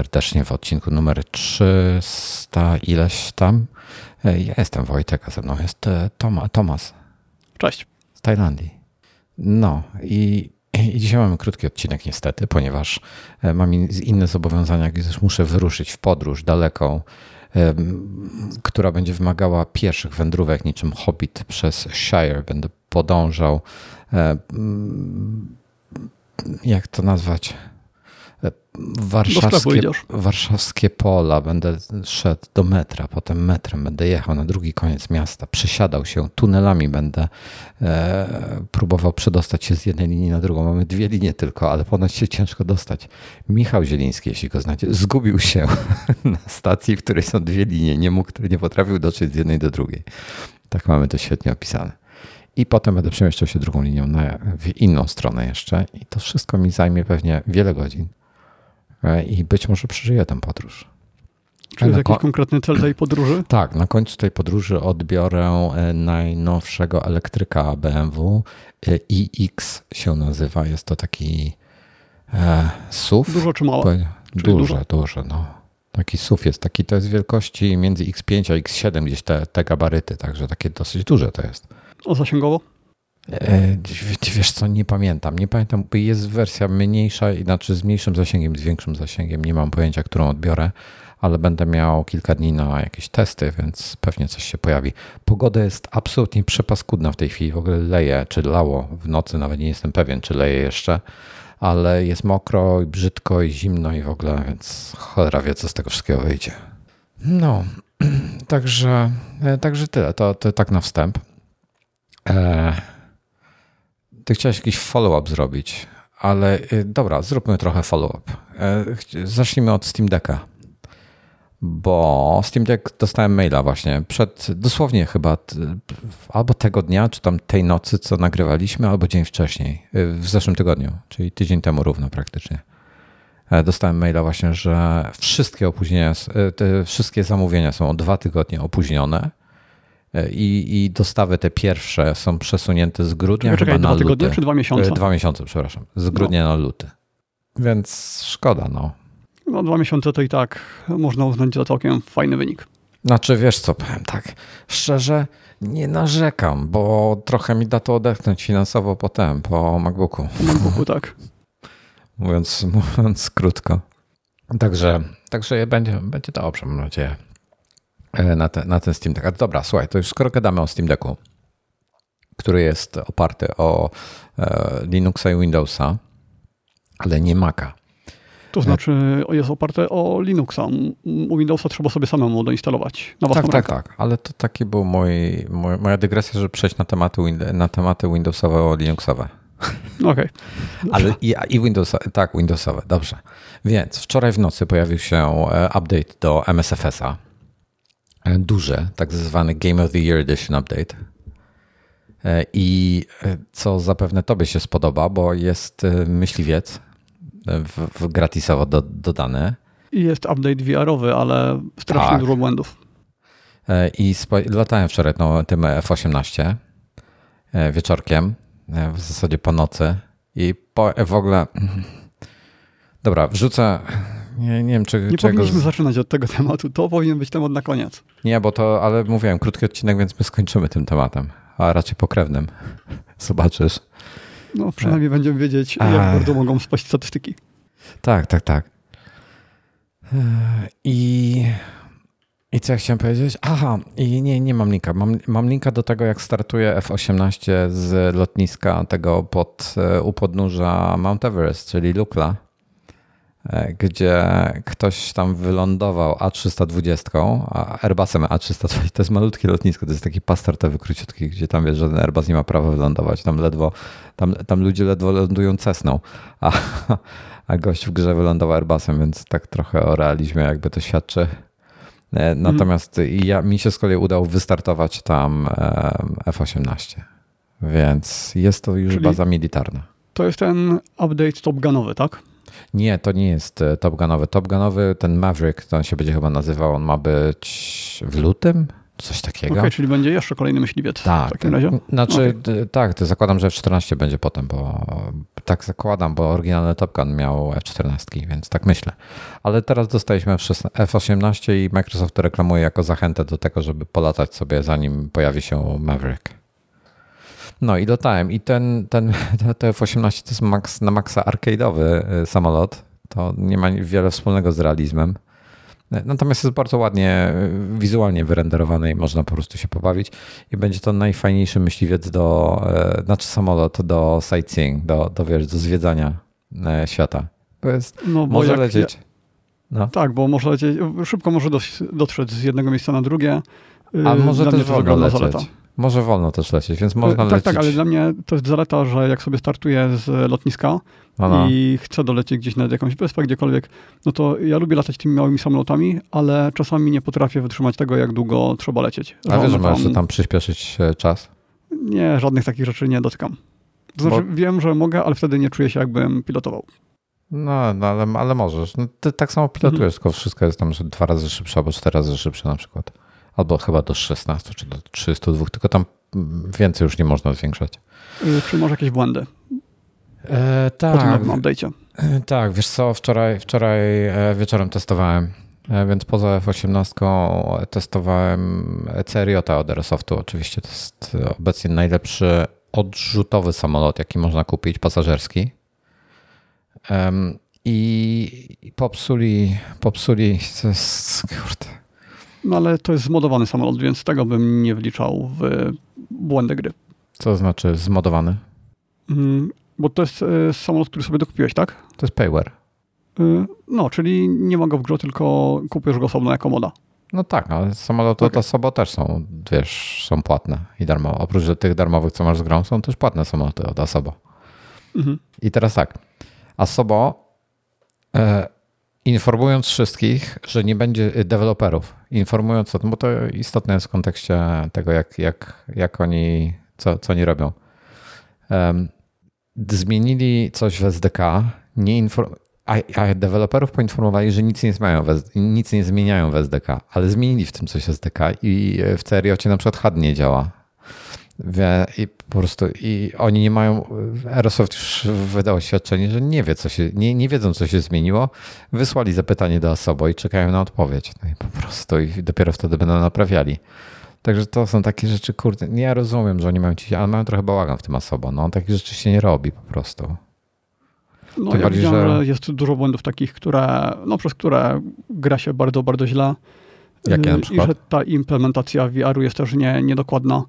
serdecznie w odcinku numer 300 ileś tam. E, ja jestem Wojtek, a ze mną jest e, Toma, Tomas. Cześć. Z Tajlandii. No i, i dzisiaj mamy krótki odcinek niestety, ponieważ e, mam inne zobowiązania, gdyż muszę wyruszyć w podróż daleką, która będzie wymagała pierwszych wędrówek niczym hobbit przez Shire. Będę podążał jak to nazwać? Warszawskie, warszawskie pola, będę szedł do metra, potem metrem będę jechał na drugi koniec miasta, przesiadał się, tunelami będę e, próbował przedostać się z jednej linii na drugą. Mamy dwie linie tylko, ale ponoć się ciężko dostać. Michał Zieliński, jeśli go znacie, zgubił się na stacji, w której są dwie linie, nie mógł, nie potrafił dotrzeć z jednej do drugiej. Tak mamy to świetnie opisane. I potem będę przemieszczał się drugą linią na, w inną stronę jeszcze. I to wszystko mi zajmie pewnie wiele godzin. E, I być może przeżyję tę podróż. Czy jest jakiś konkretny cel tej podróży? Tak, na końcu tej podróży odbiorę e, najnowszego elektryka BMW. E, iX się nazywa. Jest to taki e, SUV. Dużo czy mało? Duże, duże, no. Taki SUV jest taki, to jest wielkości między X5 a X7 gdzieś te, te gabaryty, także takie dosyć duże to jest. O zasięgowo? E, wiesz co, nie pamiętam. Nie pamiętam, jest wersja mniejsza, znaczy z mniejszym zasięgiem, z większym zasięgiem. Nie mam pojęcia, którą odbiorę, ale będę miał kilka dni na jakieś testy, więc pewnie coś się pojawi. Pogoda jest absolutnie przepaskudna w tej chwili. W ogóle leje, czy lało w nocy, nawet nie jestem pewien, czy leje jeszcze, ale jest mokro i brzydko i zimno i w ogóle, więc cholera wie, co z tego wszystkiego wyjdzie. No, także, e, także tyle. To, to tak na wstęp. E, ty chciałeś jakiś follow-up zrobić, ale y, dobra, zróbmy trochę follow-up. E, zacznijmy od Steam Decka. Bo Steam Deck dostałem maila właśnie przed dosłownie chyba albo tego dnia, czy tam tej nocy, co nagrywaliśmy, albo dzień wcześniej, y, w zeszłym tygodniu, czyli tydzień temu równo praktycznie. E, dostałem maila właśnie, że wszystkie opóźnienia, te wszystkie zamówienia są o dwa tygodnie opóźnione i, i dostawy te pierwsze są przesunięte z grudnia Czekaj, chyba dwa na tygodnie luty. czy dwa miesiące? E, dwa miesiące, przepraszam. Z grudnia no. na luty. Więc szkoda, no. No dwa miesiące to i tak można uznać za całkiem fajny wynik. Znaczy, wiesz co, powiem tak, szczerze nie narzekam, bo trochę mi da to odetchnąć finansowo potem, po MacBooku. Po MacBooku, tak. mówiąc, mówiąc krótko. Także, także będzie, będzie dobrze, mam nadzieję. E, na, te, na ten Steam Deck. A dobra, słuchaj, to już skoro gadamy o Steam Decku, który jest oparty o e, Linuxa i Windowsa, ale nie Maca. To znaczy jest oparte o Linuxa. U Windowsa trzeba sobie samemu doinstalować na Tak, tak, tak. Ale to taki był mój, mój, moja dygresja, żeby przejść na tematy, na tematy Windowsowe, Linuxowe. Okej. Okay. Ale i, i Windows, tak, Windowsowe, dobrze. Więc wczoraj w nocy pojawił się e, update do MSFS-a E, duże, tak zwany Game of the Year Edition Update. E, I e, co zapewne Tobie się spodoba, bo jest myśliwiec w, w gratisowo do, dodany. I jest update VR-owy, ale strasznie tak. dużo błędów. I latałem wczoraj no, tym F18 wieczorkiem, w zasadzie po nocy. I po, w ogóle. Dobra, wrzucę nie, nie wiem, czy, nie czego... powinniśmy zaczynać od tego tematu. To powinien być temat na koniec. Nie, bo to, ale mówiłem, krótki odcinek, więc my skończymy tym tematem, a raczej pokrewnym. Zobaczysz. No, przynajmniej będziemy wiedzieć, jak bardzo mogą spaść statystyki. Tak, tak, tak. I, I co ja chciałem powiedzieć? Aha, i nie, nie mam linka. Mam, mam linka do tego, jak startuje F-18 z lotniska tego pod, e, u podnóża Mount Everest, czyli Lukla. E, gdzie ktoś tam wylądował A320, a Airbusem A320 to jest malutkie lotnisko, to jest taki pas startowy króciutki, gdzie tam wiesz, żaden Airbus nie ma prawa wylądować, tam ledwo, tam, tam ludzie ledwo lądują Cessną, a, a gość w grze wylądował Airbusem, więc tak trochę o realizmie jakby to świadczy. E, natomiast mm. ja, mi się z kolei udało wystartować tam F-18, więc jest to już Czyli baza militarna. To jest ten update Top Gunowy, tak? Nie, to nie jest e, Top Gunowy. Top Gunowy, ten Maverick, to on się będzie chyba nazywał, on ma być w lutym? coś takiego. Okay, czyli będzie jeszcze kolejny myśliwiec tak, w takim razie? Znaczy, okay. tak, to zakładam, że F14 będzie potem, bo tak zakładam, bo oryginalny Top Gun miał F14, więc tak myślę. Ale teraz dostaliśmy F18 i Microsoft to reklamuje jako zachętę do tego, żeby polatać sobie zanim pojawi się Maverick. No i dotałem. I ten, ten, to F18 to jest max, na maksa arcade'owy y, samolot. To nie ma wiele wspólnego z realizmem. Natomiast jest bardzo ładnie y, wizualnie wyrenderowany i można po prostu się pobawić. I będzie to najfajniejszy myśliwiec do, y, znaczy samolot do sightseeing, do, do, wiesz, do zwiedzania świata. To jest, no, może lecieć. No. Tak, bo może lecieć, szybko może dotrzeć z jednego miejsca na drugie. A może też wolno lecieć. Zaleta. Może wolno też lecieć, więc można tak, lecieć. Tak, ale dla mnie to jest zaleta, że jak sobie startuję z lotniska no. i chcę dolecieć gdzieś na jakąś wyspę, gdziekolwiek, no to ja lubię latać tymi małymi samolotami, ale czasami nie potrafię wytrzymać tego, jak długo trzeba lecieć. A wiesz, że możesz tam... tam przyspieszyć e, czas? Nie, żadnych takich rzeczy nie dotykam. To znaczy Bo... wiem, że mogę, ale wtedy nie czuję się jakbym pilotował. No, no ale, ale możesz. No, ty tak samo pilotujesz, mhm. tylko wszystko jest tam że dwa razy szybsze albo cztery razy szybsze na przykład albo chyba do 16 czy do 302, tylko tam więcej już nie można zwiększać. Czy może jakieś błędy? E, tak. Po tym update'cie. E, tak, wiesz co, wczoraj, wczoraj e, wieczorem testowałem, e, więc poza F18 testowałem Ceriota od Aerosoftu. Oczywiście to jest obecnie najlepszy odrzutowy samolot, jaki można kupić, pasażerski. I popsuli, popsuli, to jest, kurde, no ale to jest zmodowany samolot, więc tego bym nie wliczał w błędy gry. Co znaczy zmodowany? Mm, bo to jest y, samolot, który sobie dokupiłeś, tak? To jest payware. Y, no, czyli nie ma go w grze, tylko kupujesz go osobno jako moda. No tak, ale samoloty okay. od Asobo też są, wiesz, są płatne i darmowe. Oprócz tych darmowych, co masz z grą, są też płatne samoloty od Asobo. Mhm. I teraz tak, Asobo e, informując wszystkich, że nie będzie deweloperów, informując o tym, bo to istotne jest w kontekście tego, jak, jak, jak oni, co, co oni robią. Um, zmienili coś w SDK, nie a, a deweloperów poinformowali, że nic nie, zmieniają w, nic nie zmieniają w SDK, ale zmienili w tym coś SDK i w CRIOcie na przykład HUD nie działa. I po prostu i oni nie mają. Aerosoft już wydał oświadczenie, że nie wie, co się, nie, nie wiedzą, co się zmieniło. Wysłali zapytanie do Asobo i czekają na odpowiedź. No i po prostu i dopiero wtedy będą naprawiali. Także to są takie rzeczy, kurde, nie ja rozumiem, że oni mają ci, ale mają trochę bałagan w tym Asobo. No, takich rzeczy się nie robi po prostu. No, Tym ja bardziej, że... że... jest dużo błędów takich, które, no, przez które gra się bardzo, bardzo źle. Jakie na przykład? I że ta implementacja VR-u jest też nie, niedokładna.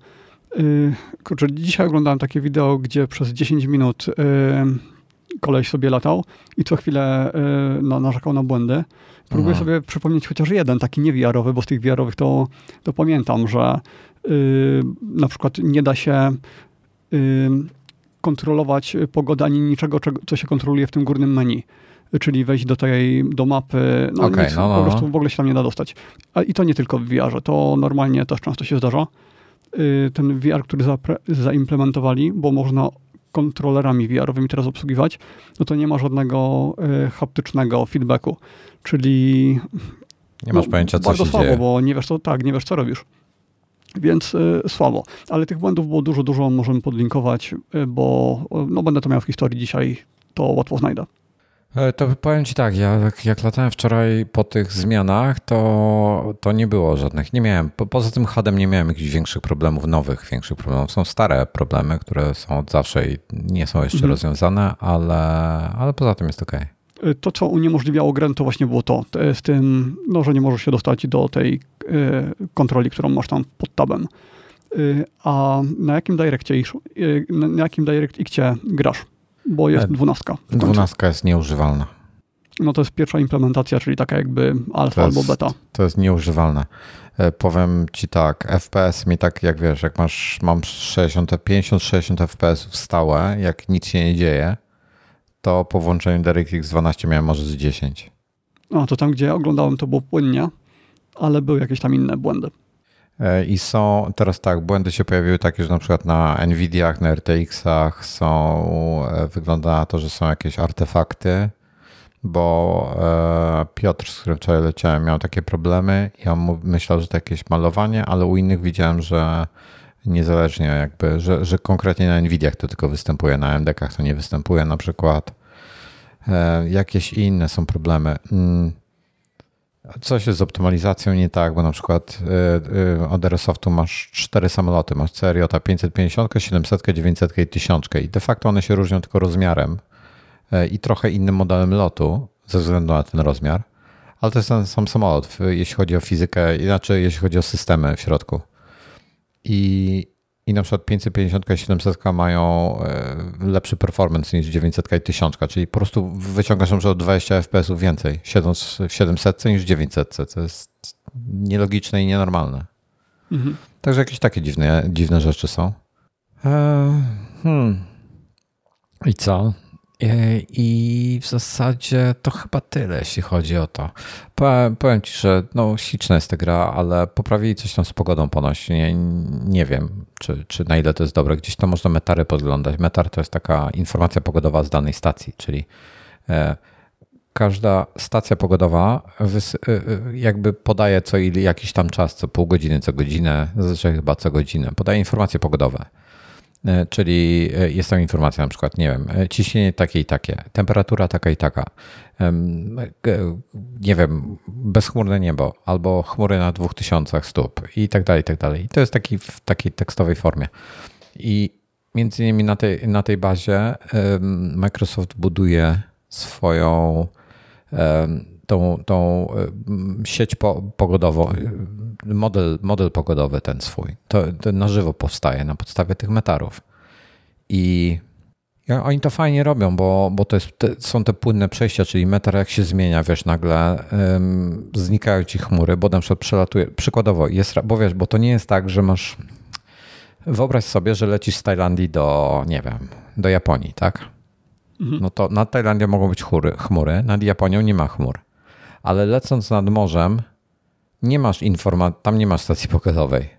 Y, kurczę, dzisiaj oglądałem takie wideo, gdzie przez 10 minut y, koleś sobie latał i co chwilę no, narzekał na błędy. Próbuję Aha. sobie przypomnieć chociaż jeden taki nie VR-owy, bo z tych VR-owych to, to pamiętam, że na przykład nie da się kontrolować pogody ani niczego, co się kontroluje w tym górnym menu czyli wejść do tej, do mapy, no, okay, nic, no, no, po prostu no. w ogóle się tam nie da dostać. I to nie tylko w VR-ze, to normalnie też często się zdarza. Y, ten VR, który zaimplementowali, bo można kontrolerami VR-owymi teraz obsługiwać, no to nie ma żadnego y, haptycznego feedbacku, czyli nie masz no, pojęcia, co bardzo się słabo, dzieje. bo nie wiesz, co, tak, nie wiesz, co robisz. Więc y, słabo. Ale tych błędów było dużo, dużo możemy podlinkować, y, bo no, będę to miał w historii dzisiaj, to łatwo znajdę. E, to powiem Ci tak, ja jak, latałem wczoraj po tych zmianach, to, to nie było żadnych, nie miałem, po, poza tym HUDem nie miałem jakichś większych problemów, nowych większych problemów. Są stare problemy, które są od zawsze i nie są jeszcze mhm. rozwiązane, ale, ale poza tym jest ok. E, to, co uniemożliwiało grę, to właśnie było to, z tym, no, że nie możesz się dostać do tej kontroli, którą masz tam pod tabem. A na jakim Directie, na jakim DirectXcie grasz? Bo jest dwunastka. Dwunastka jest nieużywalna. No to jest pierwsza implementacja, czyli taka jakby alfa albo beta. To jest nieużywalne. E, powiem ci tak, FPS mi tak, jak wiesz, jak masz, mam 50-60 FPS stałe, jak nic się nie dzieje, to po włączeniu DirectX 12 miałem może z 10. No to tam, gdzie oglądałem, to było płynnie, ale były jakieś tam inne błędy. E, I są teraz tak, błędy się pojawiły takie, że na przykład na Nvidiach, na RTX-ach są, e, wygląda na to, że są jakieś artefakty bo e, Piotr, z którym wczoraj leciałem, miał takie problemy i on myślał, że to jakieś malowanie, ale u innych widziałem, że niezależnie jakby, że, że konkretnie na Nvidiach to tylko występuje, na MDK-ach to nie występuje na przykład. Jakieś inne są problemy. Coś jest z optymalizacją nie tak, bo na przykład e, od Aerosoftu masz cztery samoloty, masz Seriota 550, 700, 900 i 1000 i de facto one się różnią tylko rozmiarem i trochę innym modelem lotu ze względu na ten rozmiar, ale to jest ten sam samolot, jeśli chodzi o fizykę, inaczej jeśli chodzi o systemy w środku. I, i na przykład 550 i 700 mają e, lepszy performance niż 900 i 1000, czyli po prostu wyciągasz na przykład 20 fps więcej siedząc w 700 niż 900. To jest nielogiczne i nienormalne. Mhm. Także jakieś takie dziwne, dziwne rzeczy są. Eee, hmm. I co? E, I w zasadzie to chyba tyle, jeśli chodzi o to. Powiem, powiem ci, że no, śliczna jest ta gra, ale poprawili coś tam z pogodą ponoć. Nie, nie wiem, czy, czy na ile to jest dobre. Gdzieś tam można metary podglądać. Metar to jest taka informacja pogodowa z danej stacji, czyli e, każda stacja pogodowa e, jakby podaje co jakiś tam czas, co pół godziny, co godzinę, zazwyczaj chyba co godzinę, podaje informacje pogodowe. E, czyli e, jest tam informacja na przykład, nie wiem, e, ciśnienie takie i takie, temperatura taka i taka, nie wiem, bezchmurne niebo albo chmury na 2000 stóp i tak dalej, i tak dalej. I to jest taki, w takiej tekstowej formie. I między innymi na tej, na tej bazie Microsoft buduje swoją tą, tą sieć pogodową, model, model pogodowy ten swój. To, to na żywo powstaje na podstawie tych metarów. I oni to fajnie robią, bo, bo to jest, te, są te płynne przejścia, czyli metar jak się zmienia, wiesz, nagle ym, znikają ci chmury, bo na przykład przelatuje, przykładowo jest, bo wiesz, bo to nie jest tak, że masz, wyobraź sobie, że lecisz z Tajlandii do, nie wiem, do Japonii, tak? Mhm. No to nad Tajlandią mogą być chmury, chmury, nad Japonią nie ma chmur. Ale lecąc nad morzem, nie masz informacji, tam nie masz stacji pogodowej.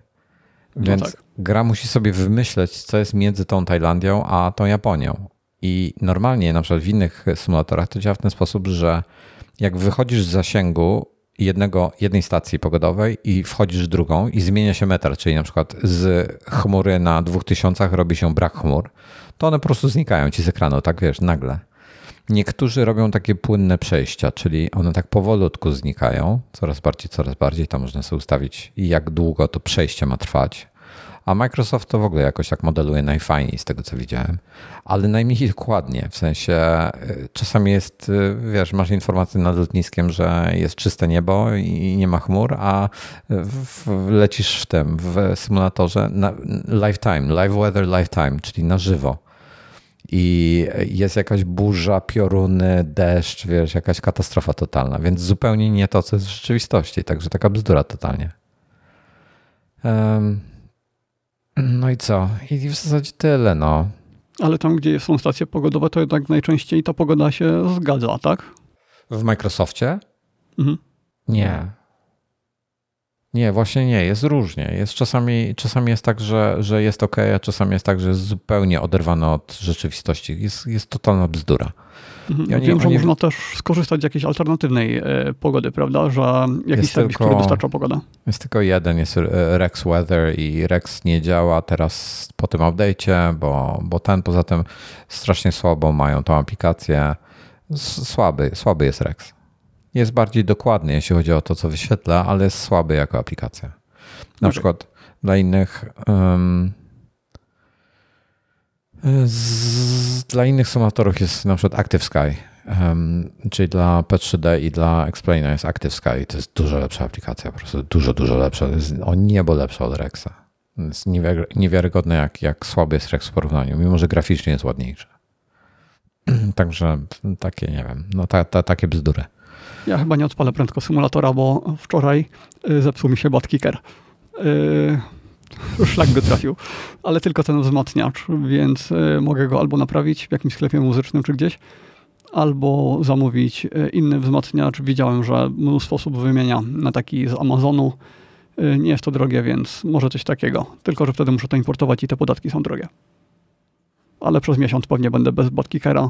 No Więc no tak. gra musi sobie wymyśleć, co jest między tą Tajlandią a tą Japonią. I normalnie, na przykład w innych symulatorach, to działa w ten sposób, że jak wychodzisz z zasięgu jednego, jednej stacji pogodowej i wchodzisz w drugą i zmienia się metar, czyli na przykład z chmury na 2000 robi się brak chmur, to one po prostu znikają ci z ekranu, tak wiesz, nagle. Niektórzy robią takie płynne przejścia, czyli one tak powolutku znikają, coraz bardziej, coraz bardziej. Tam można sobie ustawić, jak długo to przejście ma trwać. A Microsoft to w ogóle jakoś tak modeluje najfajniej z tego, co widziałem, ale najmniej dokładnie. W sensie y, czasami jest, y, wiesz, masz informację nad lotniskiem, że jest czyste niebo i nie ma chmur, a w, lecisz w tym, w symulatorze na lifetime, live weather lifetime, czyli na żywo i jest jakaś burza, pioruny, deszcz, wiesz, jakaś katastrofa totalna, więc zupełnie nie to, co jest w rzeczywistości, także taka bzdura totalnie. Um, no i co? I w zasadzie tyle, no. Ale tam, gdzie są stacje pogodowe, to jednak najczęściej ta pogoda się zgadza, tak? W Microsoftie? Mhm. Nie. Nie, właśnie nie, jest różnie. Jest czasami, czasami jest tak, że, że jest ok, a czasami jest tak, że jest zupełnie oderwane od rzeczywistości. Jest, jest totalna bzdura. Mhm. Ja wiem, że oni... można też skorzystać z jakiejś alternatywnej e, pogody, prawda? Że jakiś jest serwis, tylko, który dostarcza pogodę. Jest tylko jeden, jest Rex Weather i Rex nie działa teraz po tym update'cie, bo, bo ten poza tym strasznie słabo mają tą aplikację. Słaby, słaby jest Rex. Jest bardziej dokładny, jeśli chodzi o to, co wyświetla, ale jest słaby jako aplikacja. Na okay. przykład dla innych. Um, z, dla innych symulatorów jest na przykład Active Sky, um, czyli dla P3D i dla Explainer jest Active Sky. To jest dużo lepsza aplikacja, po prostu dużo, dużo lepsza. Jest o niebo lepsza od Rexa. Jest niewiarygodne, jak, jak słaby jest Rex w porównaniu, mimo że graficznie jest ładniejszy. Także takie, nie wiem, no ta, ta, takie bzdury. Ja chyba nie odpalę prędko symulatora, bo wczoraj y, zepsuł mi się botkicker. Yy, szlak go trafił, ale tylko ten wzmacniacz, więc y, mogę go albo naprawić w jakimś sklepie muzycznym czy gdzieś, albo zamówić y, inny wzmacniacz. Widziałem, że mnóstwo osób wymienia na taki z Amazonu. Nie jest to drogie, więc może coś takiego. Tylko, że wtedy muszę to importować i te podatki są drogie. Ale przez miesiąc pewnie będę bez botkickera.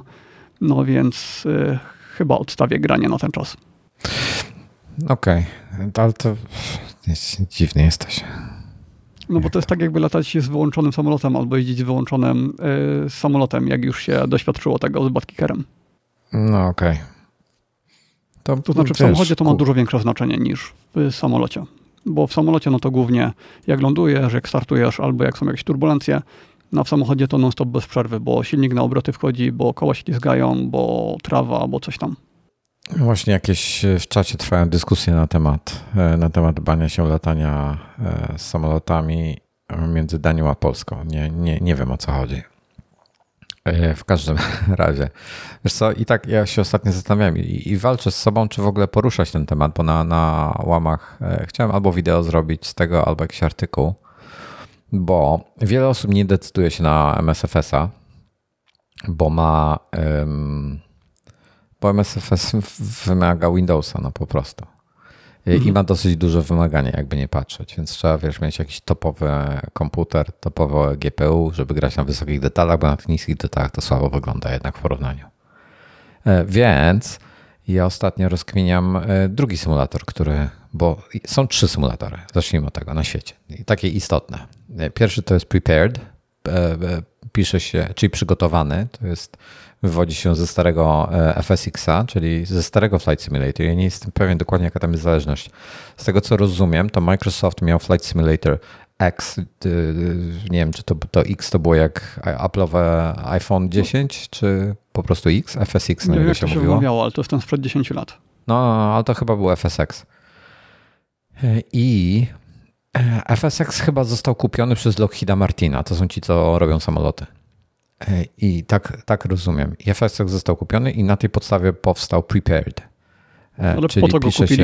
No więc chyba odstawię granie na ten czas. Okej, okay. ale to dziwny jesteś. No bo to jest tak jakby latać z wyłączonym samolotem albo jeździć z wyłączonym y, samolotem, jak już się doświadczyło tego z Badkickerem. No okej. Okay. To, to znaczy w samochodzie to ma dużo większe znaczenie niż w samolocie. Bo w samolocie no to głównie jak lądujesz, jak startujesz albo jak są jakieś turbulencje, no w samochodzie to non-stop bez przerwy, bo silnik na obroty wchodzi, bo koła ślizgają, bo trawa, bo coś tam. Właśnie jakieś w czacie trwają dyskusje na temat, e, na temat bania się latania e, samolotami między Danią a Polską. Nie, nie, nie wiem o co chodzi. E, w każdym razie. Wiesz co, i tak ja się ostatnio zastanawiałem i, i walczę z sobą, czy w ogóle poruszać ten temat, bo na, na łamach chciałem albo wideo zrobić z tego, albo jakiś artykuł, bo wiele osób nie decyduje się na MSFS-a, bo ma... Um, bo MSFS wymaga Windowsa, no po prostu. I, mhm. I ma dosyć duże wymagania, jakby nie patrzeć, więc trzeba, wiesz, mieć jakiś topowy komputer, topowe GPU, żeby grać na wysokich detalach, bo na tych niskich detalach to słabo wygląda jednak w porównaniu. E, więc ja ostatnio rozkminiam e, drugi symulator, który, bo są trzy symulatory, zacznijmy od tego, na świecie, takie istotne. E, pierwszy to jest Prepared, pisze się, czyli przygotowany, to jest wywodzi się ze starego e, FSX-a, czyli ze starego Flight Simulator. Ja nie jestem pewien dokładnie, jaka tam jest zależność. Z tego, co rozumiem, to Microsoft miał Flight Simulator X, nie wiem, czy to, to X to było jak Apple'owe iPhone 10, czy po prostu X, FSX, nie wiem, jak się, się mówiło. Miało, ale to jest tam sprzed 10 lat. No, no, no, ale to chyba był FSX. E, I e, FSX chyba został kupiony przez Lockheeda Martina. To są ci, co robią samoloty. I tak, tak rozumiem. I FSX został kupiony i na tej podstawie powstał Prepared. E, Ale Czyli po to go kupili?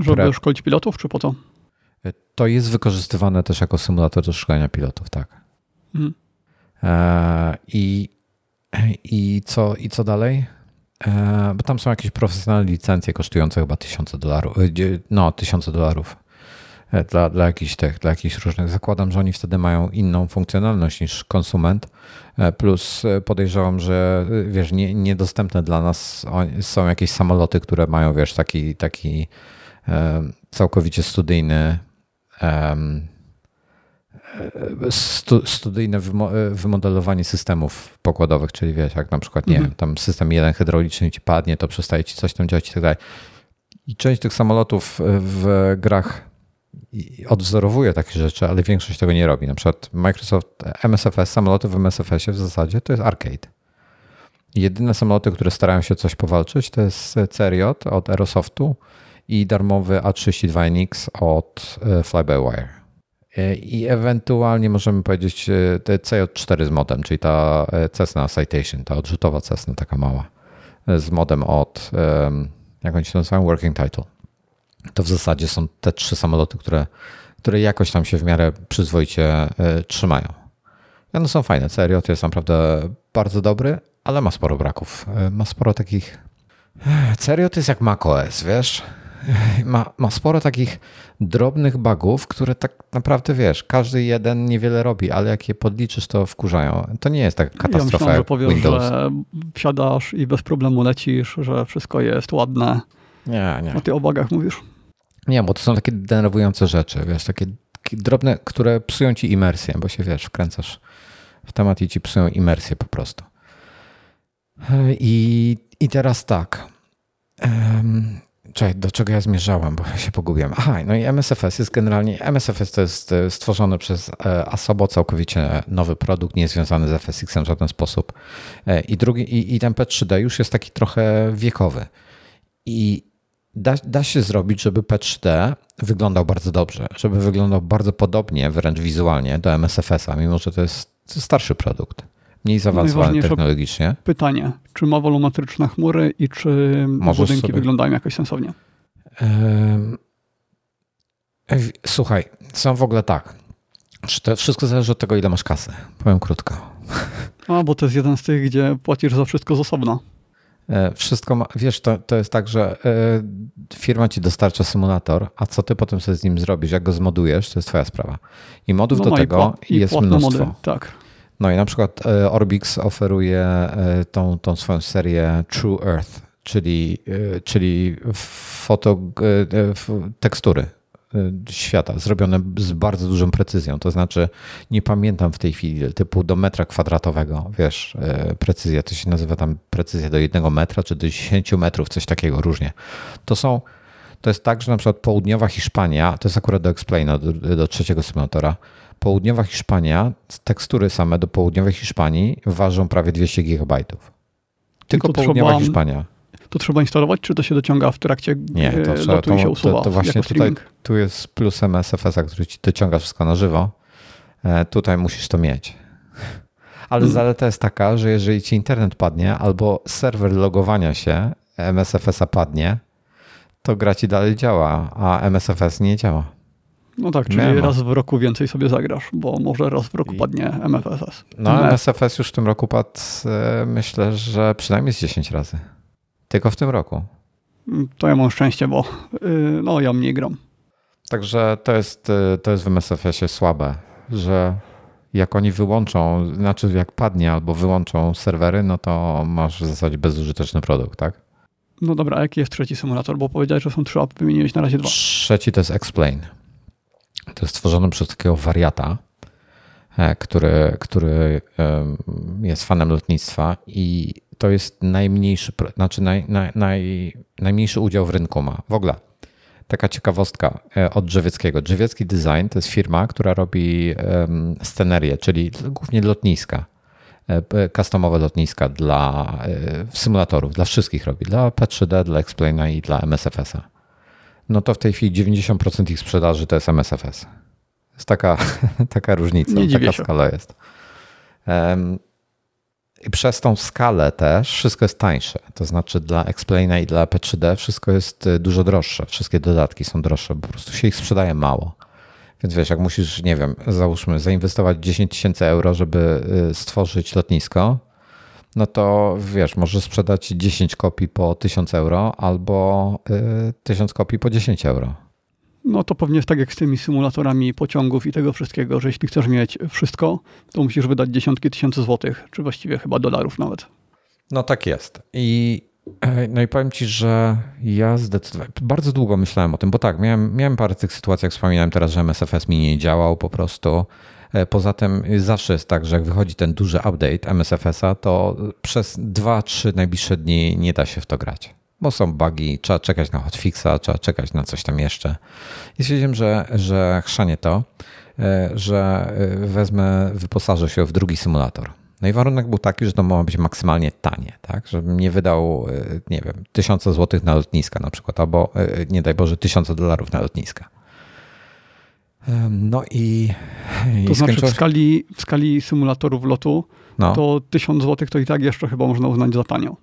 Żeby pre... szkolić pilotów, czy po to? E, to jest wykorzystywane też jako symulator do szkolenia pilotów, tak. Mhm. E, I, i, co, I co dalej? Bo tam są jakieś profesjonalne licencje kosztujące chyba tysiące dolarów. No, tysiące dolarów. Dla, dla, jakichś tych, dla jakichś różnych. Zakładam, że oni wtedy mają inną funkcjonalność niż konsument, E, plus e, podejrzewam, że e, wiesz, nie, niedostępne dla nas są jakieś samoloty, które mają, wiesz, taki, taki całkowicie studyjny stu, studyjne wymodelowanie systemów pokładowych, czyli wiesz, jak na przykład, nie mhm. tam system jeden hydrauliczny ci padnie, to przestaje ci coś tam działać i tak dalej. I część tych samolotów w grach odwzorowuje takie rzeczy, ale większość tego nie robi. Na przykład Microsoft MSFS, samoloty w MSFS-ie w zasadzie to jest arcade. Jedyne samoloty, które starają się coś powalczyć, to jest Ceriot od Aerosoftu i darmowy A32NX od e, Fly-by-Wire. E, I ewentualnie możemy powiedzieć e, te CJ4 z modem, czyli ta Cessna Citation, ta odrzutowa Cessna, taka mała, z modem od, jak oni się nazywają, Working Title to w zasadzie są te trzy samoloty, które, które jakoś tam się w miarę przyzwoicie e, trzymają. One są fajne. To jest naprawdę bardzo dobry, ale ma sporo braków. E, ma sporo takich. To jest jak macOS, wiesz? Ma, ma sporo takich drobnych bugów, które tak naprawdę wiesz, każdy jeden niewiele robi, ale jak je podliczysz, to wkurzają. To nie jest tak katastrofa. Ja myślałem, że powiesz, Windows. że wsiadasz i bez problemu lecisz, że wszystko jest ładne. Nie, nie. O tych obagach mówisz. Nie, bo to są takie denerwujące rzeczy, wiesz, takie, takie drobne, które psują ci imersję, bo się, wiesz, wkręcasz w temat i ci psują imersję po prostu. I, i teraz tak. Um, czekaj, do czego ja zmierzałem, bo ja się pogubiłem. Aha, no i MSFS jest generalnie, MSFS to jest e, stworzony przez e, Asobo, całkowicie nowy produkt, nie związany z FSX-em w żaden sposób. E, I drugi, i, i ten P3D już jest taki trochę wiekowy. I da, da się zrobić, żeby P3D wyglądał bardzo dobrze, żeby wyglądał bardzo podobnie, wręcz wizualnie do MSFS-a, mimo że to jest starszy produkt. Mniej zaawansowany technologicznie. Pytanie, czy ma wolumetryczne chmury i czy Możesz budynki sobie... wyglądają jakoś sensownie? Słuchaj, są w ogóle tak. To wszystko zależy od tego, ile masz kasy. Powiem krótko. A, bo to jest jeden z tych, gdzie płacisz za wszystko z osobna. E, wszystko, ma, wiesz, to, to jest tak, że e, firma ci dostarcza symulator, a co ty potem sobie z nim zrobisz, jak go zmodujesz, to jest twoja sprawa. I modów no do tego i jest mnóstwo. Mody, tak. No i na przykład e, Orbix oferuje tą, tą swoją serię True Earth, czyli, czyli foto, tekstury świata, zrobione z bardzo dużą precyzją. To znaczy, nie pamiętam w tej chwili typu do metra kwadratowego, wiesz, precyzja, to się nazywa tam precyzja do jednego metra, czy do 10 metrów, coś takiego, różnie. To są to jest tak, że na przykład południowa Hiszpania, to jest akurat do Explaina, do, do trzeciego symulatora, południowa Hiszpania, tekstury same do południowej Hiszpanii ważą prawie 200 gigabajtów. Tylko południowa trzeba, Hiszpania. To trzeba instalować, czy to się dociąga w trakcie Nie, to, e, trzeba, to, się usuwa? To, to właśnie tutaj, tu jest plus MSFS-a, który ci dociąga wszystko na żywo. E, tutaj musisz to mieć. Ale hmm. zaleta jest taka, że jeżeli ci internet padnie albo serwer logowania się MSFS-a padnie, to gra ci dalej działa, a MSFS nie działa. No tak, czyli raz w roku więcej sobie zagrasz, bo może raz w roku padnie MFSS. No, MSFS już w tym roku padł, e, myślę, że przynajmniej z 10 razy. Tylko w tym roku. Mm, to ja mam szczęście, bo y, no ja mniej gram. Także to jest, y, to jest w MSFS-ie słabe, że jak oni wyłączą, znaczy jak padnie albo wyłączą serwery, no to masz w zasadzie bezużyteczny produkt, tak? No dobra, a jaki jest trzeci symulator? Bo powiedziałeś, że są trzy, a wymieniłeś na razie dwa. Trzeci to jest Explain. To jest stworzone przez takiego wariata, e, który, który jest fanem lotnictwa i to jest najmniejszy, znaczy naj, naj, naj, najmniejszy udział w rynku ma. W ogóle taka ciekawostka e, od Drzewieckiego. Drzewiecki Design to jest firma, która robi scenerię, czyli głównie lotniska. E, customowe lotniska dla symulatorów, dla wszystkich robi, dla P3D, dla Explaina i dla MSFS-a. No to w tej chwili 90% ich sprzedaży to jest MSFS. Jest taka, taka różnica, Nie taka skala jest. I przez tą skalę też wszystko jest tańsze. To znaczy dla Explaina i dla P3D wszystko jest y, dużo droższe. Wszystkie dodatki są droższe, po prostu się ich sprzedaje mało. Więc wiesz, jak musisz, nie wiem, załóżmy, zainwestować 10 tysięcy euro, żeby y, stworzyć lotnisko, no to wiesz, możesz sprzedać 10 kopii po 1000 euro albo 1000 y, kopii po 10 euro. No to pewnie jest tak jak z tymi symulatorami pociągów i tego wszystkiego, że jeśli chcesz mieć wszystko, to musisz wydać dziesiątki tysięcy złotych, czy właściwie chyba dolarów nawet. No tak jest. I e, no i powiem ci, że ja zdecydowałem, bardzo długo myślałem o tym, bo tak, miałem, miałem parę tych sytuacji, jak wspominałem teraz, że MSFS mi nie działał po prostu. E, poza tym zawsze jest tak, że jak wychodzi ten duży update MSFS-a, to przez 2-3 najbliższe dni nie da się w to grać. Bo są bugi, trzeba czekać na hotfixa, trzeba czekać na coś tam jeszcze. I stwierdziłem, że, że chrzanie to, e, że e, wezmę, wyposażę się w drugi symulator. No i warunek był taki, że to ma być maksymalnie tanie, tak? Żebym nie wydał, nie wiem, tysiące złotych na lotniska na przykład, albo nie daj Boże, tysiące dolarów na lotniska. No i. To i znaczy w skali, w skali symulatorów lotu no. to 1000 zł to i tak jeszcze chyba można uznać za tanio.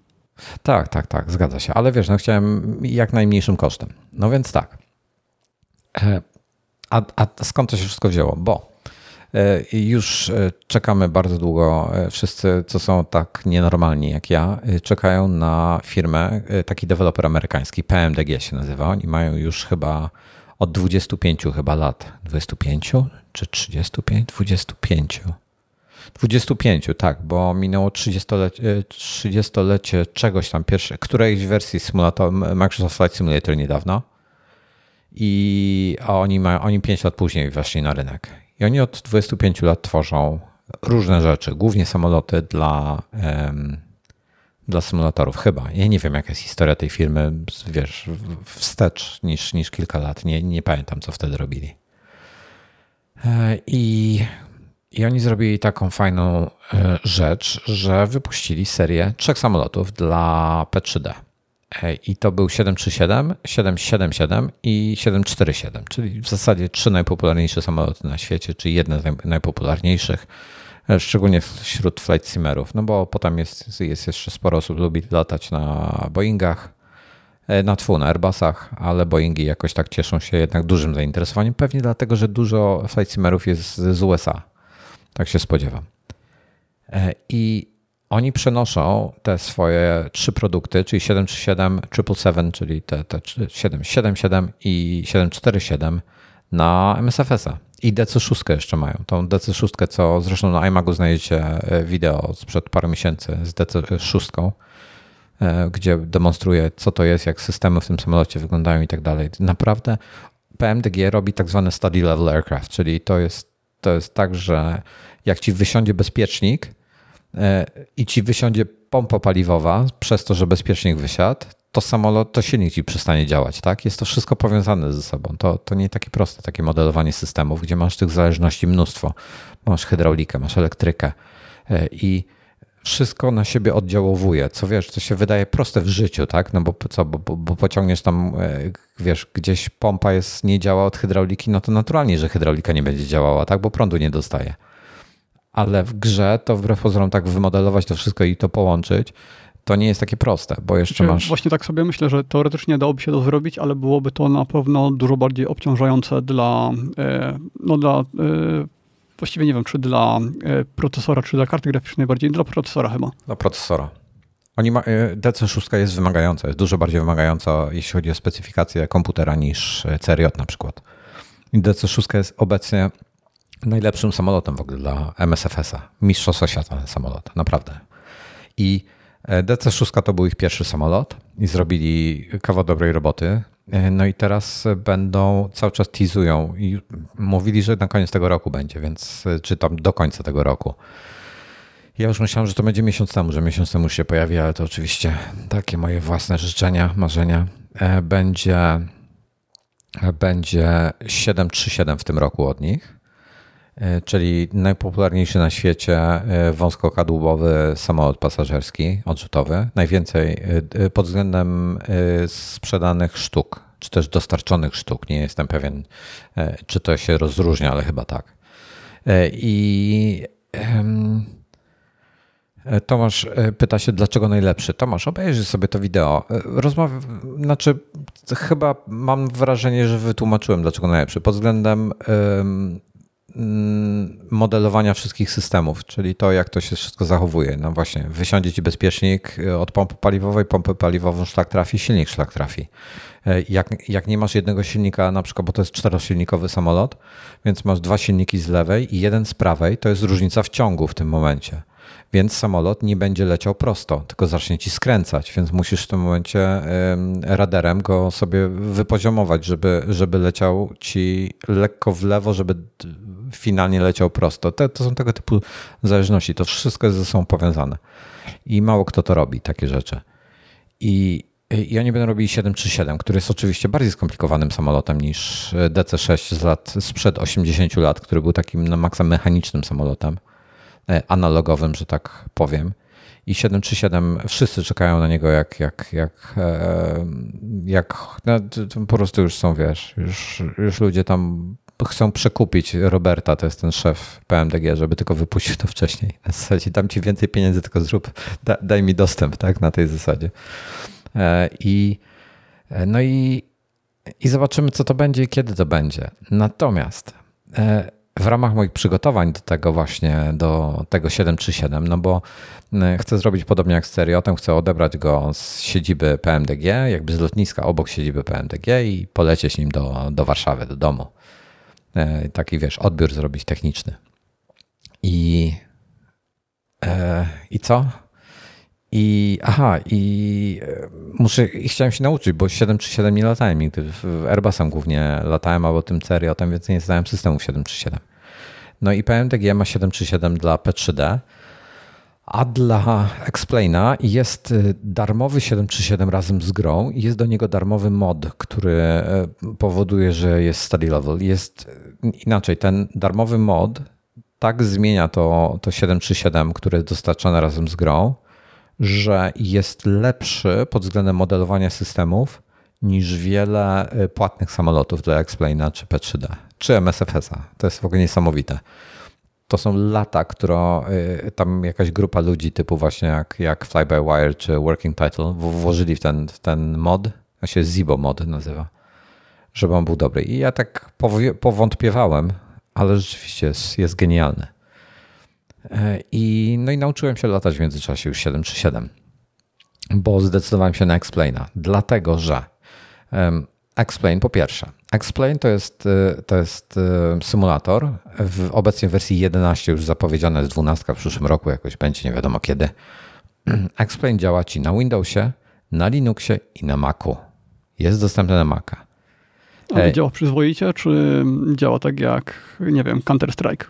Tak, tak, tak, zgadza się. Ale wiesz, no chciałem jak najmniejszym kosztem. No więc tak. E, a, a skąd to się wszystko wzięło? Bo e, już e, czekamy bardzo długo. Wszyscy, co są tak nienormalni jak ja, czekają na firmę, taki deweloper amerykański, PMDG się nazywa. Oni mają już chyba od 25 chyba lat. 25 czy 35? 25. 25, tak, bo minęło 30-lecie, 30-lecie czegoś tam pierwsze, którejś wersji symulator Microsoft Flight Simulator niedawno. I oni, mają, oni 5 lat później weszli na rynek. I oni od 25 lat tworzą różne rzeczy, głównie samoloty dla um, dla symulatorów, chyba. Ja nie wiem, jaka jest historia tej firmy, wiesz, wstecz niż, niż kilka lat. Nie, nie pamiętam, co wtedy robili. E, I, I oni zrobili taką fajną e, rzecz, że wypuścili serię trzech samolotów dla P3D. E, I to był 737, 777 i 747, czyli w zasadzie trzy najpopularniejsze samoloty na świecie, czy jedne z najpopularniejszych szczególnie wśród flight simmerów, no bo potem jest, jest jeszcze sporo osób lubi latać na Boeingach, e, na tfu, na Airbusach, ale Boeingi jakoś tak cieszą się jednak dużym zainteresowaniem, pewnie dlatego, że dużo flight simmerów jest z USA. Tak się spodziewam. E, I oni przenoszą te swoje trzy produkty, czyli 737, 777, czyli te, te 777 i 747 na MSFS-a. I DC6 jeszcze mają. Tą DC6, co zresztą na iMagu znajdziecie e, wideo sprzed paru miesięcy z DC6. gdzie demonstruje, co to jest, jak systemy w tym samolocie wyglądają i tak dalej. Naprawdę PMDG robi tak zwane study level aircraft, czyli to jest, to jest tak, że jak ci wysiądzie bezpiecznik i ci wysiądzie pompa paliwowa przez to, że bezpiecznik wysiadł, to samolot, to silnik ci przestanie działać, tak? Jest to wszystko powiązane ze sobą. To, to nie takie proste, takie modelowanie systemów, gdzie masz tych zależności mnóstwo. Masz hydraulikę, masz elektrykę e, i wszystko na siebie oddziałowuje, co wiesz, to się wydaje proste w życiu, tak? No bo co, bo, bo, bo pociągniesz tam, e, wiesz, gdzieś pompa jest, nie działa od hydrauliki, no to naturalnie, że hydraulika nie będzie działała, tak? Bo prądu nie dostaje. Ale w grze to wbrew pozorom tak wymodelować to wszystko i to połączyć, to nie jest takie proste, bo jeszcze znaczy, masz. Właśnie tak sobie myślę, że teoretycznie dałoby się to zrobić, ale byłoby to na pewno dużo bardziej obciążające dla, e, no dla e, właściwie nie wiem, czy dla e, procesora, czy dla karty graficznej, bardziej dla procesora chyba. Dla procesora. Oni ma, DC6 jest wymagająca, jest dużo bardziej wymagająca, jeśli chodzi o specyfikację komputera niż CRJ na przykład. I DC6 jest obecnie najlepszym samolotem w ogóle dla MSFS-a. Mistrzostwo świata ten samolot, naprawdę. I DC-6 to był ich pierwszy samolot i zrobili kawał dobrej roboty. E, no i teraz będą, cały czas teasują i mówili, że na koniec tego roku będzie, więc e, czy tam do końca tego roku. Ja już myślałem, że to będzie miesiąc temu, że miesiąc temu się pojawi, ale to oczywiście takie moje własne życzenia, marzenia. Będzie, będzie 737 w tym roku od nich. E, czyli najpopularniejszy na świecie e, wąskokadłubowy samolot pasażerski odrzutowy. Najwięcej e, pod względem sprzedanych sztuk, czy też dostarczonych sztuk. Nie jestem pewien, czy to się rozróżnia, ale chyba tak. I Tomasz pyta się, dlaczego najlepszy. Tomasz, obejrzyj sobie to wideo. Rozmawia, znaczy, chyba mam wrażenie, że wytłumaczyłem, dlaczego najlepszy. Pod względem modelowania wszystkich systemów, czyli to, jak to się wszystko zachowuje. No właśnie, wysiądzie ci bezpiecznik y, od pompy paliwowej, pompy paliwową szlak trafi, silnik szlak trafi. Y, jak, jak nie masz jednego silnika, na przykład, bo to jest czterosilnikowy samolot, więc masz dwa silniki z lewej i jeden z prawej, to jest różnica w ciągu w tym momencie więc samolot nie będzie leciał prosto, tylko zacznie ci skręcać, więc musisz w tym momencie radarem go sobie wypoziomować, żeby, żeby leciał ci lekko w lewo, żeby finalnie leciał prosto. To są tego typu zależności. To wszystko jest ze sobą powiązane. I mało kto to robi, takie rzeczy. I, i oni będą robili 737, który jest oczywiście bardziej skomplikowanym samolotem niż DC-6 z lat, sprzed 80 lat, który był takim na maksa mechanicznym samolotem, e, analogowym, że tak powiem. I 737 wszyscy czekają na niego jak, jak, jak, e, jak no, po prostu już są, wiesz, już, już ludzie tam chcą przekupić Roberta, to jest ten szef PMDG, żeby tylko wypuścił to wcześniej. Na zasadzie dam ci więcej pieniędzy, tylko zrób, da, daj mi dostęp, tak, na tej zasadzie. E, I e, no i, i zobaczymy, co to będzie i kiedy to będzie. Natomiast e, w ramach moich przygotowań do tego właśnie, do tego 737, no bo chcę zrobić podobnie jak z Seriotem, chcę odebrać go z siedziby PMDG, jakby z lotniska obok siedziby PMDG i polecieć nim do, do Warszawy, do domu. E, taki wiesz, odbiór zrobić techniczny. I, e, i co? I aha, i e, muszę, i chciałem się nauczyć, bo 737 nie latałem nigdy. Airbusem głównie latałem, albo tym tym więc nie znałem systemu 737. No i PMDG ma 737 dla P3D a dla Explaina jest y, darmowy 737 razem z grą i jest do niego darmowy mod, który e, powoduje, że jest study level. Jest y, inaczej, ten darmowy mod tak zmienia to, to 737, które jest dostarczane razem z grą, że jest lepszy pod względem modelowania systemów niż wiele y, płatnych samolotów dla Explaina czy P3D, czy MSFS-a. To jest w ogóle niesamowite to są lata, które y, tam jakaś grupa ludzi typu właśnie jak, jak Fly by Wire czy Working Title włożyli w ten, w ten mod, on się Zibo mod nazywa, żeby on był dobry. I ja tak powątpiewałem, ale rzeczywiście jest, jest genialny. E, I, no i nauczyłem się latać w międzyczasie już 737, bo zdecydowałem się na Explaina, dlatego że Explain po pierwsze. Explain to jest, y, to jest y, symulator. W obecnie wersji 11 już zapowiedziana jest 12 w przyszłym roku, jakoś będzie, nie wiadomo kiedy. Explain działa ci na Windowsie, na Linuxie i na Macu. Jest dostępny na Maca. Ale działa przyzwoicie, czy działa tak jak, nie wiem, Counter-Strike?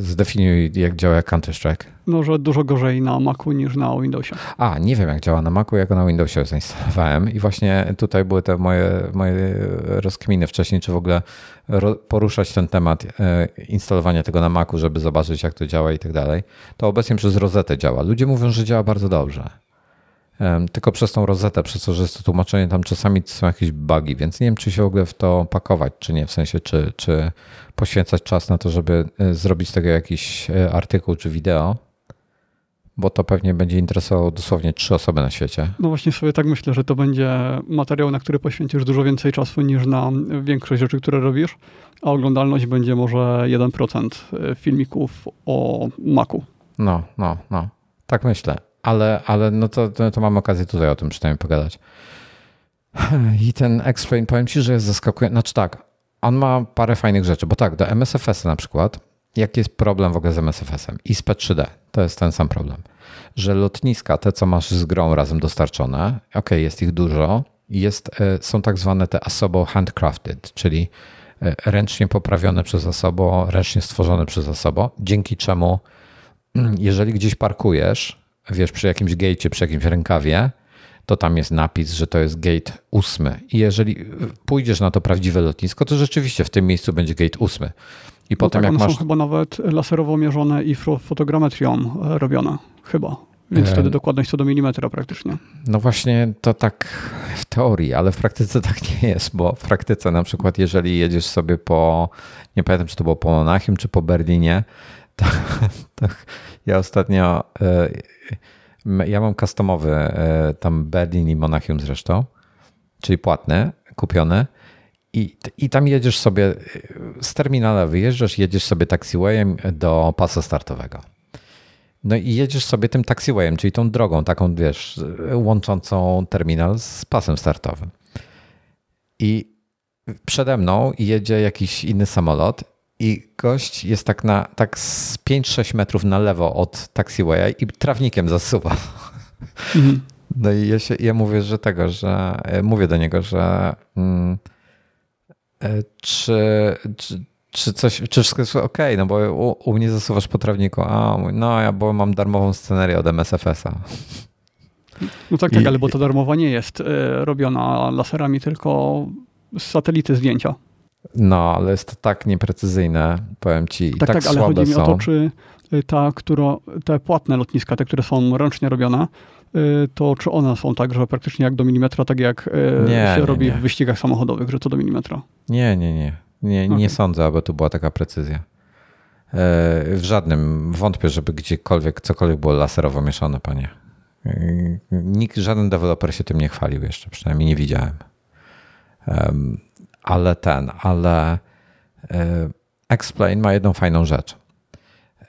Zdefiniuj, jak działa Counter-Strike. No, że dużo gorzej na Macu niż na Windowsie. A, nie wiem, jak działa na Macu, jak na Windowsie zainstalowałem. I właśnie tutaj były te moje, moje rozkminy wcześniej, czy w ogóle poruszać ten temat e, instalowania tego na Macu, żeby zobaczyć, jak to działa i tak dalej. To obecnie przez rozetę działa. Ludzie mówią, że działa bardzo dobrze tylko przez tą rozetę, przez to, że jest to tłumaczenie, tam czasami są jakieś bugi, więc nie wiem, czy się w ogóle w to pakować, czy nie, w sensie, czy, czy poświęcać czas na to, żeby e, zrobić z tego jakiś e, artykuł czy wideo, bo to pewnie będzie interesowało dosłownie trzy osoby na świecie. No właśnie sobie tak myślę, że to będzie materiał, na który poświęcisz dużo więcej czasu niż na większość rzeczy, które robisz, a oglądalność będzie może 1% e, filmików o Macu. No, no, no. Tak myślę ale, ale no to, to, to mam okazję tutaj o tym przynajmniej pogadać. I ten Explain, powiem Ci, że jest zaskakujący. Znaczy tak, on ma parę fajnych rzeczy, bo tak, do MSFS na przykład, jaki jest problem w ogóle z MSFS-em i z P3D, to jest ten sam problem, że lotniska, te co masz z grą razem dostarczone, ok, jest ich dużo, jest, e, są tak zwane te Asobo handcrafted, czyli e, ręcznie poprawione przez Asobo, ręcznie stworzone przez Asobo, dzięki czemu jeżeli gdzieś parkujesz, wiesz, przy jakimś gate'cie, przy jakimś rękawie, to tam jest napis, że to jest gate ósmy. I jeżeli pójdziesz na to prawdziwe lotnisko, to rzeczywiście w tym miejscu będzie gate ósmy. I no potem tak, jak one masz... są chyba nawet laserowo mierzone i fotogrametrią e, robione. Chyba. Więc wtedy dokładność co do milimetra praktycznie. No właśnie to tak w teorii, ale w praktyce tak nie jest, bo w praktyce na przykład jeżeli jedziesz sobie po, nie pamiętam czy to było po Monachium czy po Berlinie, to ja ostatnio e, ja mam customowy e, tam Berlin i Monachium zresztą, czyli płatne, kupione. I, I tam jedziesz sobie e, z terminala, wyjeżdżasz, jedziesz sobie taxiwayem do pasa startowego. No i jedziesz sobie tym taxiwayem, czyli tą drogą, taką wiesz, łączącą terminal z pasem startowym. I przede mną jedzie jakiś inny samolot i gość jest tak na tak z 5-6 metrów na lewo od taxiwaya i trawnikiem zasuwa. Mhm. No i ja, się, ja mówię, że tego, że e, mówię do niego, że mm, e, czy, czy, czy, coś, czy wszystko jest ok, no bo u, u mnie zasuwasz po trawniku, a no ja bo mam darmową scenerię od MSFS-a. No tak, tak, I, ale bo to darmowa nie jest y, robiona laserami, tylko z satelity zdjęcia. No, ale jest to tak nieprecyzyjne, powiem ci. Tak, tak, tak ale chodzi mi o to, czy y, ta, która, te płatne lotniska, te, które są ręcznie robione, y, to czy one są tak, że praktycznie jak do milimetra, tak jak y, nie, się nie, robi nie. w wyścigach samochodowych, że to do milimetra? Nie, nie, nie. Nie, okay. nie sądzę, aby tu była taka precyzja. E, w żadnym, wątpię, żeby gdziekolwiek, cokolwiek było laserowo mieszane, panie. E, nikt, żaden deweloper się tym nie chwalił jeszcze, przynajmniej nie widziałem ale ten, ale Explain ma jedną fajną rzecz.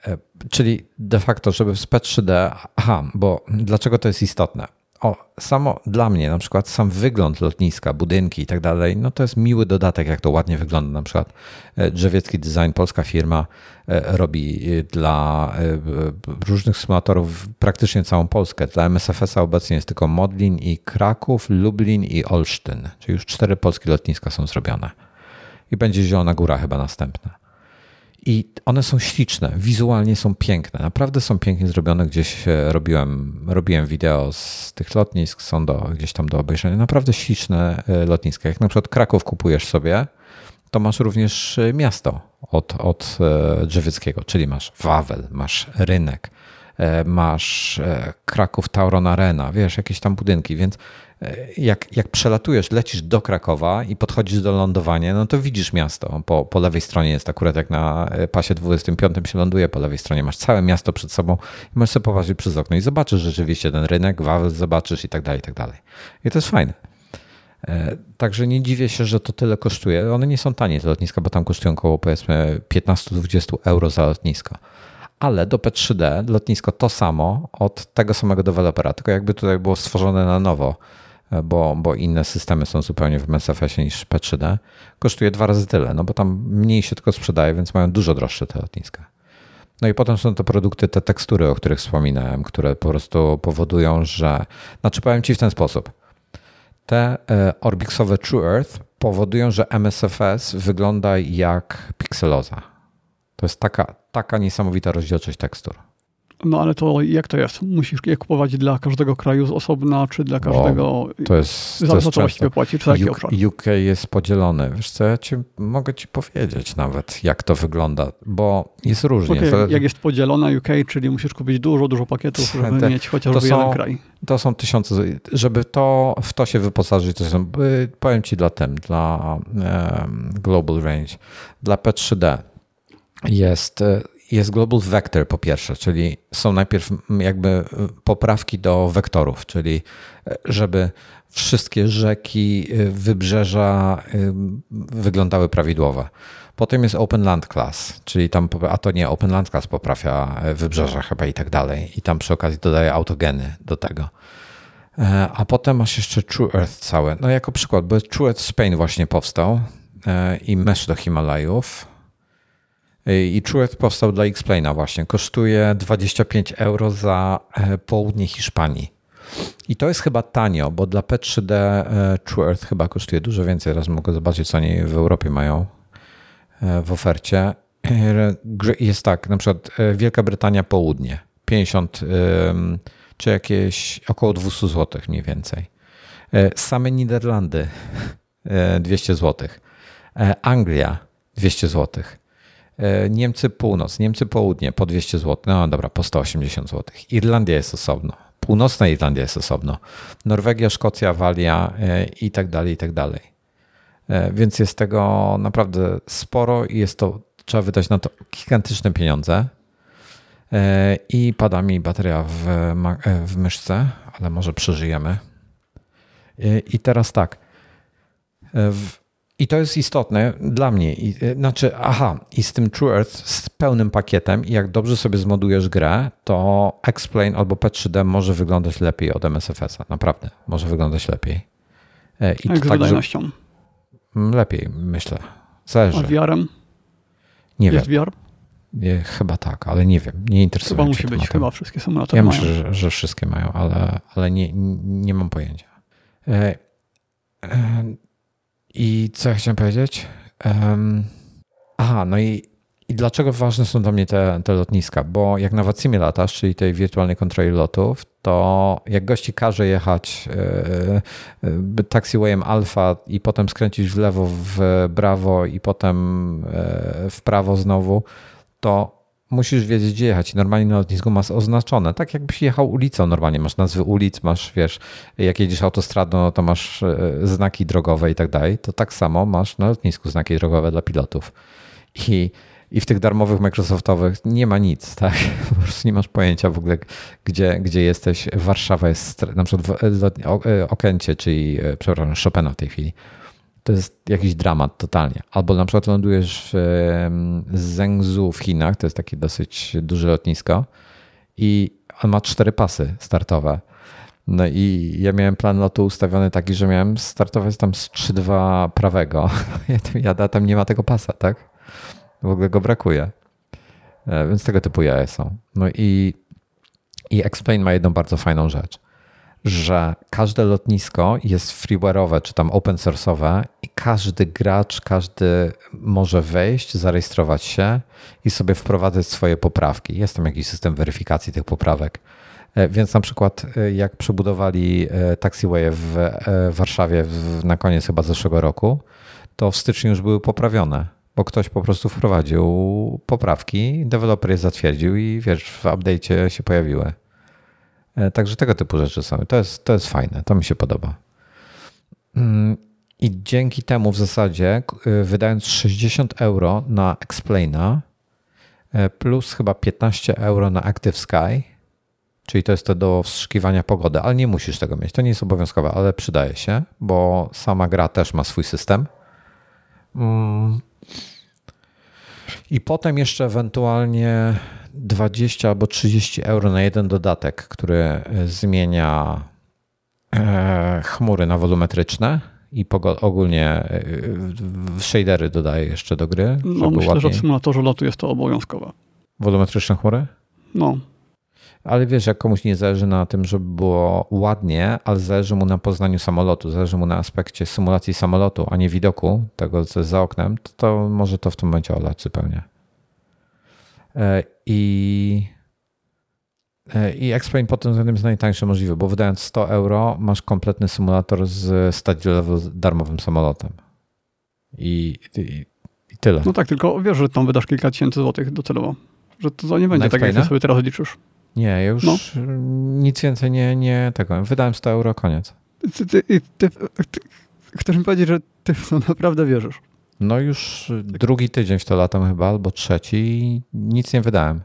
E, czyli de facto, żeby w SP3D, aha, bo dlaczego to jest istotne? O, samo dla mnie, na przykład sam wygląd lotniska, budynki i tak dalej, no to jest miły dodatek, jak to ładnie wygląda. Na przykład e, Drzewiecki Design, polska firma, robi dla różnych symulatorów praktycznie całą Polskę. Dla MSFS-a obecnie jest tylko Modlin i Kraków, Lublin i Olsztyn, czyli już cztery polskie lotniska są zrobione. I będzie Zielona Góra chyba następna. I one są śliczne, wizualnie są piękne, naprawdę są pięknie zrobione. Gdzieś e, robiłem, robiłem wideo z tych lotnisk, są do, gdzieś tam do obejrzenia. Naprawdę śliczne e, lotniska. Jak na przykład Kraków kupujesz sobie, to masz również e, miasto od, od Drzewieckiego, czyli masz Wawel, masz rynek, masz Kraków Tauron Arena, wiesz, jakieś tam budynki, więc jak, jak przelatujesz, lecisz do Krakowa i podchodzisz do lądowania, no to widzisz miasto. Po, po lewej stronie jest akurat jak na pasie 25 się ląduje, po lewej stronie masz całe miasto przed sobą i możesz sobie popatrzeć przez okno i zobaczysz rzeczywiście ten rynek, Wawel zobaczysz i tak dalej, i tak dalej. I to jest fajne. E, także nie dziwię się, że to tyle kosztuje. One nie są tanie te lotniska, bo tam kosztują około powiedzmy 15-20 euro za lotnisko. Ale do P3D lotnisko to samo od tego samego dewelopera, tylko jakby tutaj było stworzone na nowo bo, bo inne systemy są zupełnie w MSFS-ie niż P3D, kosztuje dwa razy tyle, no bo tam mniej się tylko sprzedaje, więc mają dużo droższe te lotniska. No i potem są to produkty, te tekstury, o których wspominałem, które po prostu powodują, że. Znaczy, powiem Ci w ten sposób. Te e, Orbixowe True Earth powodują, że MSFS wygląda jak pikseloza. To jest taka, taka niesamowita rozdzielczość tekstur. No ale to jak to jest? Musisz je kupować dla każdego kraju z osobna, czy dla każdego... to jest... Za to, co właściwie płaci, czy obszar? UK jest podzielony. Wiesz co, ja ci, mogę ci powiedzieć nawet, jak to wygląda, bo jest różnie. Okay, to... Jak jest podzielona UK, czyli musisz kupić dużo, dużo pakietów, żeby te, mieć chociażby są, jeden kraj. To są tysiące... Żeby to w to się wyposażyć, to są, y, powiem ci dla tym, dla um, Global Range, dla P3D jest y, jest Global Vector po pierwsze, czyli są najpierw jakby poprawki do wektorów, czyli e, żeby wszystkie rzeki, e, wybrzeża e, wyglądały prawidłowo. Potem jest Open Land Class, czyli tam, a to nie, Open Land Class poprawia wybrzeża chyba i tak dalej. I tam przy okazji dodaje autogeny do tego. A potem masz jeszcze True Earth całe. No jako przykład, bo True Earth Spain właśnie powstał i mesh do Himalajów i Trueth powstał dla Explaina właśnie. Kosztuje 25 euro za e, południe Hiszpanii. I to jest chyba tanio, bo dla P3D e, True Earth chyba kosztuje dużo więcej. Teraz mogę zobaczyć, co oni w Europie mają e, w ofercie. Jest tak, na przykład Wielka Brytania południe 50 czy jakieś około 200 zł mniej więcej. Same Niderlandy 200 zł. Anglia 200 złotych. E, Niemcy północ, Niemcy południe po 200 zł, no dobra, po 180 zł. Irlandia jest osobno, północna Irlandia jest osobno, Norwegia, Szkocja, Walia e, i tak dalej, i tak dalej. E, więc jest tego naprawdę sporo i jest to, trzeba wydać na to gigantyczne pieniądze. I pada mi bateria w, w myszce, ale może przeżyjemy. I teraz tak. I to jest istotne dla mnie. I, y, znaczy, aha, i z tym True Earth, z pełnym pakietem, i jak dobrze sobie zmodujesz grę, to Explain albo P3D może wyglądać lepiej od MSFS-a. Naprawdę, może wyglądać lepiej. E, I jak z wydajnością? Mm, lepiej, myślę. Zależy. A VR-em? Nie jest wiem. VR? Nie, chyba tak, ale nie wiem. Nie interesuje chyba musi być, chyba wszystkie symulatory Ja myślę, że, że, wszystkie mają, ale, ale nie, nie mam pojęcia. E, e, i co ja chciałem powiedzieć? Um, aha, no i, i dlaczego ważne są dla mnie te, te lotniska? Bo jak na Wacimie latasz, czyli tej wirtualnej kontroli lotów, to jak gości każe jechać yy, yy, taxiwayem alfa i potem skręcić w lewo w prawo i potem yy, w prawo znowu, to musisz wiedzieć, gdzie jechać. Normalnie na lotnisku masz oznaczone. Tak jakbyś jechał ulicą normalnie. Masz nazwy ulic, masz, wiesz, jak jedziesz autostradą, no to masz e, znaki drogowe i tak dalej. To tak samo masz na lotnisku znaki drogowe dla pilotów. I, i w tych darmowych Microsoftowych nie ma nic, tak? Po prostu nie masz pojęcia w ogóle, gdzie, gdzie jesteś. Warszawa jest, na przykład w e, Okęcie, czyli, e, przepraszam, Chopina w tej chwili to jest jakiś dramat totalnie. Albo na przykład lądujesz w Zhengzhou w Chinach, to jest takie dosyć duże lotnisko i on ma cztery pasy startowe. No i ja miałem plan lotu ustawiony taki, że miałem startować tam z 3-2 prawego. Ja tam nie ma tego pasa, tak? W ogóle go brakuje. E, więc tego typu jaje są. No i, i Explain ma jedną bardzo fajną rzecz że każde lotnisko jest freeware'owe czy tam open source'owe i każdy gracz, każdy może wejść, zarejestrować się i sobie wprowadzać swoje poprawki. Jest tam jakiś system weryfikacji tych poprawek. E, więc na przykład e, jak przebudowali e, taxiway w Warszawie na koniec chyba zeszłego roku, to w styczniu już były poprawione, bo ktoś po prostu wprowadził poprawki, deweloper je zatwierdził i wiesz, w update'cie się pojawiły. E, także tego typu rzeczy są. To jest, to jest fajne, to mi się podoba. Mm, I dzięki temu w zasadzie, e, wydając 60 euro na Explaina, e, plus chyba 15 euro na Active Sky, czyli to jest to do wstrzykiwania pogody, ale nie musisz tego mieć. To nie jest obowiązkowe, ale przydaje się, bo sama gra też ma swój system. Mm. I potem jeszcze ewentualnie 20 albo 30 euro na jeden dodatek, który e, zmienia e, chmury na wolumetryczne i ogólnie e, shadery dodaje jeszcze do gry. No myślę, ładniej. że w symulatorze lotu jest to obowiązkowe. Wolumetryczne chmury? No. Ale wiesz, jak komuś nie zależy na tym, żeby było ładnie, ale zależy mu na poznaniu samolotu, zależy mu na aspekcie symulacji samolotu, a nie widoku tego, co jest za oknem, to, to może to w tym momencie olać zupełnie. E, I, e, i Explain pod tym względem jest najtańszy możliwy, bo wydając 100 euro masz kompletny symulator z level darmowym samolotem. I, i, i, tyle. No tak, tylko wiesz, że tam wydasz kilka tysięcy złotych docelowo. Że to nie będzie tak, jak sobie teraz liczysz. Nie, ja już no. nic więcej nie, nie tego. Wydałem 100 euro, koniec. Ty, ty, ty, ty, chcesz mi powiedzieć, że ty w to naprawdę wierzysz? No już drugi tydzień w to latam chyba, albo trzeci i nic nie wydałem.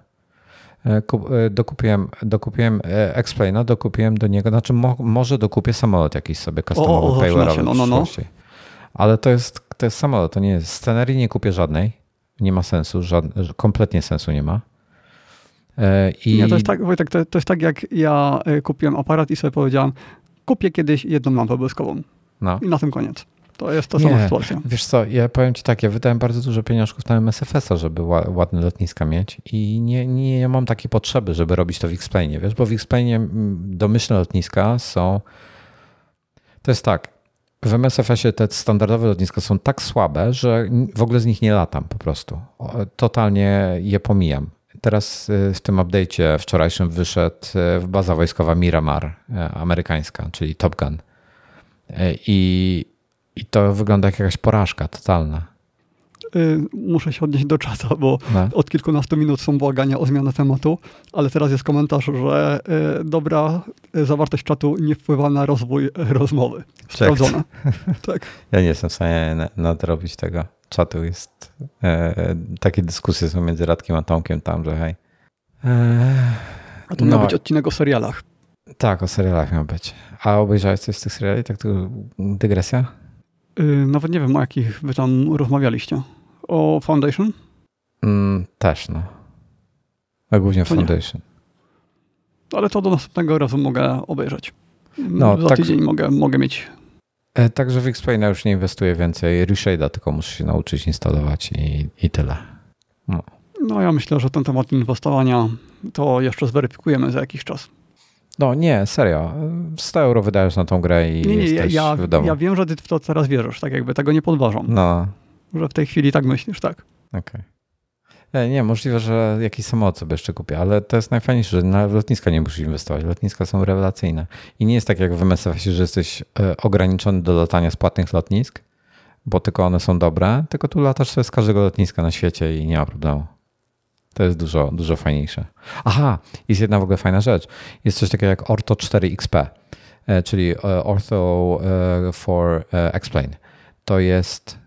E, e, dokupiłem, dokupiłem e, Explaina, dokupiłem do niego, znaczy mo, może dokupię samolot jakiś sobie customowy, payware'owy no, no, no. Ale to jest, to jest samolot, to nie jest. Scenerii nie kupię żadnej, nie ma sensu, żadne, kompletnie sensu nie ma. I... Nie, to jest tak, Wojtek, to, to jest tak jak ja kupiłem aparat i sobie powiedziałem, kupię kiedyś jedną lampę błyskową. No. I na tym koniec. To jest ta sama sytuacja. Wiesz co, ja powiem ci tak, ja wydałem bardzo dużo pieniążków na MSFS-a, żeby ładne lotniska mieć i nie, nie mam takiej potrzeby, żeby robić to w X-Plane, wiesz, bo w X-Plane mm, domyślne lotniska są... To jest tak, w MSFS-ie te standardowe lotniska są tak słabe, że w ogóle z nich nie latam po prostu. Totalnie je pomijam. Teraz y, w tym update'cie wczorajszym wyszedł y, baza wojskowa Miramar, y, amerykańska, czyli Top Gun. I i to wygląda jak jakaś porażka totalna. Y, muszę się odnieść do czata, bo no. od kilkunastu minut są błagania o zmianę tematu, ale teraz jest komentarz, że y, dobra y, zawartość czatu nie wpływa na rozwój rozmowy. Sprawdzone. tak. Ja nie jestem w stanie nadrobić tego. Czatu jest. E, takie dyskusje są między Radkiem a Tomkiem tam, że hej. E, a to no. miał być odcinek o serialach. Tak, o serialach miał być. A obejrzałeś coś z tych seriali? Tak tu dygresja? Yy, nawet nie wiem, o jakich wy tam rozmawialiście. O Foundation? Mm, też, no. A głównie to Foundation. Nie. Ale to do następnego razu mogę obejrzeć. No, Za tak, tydzień mogę, mogę mieć. E, także w Explaina już nie inwestuję więcej. Reshade'a tylko muszę się nauczyć instalować i, i tyle. No. no ja myślę, że ten temat inwestowania to jeszcze zweryfikujemy za jakiś czas. No nie, serio. 100 euro wydajesz na tą grę i nie, nie, jesteś ja, w domu. Ja wiem, że ty w to teraz wierzysz, tak jakby tego nie podważam. No. Że w tej chwili tak myślisz, tak. Okej. Okay. Nie, możliwe, że jakiś samolot sobie jeszcze kupię, ale to jest najfajniejsze, że na lotniska nie musisz inwestować. Lotniska są rewelacyjne. I nie jest tak jak w MSF-ie, że jesteś e, ograniczony do latania z płatnych lotnisk, bo tylko one są dobre, tylko tu latasz sobie z każdego lotniska na świecie i nie ma problemu. To jest dużo, dużo fajniejsze. Aha, jest jedna w ogóle fajna rzecz. Jest coś takiego jak Ortho 4 XP, e, czyli e, Ortho e, for Explain. To jest,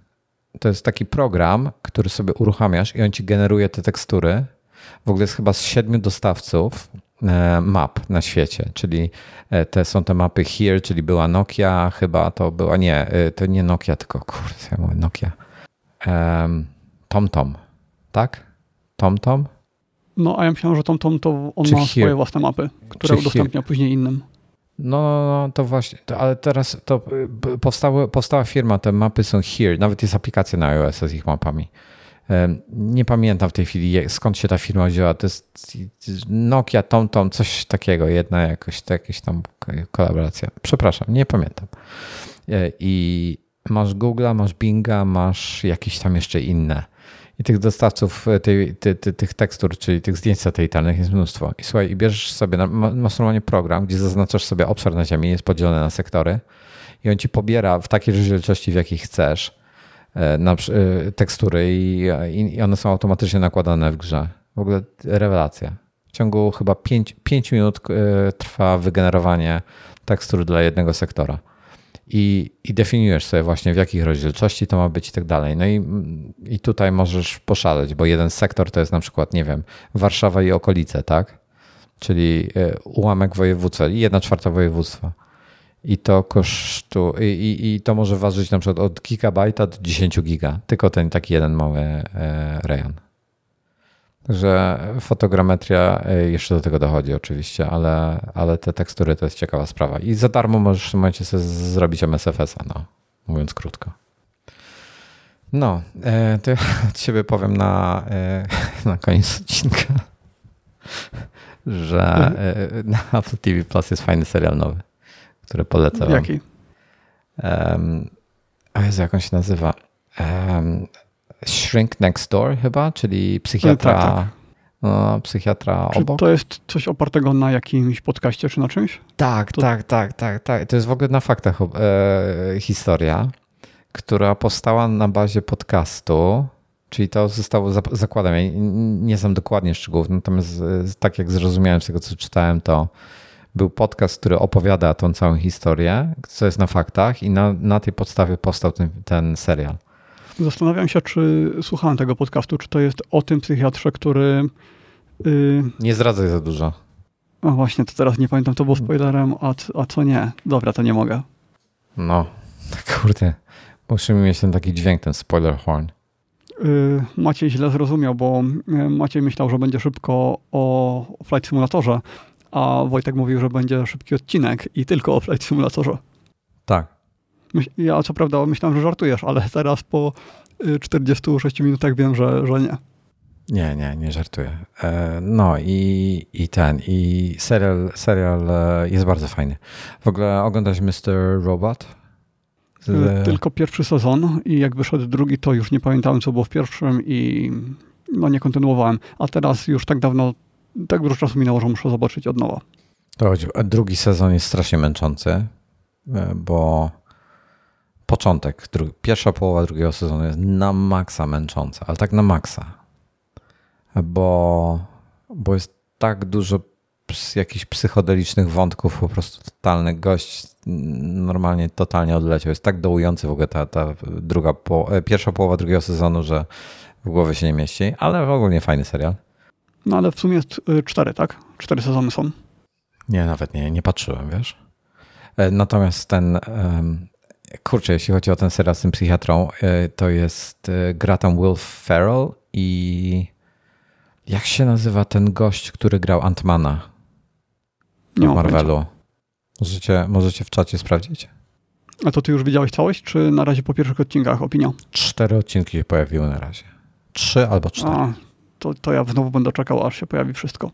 to jest taki program, który sobie uruchamiasz i on ci generuje te tekstury. W ogóle jest chyba z siedmiu dostawców map na świecie, czyli te są te mapy Here, czyli była Nokia, chyba to była, nie, to nie Nokia, tylko kurde, ja mówię Nokia. TomTom, tak? TomTom? No, a ja myślałem, że TomTom to on Czy ma here? swoje własne mapy, które Czy udostępnia później innym. No, no, no, to właśnie, to, ale teraz to y, powstały, powstała firma, te mapy są here, nawet jest aplikacja na iOS z ich mapami. Nie pamiętam w tej chwili skąd się ta firma wzięła. To jest Nokia, TomTom, coś takiego, jedna jakoś, to jakaś tam kolaboracja. Przepraszam, nie pamiętam. E, I masz Google'a, masz Binga, masz jakieś tam jeszcze inne. I tych dostawców e, tej, ty, ty, tych tekstur, czyli tych zdjęć satelitarnych jest mnóstwo. I słuchaj, i bierzesz sobie, masz normalnie program, gdzie zaznaczasz sobie obszar na Ziemi, jest podzielony na sektory i on ci pobiera w takiej rozdzielczości, w jakiej chcesz e, na, e, tekstury i, i one są automatycznie nakładane w grze. W ogóle rewelacja. W ciągu chyba 5 minut trwa wygenerowanie tekstur dla jednego sektora i, i definiujesz sobie właśnie w jakich rozdzielczości to ma być i tak dalej. No i, i tutaj możesz poszaleć, bo jeden sektor to jest na przykład, nie wiem, Warszawa i okolice, tak? Czyli e, ułamek województwa jedna czwarta województwa. I to kosztu, i, i, i to może ważyć na przykład od gigabajta do 10 giga, tylko ten taki jeden mały e, rejon. Także fotogrametria e, jeszcze do tego dochodzi oczywiście, ale, ale te tekstury to jest ciekawa sprawa. I za darmo możesz w tym momencie sobie zrobić MSFS-a, no, mówiąc krótko. No, e, to ja od siebie powiem na, e, na koniec odcinka, że na Apple TV Plus jest fajny serial nowy, który polecam. Jaki? Um, a Jezu, jak on się nazywa? Um, Shrink Next Door chyba, czyli psychiatra, tak, tak. No, psychiatra czy obok. to jest coś opartego na jakimś podcaście czy na czymś? Tak, to... tak, tak, tak, tak. To jest w ogóle na faktach e, historia która powstała na bazie podcastu, czyli to zostało, zakładam, ja nie znam dokładnie szczegółów, natomiast tak jak zrozumiałem z tego, co czytałem, to był podcast, który opowiada tą całą historię, co jest na faktach i na, na tej podstawie powstał ten, ten serial. Zastanawiam się, czy słuchałem tego podcastu, czy to jest o tym psychiatrze, który... Yy... Nie zdradzaj za dużo. No właśnie, to teraz nie pamiętam, to było spoilerem, a, a co nie. Dobra, to nie mogę. No, kurde. Musimy mieć ten taki dźwięk, ten spoiler horn. Yy, Maciej źle zrozumiał, bo y, Maciej myślał, że będzie szybko o Flight Simulatorze, a Wojtek mówił, że będzie szybki odcinek i tylko o Flight Simulatorze. Tak. Ja co prawda myślałem, że żartujesz, ale teraz po 46 y, minutach wiem, że, że nie. Nie, nie, nie żartuję. E, no i, i ten, i serial, serial e, jest bardzo fajny. W ogóle oglądać Mr. Robot? Z... Tylko pierwszy sezon i jak wyszedł drugi, to już nie pamiętałem, co było w pierwszym i no nie kontynuowałem. A teraz już tak dawno, tak dużo czasu minęło, że muszę zobaczyć od nowa. To chodzi. Drugi sezon jest strasznie męczący, e, bo początek, drugi, pierwsza połowa drugiego sezonu jest na maksa męcząca, ale tak na maksa. Bo, bo jest tak dużo jakichś psychodelicznych wątków, po prostu totalny gość normalnie totalnie odleciał. Jest tak dołujący w ogóle ta, ta druga, po, e, pierwsza połowa drugiego sezonu, że w głowie się nie mieści, ale w ogóle nie fajny serial. No ale w sumie jest y, cztery, tak? Cztery sezony są. Nie, nawet nie, nie patrzyłem, wiesz. E, natomiast ten, kurczę, jeśli chodzi o ten serial z tym psychiatrą, e, to jest gra tam Will Ferrell i jak się nazywa ten gość, który grał Antmana w Marvelu? Możecie, możecie w czacie sprawdzić. A to ty już widziałeś całość, czy na razie po pierwszych odcinkach opinia? Cztery odcinki się pojawiły na razie. Trzy albo cztery. A, to, to ja znowu będę czekał, aż się pojawi wszystko.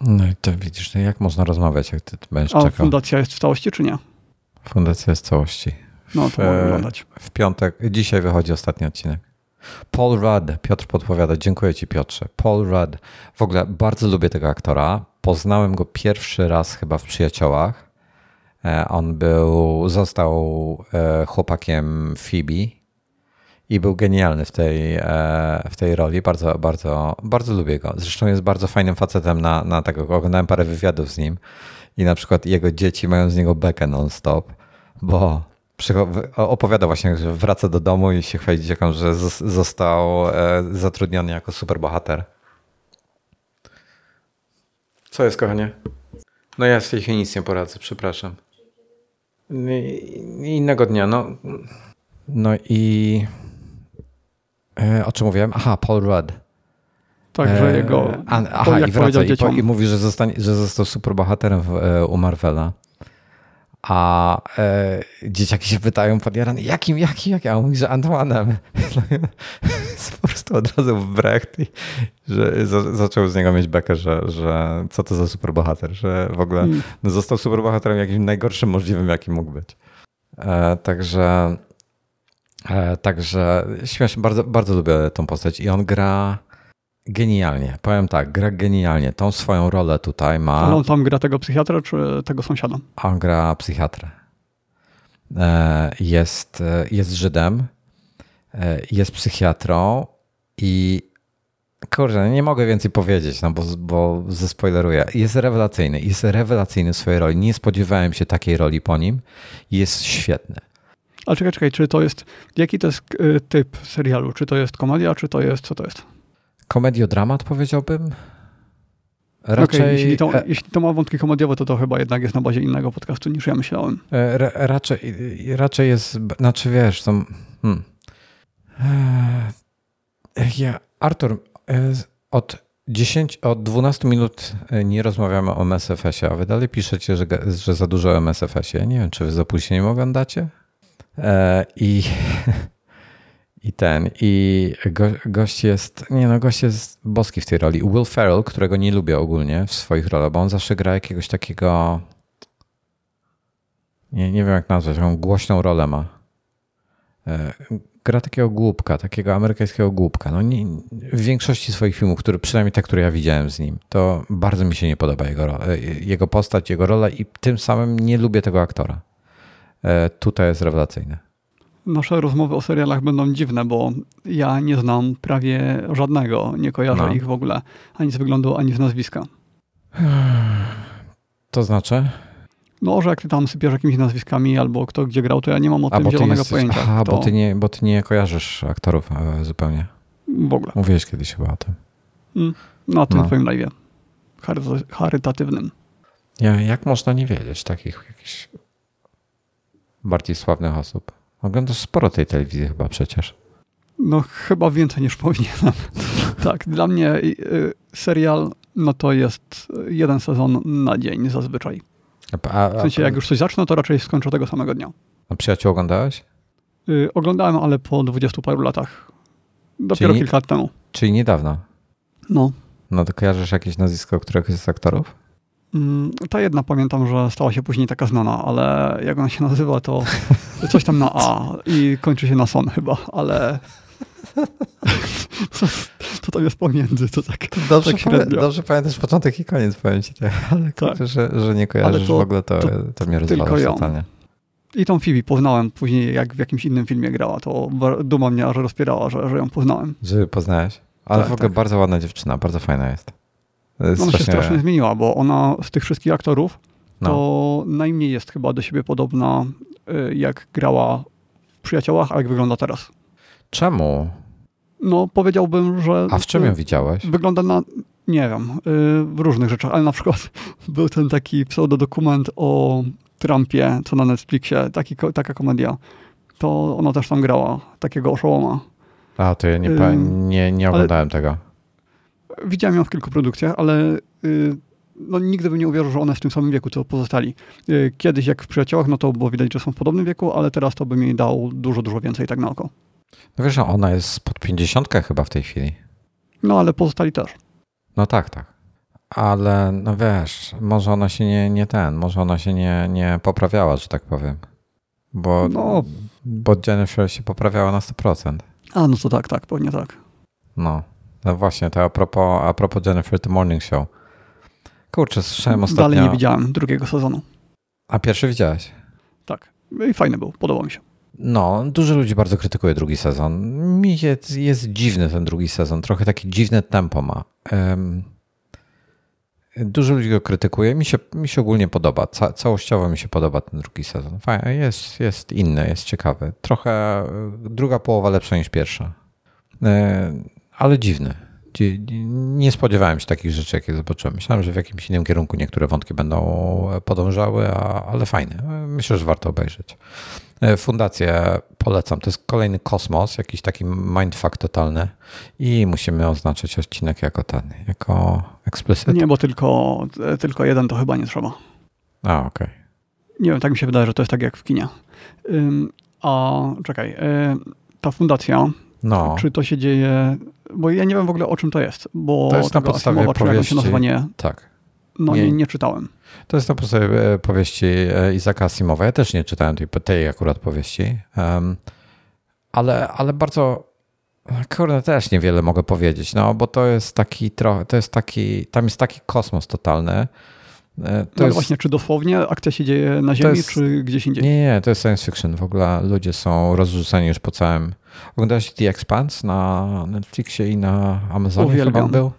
No i to widzisz, no jak można rozmawiać, jak ty będziesz A czekał. fundacja jest w całości, czy nie? Fundacja jest w całości. No to mogę oglądać. W piątek, dzisiaj wychodzi ostatni odcinek. Paul Rudd, Piotr podpowiada, dziękuję ci Piotrze. Paul Rudd, w ogóle bardzo lubię tego aktora. Poznałem go pierwszy raz chyba w Przyjaciołach. E, on był, został e, chłopakiem Phoebe i był genialny w tej, e, w tej roli. Bardzo, bardzo, bardzo lubię go. Zresztą jest bardzo fajnym facetem na, na tego. Oglądałem parę wywiadów z nim i na przykład jego dzieci mają z niego bekę non-stop, bo opowiada właśnie, że wraca do domu i się chwali dzieciakom, że został zatrudniony jako superbohater. Co jest, kochanie? No ja w tej chwili nic nie poradzę, przepraszam. Innego dnia, no. No i e, o czym mówiłem? Aha, Paul Rudd. Tak, że e, jego. A, aha, i wraca i, po, i, mówi, że, zostanie, że został superbohaterem w, e, u Marvela. A e, dzieciaki się pytają podjarane, jakim, jakim, jakim? A on mówi, że Antoinem. po prostu od razu w brecht i że za, zaczął z niego mieć bekę, że, że co to za superbohater, że w ogóle mm. no, został superbohaterem jakimś najgorszym możliwym, jakim mógł być. E, także e, także śmiesznie, bardzo, bardzo lubię tą postać i on gra Genialnie. Powiem tak, gra genialnie. Tą swoją rolę tutaj ma. Ale on tam gra tego psychiatra, czy tego sąsiada? On gra psychiatrę. E, jest, e, jest Żydem, e, jest psychiatrą i Kurde, nie mogę więcej powiedzieć, no bo, bo zespoileruję. Jest rewelacyjny, jest rewelacyjny w swojej roli. Nie spodziewałem się takiej roli po nim. Jest świetny. Ale czekaj, czekaj, czy to jest, jaki to jest typ serialu? Czy to jest komedia, czy to jest, co to jest? Komediodramat powiedziałbym. Raczej, okay, jeśli, to, e, jeśli to ma wątki komediowe, to to chyba jednak jest na bazie innego podcastu niż ja myślałem. E, raczej, raczej jest, znaczy wiesz, to, hmm. e, ja, Artur, od 10, od 12 minut nie rozmawiamy o MSFS-ie, a wy dalej piszecie, że, że za dużo o MSFS-ie. Nie wiem, czy wy z opóźnieniem oglądacie? I I ten, i go, gość jest, nie no, gość jest boski w tej roli. Will Ferrell, którego nie lubię ogólnie w swoich rolach, bo on zawsze gra jakiegoś takiego, nie, nie wiem jak nazwać, on głośną rolę ma. E, gra takiego głupka, takiego amerykańskiego głupka. No nie, w większości swoich filmów, które, przynajmniej te, które ja widziałem z nim, to bardzo mi się nie podoba jego, e, jego postać, jego rola i tym samym nie lubię tego aktora. E, tutaj jest rewelacyjny. Nasze rozmowy o serialach będą dziwne, bo ja nie znam prawie żadnego, nie kojarzę no. ich w ogóle, ani z wyglądu, ani z nazwiska. To znaczy? No, że jak ty tam sypiesz jakimiś nazwiskami albo kto gdzie grał, to ja nie mam o A, tym zielonego jesteś, pojęcia. Aha, to... bo, ty nie, bo ty nie kojarzysz aktorów e, zupełnie. W ogóle. Mówiłeś kiedyś chyba o tym. Mm, na tym no. twoim live. charytatywnym. Ja, jak można nie wiedzieć takich jakichś bardziej sławnych osób? Oglądasz sporo tej telewizji chyba przecież. No chyba więcej niż powinienem. tak, dla mnie y, serial no to jest jeden sezon na dzień zazwyczaj. A, w sensie jak już coś zacznę, to raczej skończę tego samego dnia. A Przyjaciół oglądałeś? Y, oglądałem, ale po dwudziestu paru latach. Dopiero czyli, kilka lat temu. Czyli niedawno? No. No to kojarzysz jakieś nazwisko któregoś z aktorów? Mm, ta jedna pamiętam, że stała się później taka znana, ale jak ona się nazywa, to coś tam na A i kończy się na Son chyba, ale to tam jest pomiędzy, to tak, dobrze, tak średnio. Dobrze pamiętasz początek i koniec, powiem ci tak, ale tak. że, że nie kojarzysz to, w ogóle, to, to, to mnie totalnie. I tą Phoebe poznałem później, jak w jakimś innym filmie grała, to duma mnie że rozpierała, że, że ją poznałem. Że poznałeś? Ale tak, w ogóle tak. bardzo ładna dziewczyna, bardzo fajna jest. Ona strasznie... się strasznie zmieniła, bo ona z tych wszystkich aktorów no. to najmniej jest chyba do siebie podobna, y, jak grała w Przyjaciołach, a jak wygląda teraz. Czemu? No, powiedziałbym, że. A w czym ją widziałeś? Wygląda na. Nie wiem, y, w różnych rzeczach, ale na przykład był ten taki pseudodokument o Trumpie, co na Netflixie, taki, taka komedia. To ona też tam grała, takiego oszołoma. A, to ja nie, y, nie, nie oglądałem tego. Widziałem ją w kilku produkcjach, ale y, no, nigdy bym nie uwierzył, że one jest w tym samym wieku, co pozostali. Kiedyś, jak w Przyjaciołach, no to było widać, że są w podobnym wieku, ale teraz to by mi dał dużo, dużo więcej tak na oko. No wiesz, ona jest pod 50 chyba w tej chwili. No ale pozostali też. No tak, tak. Ale no wiesz, może ona się nie, nie ten, może ona się nie, nie poprawiała, że tak powiem. Bo, no. bo Jennifer się poprawiała na 100%. A, no to tak, tak, pewnie tak. No. No właśnie, to a propos, a propos Jennifer The Morning Show. Kurczę, słyszałem ostatnio... Dalej nie widziałem drugiego sezonu. A pierwszy widziałeś? Tak. I fajny był, podobał mi się. No, dużo ludzi bardzo krytykuje drugi sezon. Mi jest, jest dziwny ten drugi sezon, trochę takie dziwne tempo ma. Um, dużo ludzi go krytykuje, mi się, mi się ogólnie podoba. Ca całościowo mi się podoba ten drugi sezon. Fajnie, jest, jest inny, jest ciekawy. Trochę druga połowa lepsza niż pierwsza. E, ale dziwny. Nie spodziewałem się takich rzeczy, jakie zobaczyłem. Myślałem, że w jakimś innym kierunku niektóre wątki będą podążały, a, ale fajne. Myślę, że warto obejrzeć. E, fundację polecam. To jest kolejny kosmos, jakiś taki mindfuck totalny i musimy oznaczyć odcinek jako ten, jako explicit. Nie, bo tylko, tylko jeden to chyba nie trzeba. A, okej. Okay. Nie wiem, tak mi się wydaje, że to jest tak jak w kinie. A czekaj, ta fundacja, no. czy to się dzieje, bo ja nie wiem w ogóle o czym to jest, bo to jest na podstawie Asimowa, powieści. Się nazywa, nie, tak. No nie, nie czytałem. To jest na podstawie e, powieści e, Izaka Asimowa. Ja też nie czytałem tej, tej akurat powieści, um, ale, ale bardzo Kurde, też niewiele mogę powiedzieć, no bo to jest taki trochę, to jest taki, tam jest taki kosmos totalny. E, to no jest, właśnie, czy dosłownie akcja się dzieje na Ziemi, jest, czy gdzieś indziej? Nie, nie, to jest science fiction. W ogóle ludzie są rozrzuceni już po całym... Oglądałeś The Expanse na Netflixie i na Amazonie Uwielbiam. chyba był?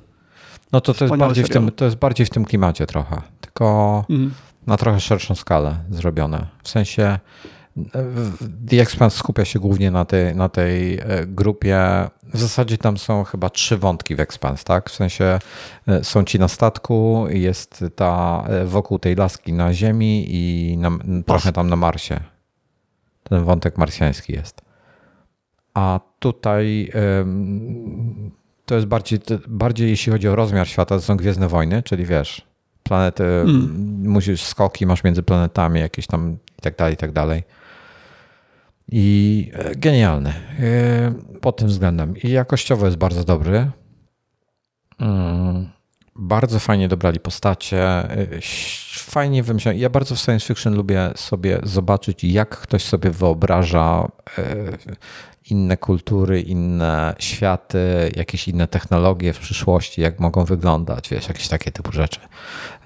No to, to, jest bardziej w tym, to jest bardziej w tym klimacie trochę, tylko mhm. na trochę szerszą skalę zrobione. W sensie The Expanse skupia się głównie na tej, na tej e, grupie. W zasadzie tam są chyba trzy wątki w Expanse, tak? W sensie e, są ci na statku, jest ta wokół tej laski na Ziemi i na, trochę tam na Marsie. Ten wątek marsjański jest. A tutaj to jest bardziej, bardziej jeśli chodzi o rozmiar świata, to są Gwiezdne Wojny, czyli wiesz, planety, mm. musisz skoki, masz między planetami jakieś tam i tak dalej, i tak dalej. I e, genialny pod tym względem. I jakościowo jest bardzo dobry. Mm, bardzo fajnie dobrali postacie, fajnie wymyślałem. Ja bardzo w science fiction lubię sobie zobaczyć, jak ktoś sobie wyobraża inne kultury, inne światy, jakieś inne technologie w przyszłości, jak mogą wyglądać, wiesz, jakieś takie typu rzeczy.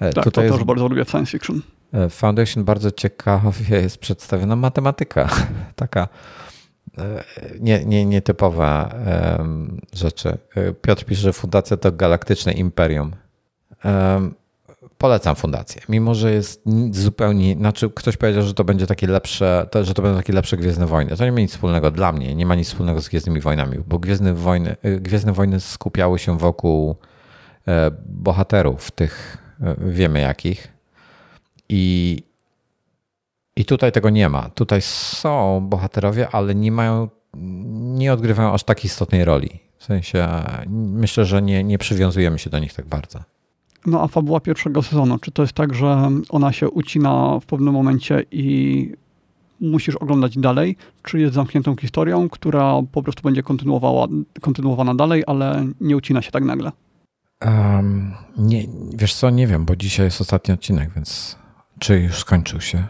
E, tak, Tutaj to też bardzo lubię science fiction. E, Foundation bardzo ciekawie jest przedstawiona matematyka, taka e, nie, nie, nietypowe rzeczy. Piotr pisze, że fundacja to galaktyczne imperium polecam fundację. Mimo, że jest zupełnie, znaczy ktoś powiedział, że to będzie takie lepsze, że to będą takie lepsze Gwiezdne Wojny. To nie ma nic wspólnego dla mnie, nie ma nic wspólnego z Gwiezdnymi Wojnami, bo Gwiezdne Wojny, Gwiezdne Wojny skupiały się wokół e, bohaterów, tych e, wiemy jakich. I, I tutaj tego nie ma. Tutaj są bohaterowie, ale nie mają, nie odgrywają aż tak istotnej roli. W sensie myślę, że nie, nie przywiązujemy się do nich tak bardzo. No a fabuła pierwszego sezonu, czy to jest tak, że ona się ucina w pewnym momencie i musisz oglądać dalej, czy jest zamkniętą historią, która po prostu będzie kontynuowała, kontynuowana dalej, ale nie ucina się tak nagle? Um, nie, wiesz co, nie wiem, bo dzisiaj jest ostatni odcinek, więc czy już skończył się?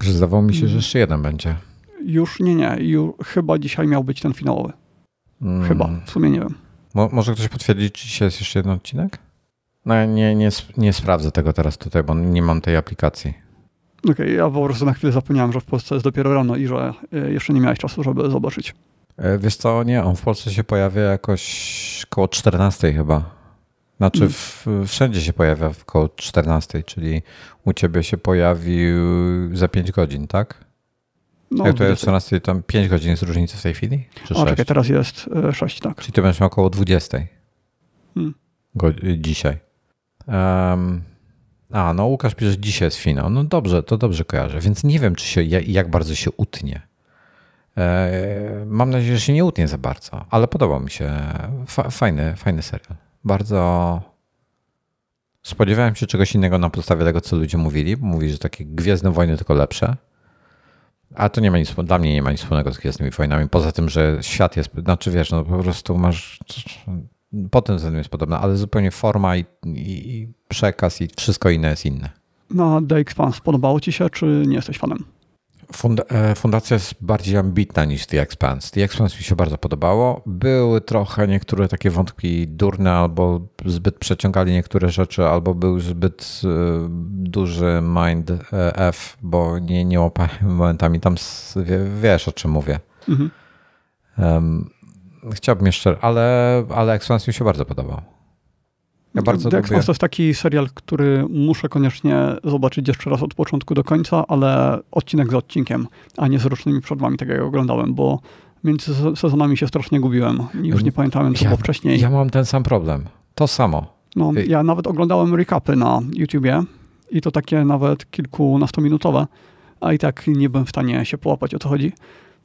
Że zdawało mi się, że jeszcze jeden będzie. Już nie, nie. Już, chyba dzisiaj miał być ten finałowy. Hmm. Chyba, w sumie nie wiem. Mo, może ktoś potwierdzić, czy dzisiaj jest jeszcze jeden odcinek? No ja nie, nie, nie sprawdzę tego teraz tutaj, bo nie mam tej aplikacji. Okej, okay, ja po prostu na chwilę zapomniałem, że w Polsce jest dopiero rano i że e, jeszcze nie miałeś czasu, żeby zobaczyć. E, wiesz co, nie, on w Polsce się pojawia jakoś koło 14 chyba. Znaczy w, wszędzie się pojawia koło 14, czyli u ciebie się pojawił za 5 godzin, tak? No, Jak to jest 14, tam 5 godzin jest różnicy w tej chwili? Czy o, czekaj, teraz jest 6, e, tak. Czyli to będziesz miał około 20 hmm. Dzisiaj. Um, a, no Łukasz pisze, że dzisiaj jest finał. No dobrze, to dobrze kojarzę. Więc nie wiem, czy się, jak bardzo się utnie. E, mam nadzieję, że się nie utnie za bardzo, ale podobał mi się. Fajny, fajny serial. Bardzo spodziewałem się czegoś innego na podstawie tego, co ludzie mówili. Mówi, że takie Gwiezdne Wojny tylko lepsze. A to nie ma nic, dla mnie nie ma nic wspólnego z Gwiezdnymi Wojnami. Poza tym, że świat jest, znaczy wiesz, no po prostu masz pod tym względem jest podobna, ale zupełnie forma i, i, i przekaz i wszystko inne jest inne. No, The Expanse podobało ci się, czy nie jesteś fanem? E, fundacja jest bardziej ambitna niż The Expanse. The Expanse mi się bardzo podobało. Były trochę niektóre takie wątki durne, albo zbyt przeciągali niektóre rzeczy, albo był zbyt e, duży mind e, F, bo nie, nie łapałem momentami tam, wiesz o czym mówię. Mhm. Um, chciałbym jeszcze, ale, ale Expanse mi się bardzo podobał. Ja bardzo The Expanse to jest taki serial, który muszę koniecznie zobaczyć jeszcze raz od początku do końca, ale odcinek za odcinkiem, a nie z rocznymi przerwami, tak jak oglądałem, bo między sezonami się strasznie gubiłem. Już nie pamiętałem, co ja, było wcześniej. Ja mam ten sam problem. To samo. No, ja nawet oglądałem recapy na YouTubie i to takie nawet kilkunastominutowe, a i tak nie byłem w stanie się połapać, o co chodzi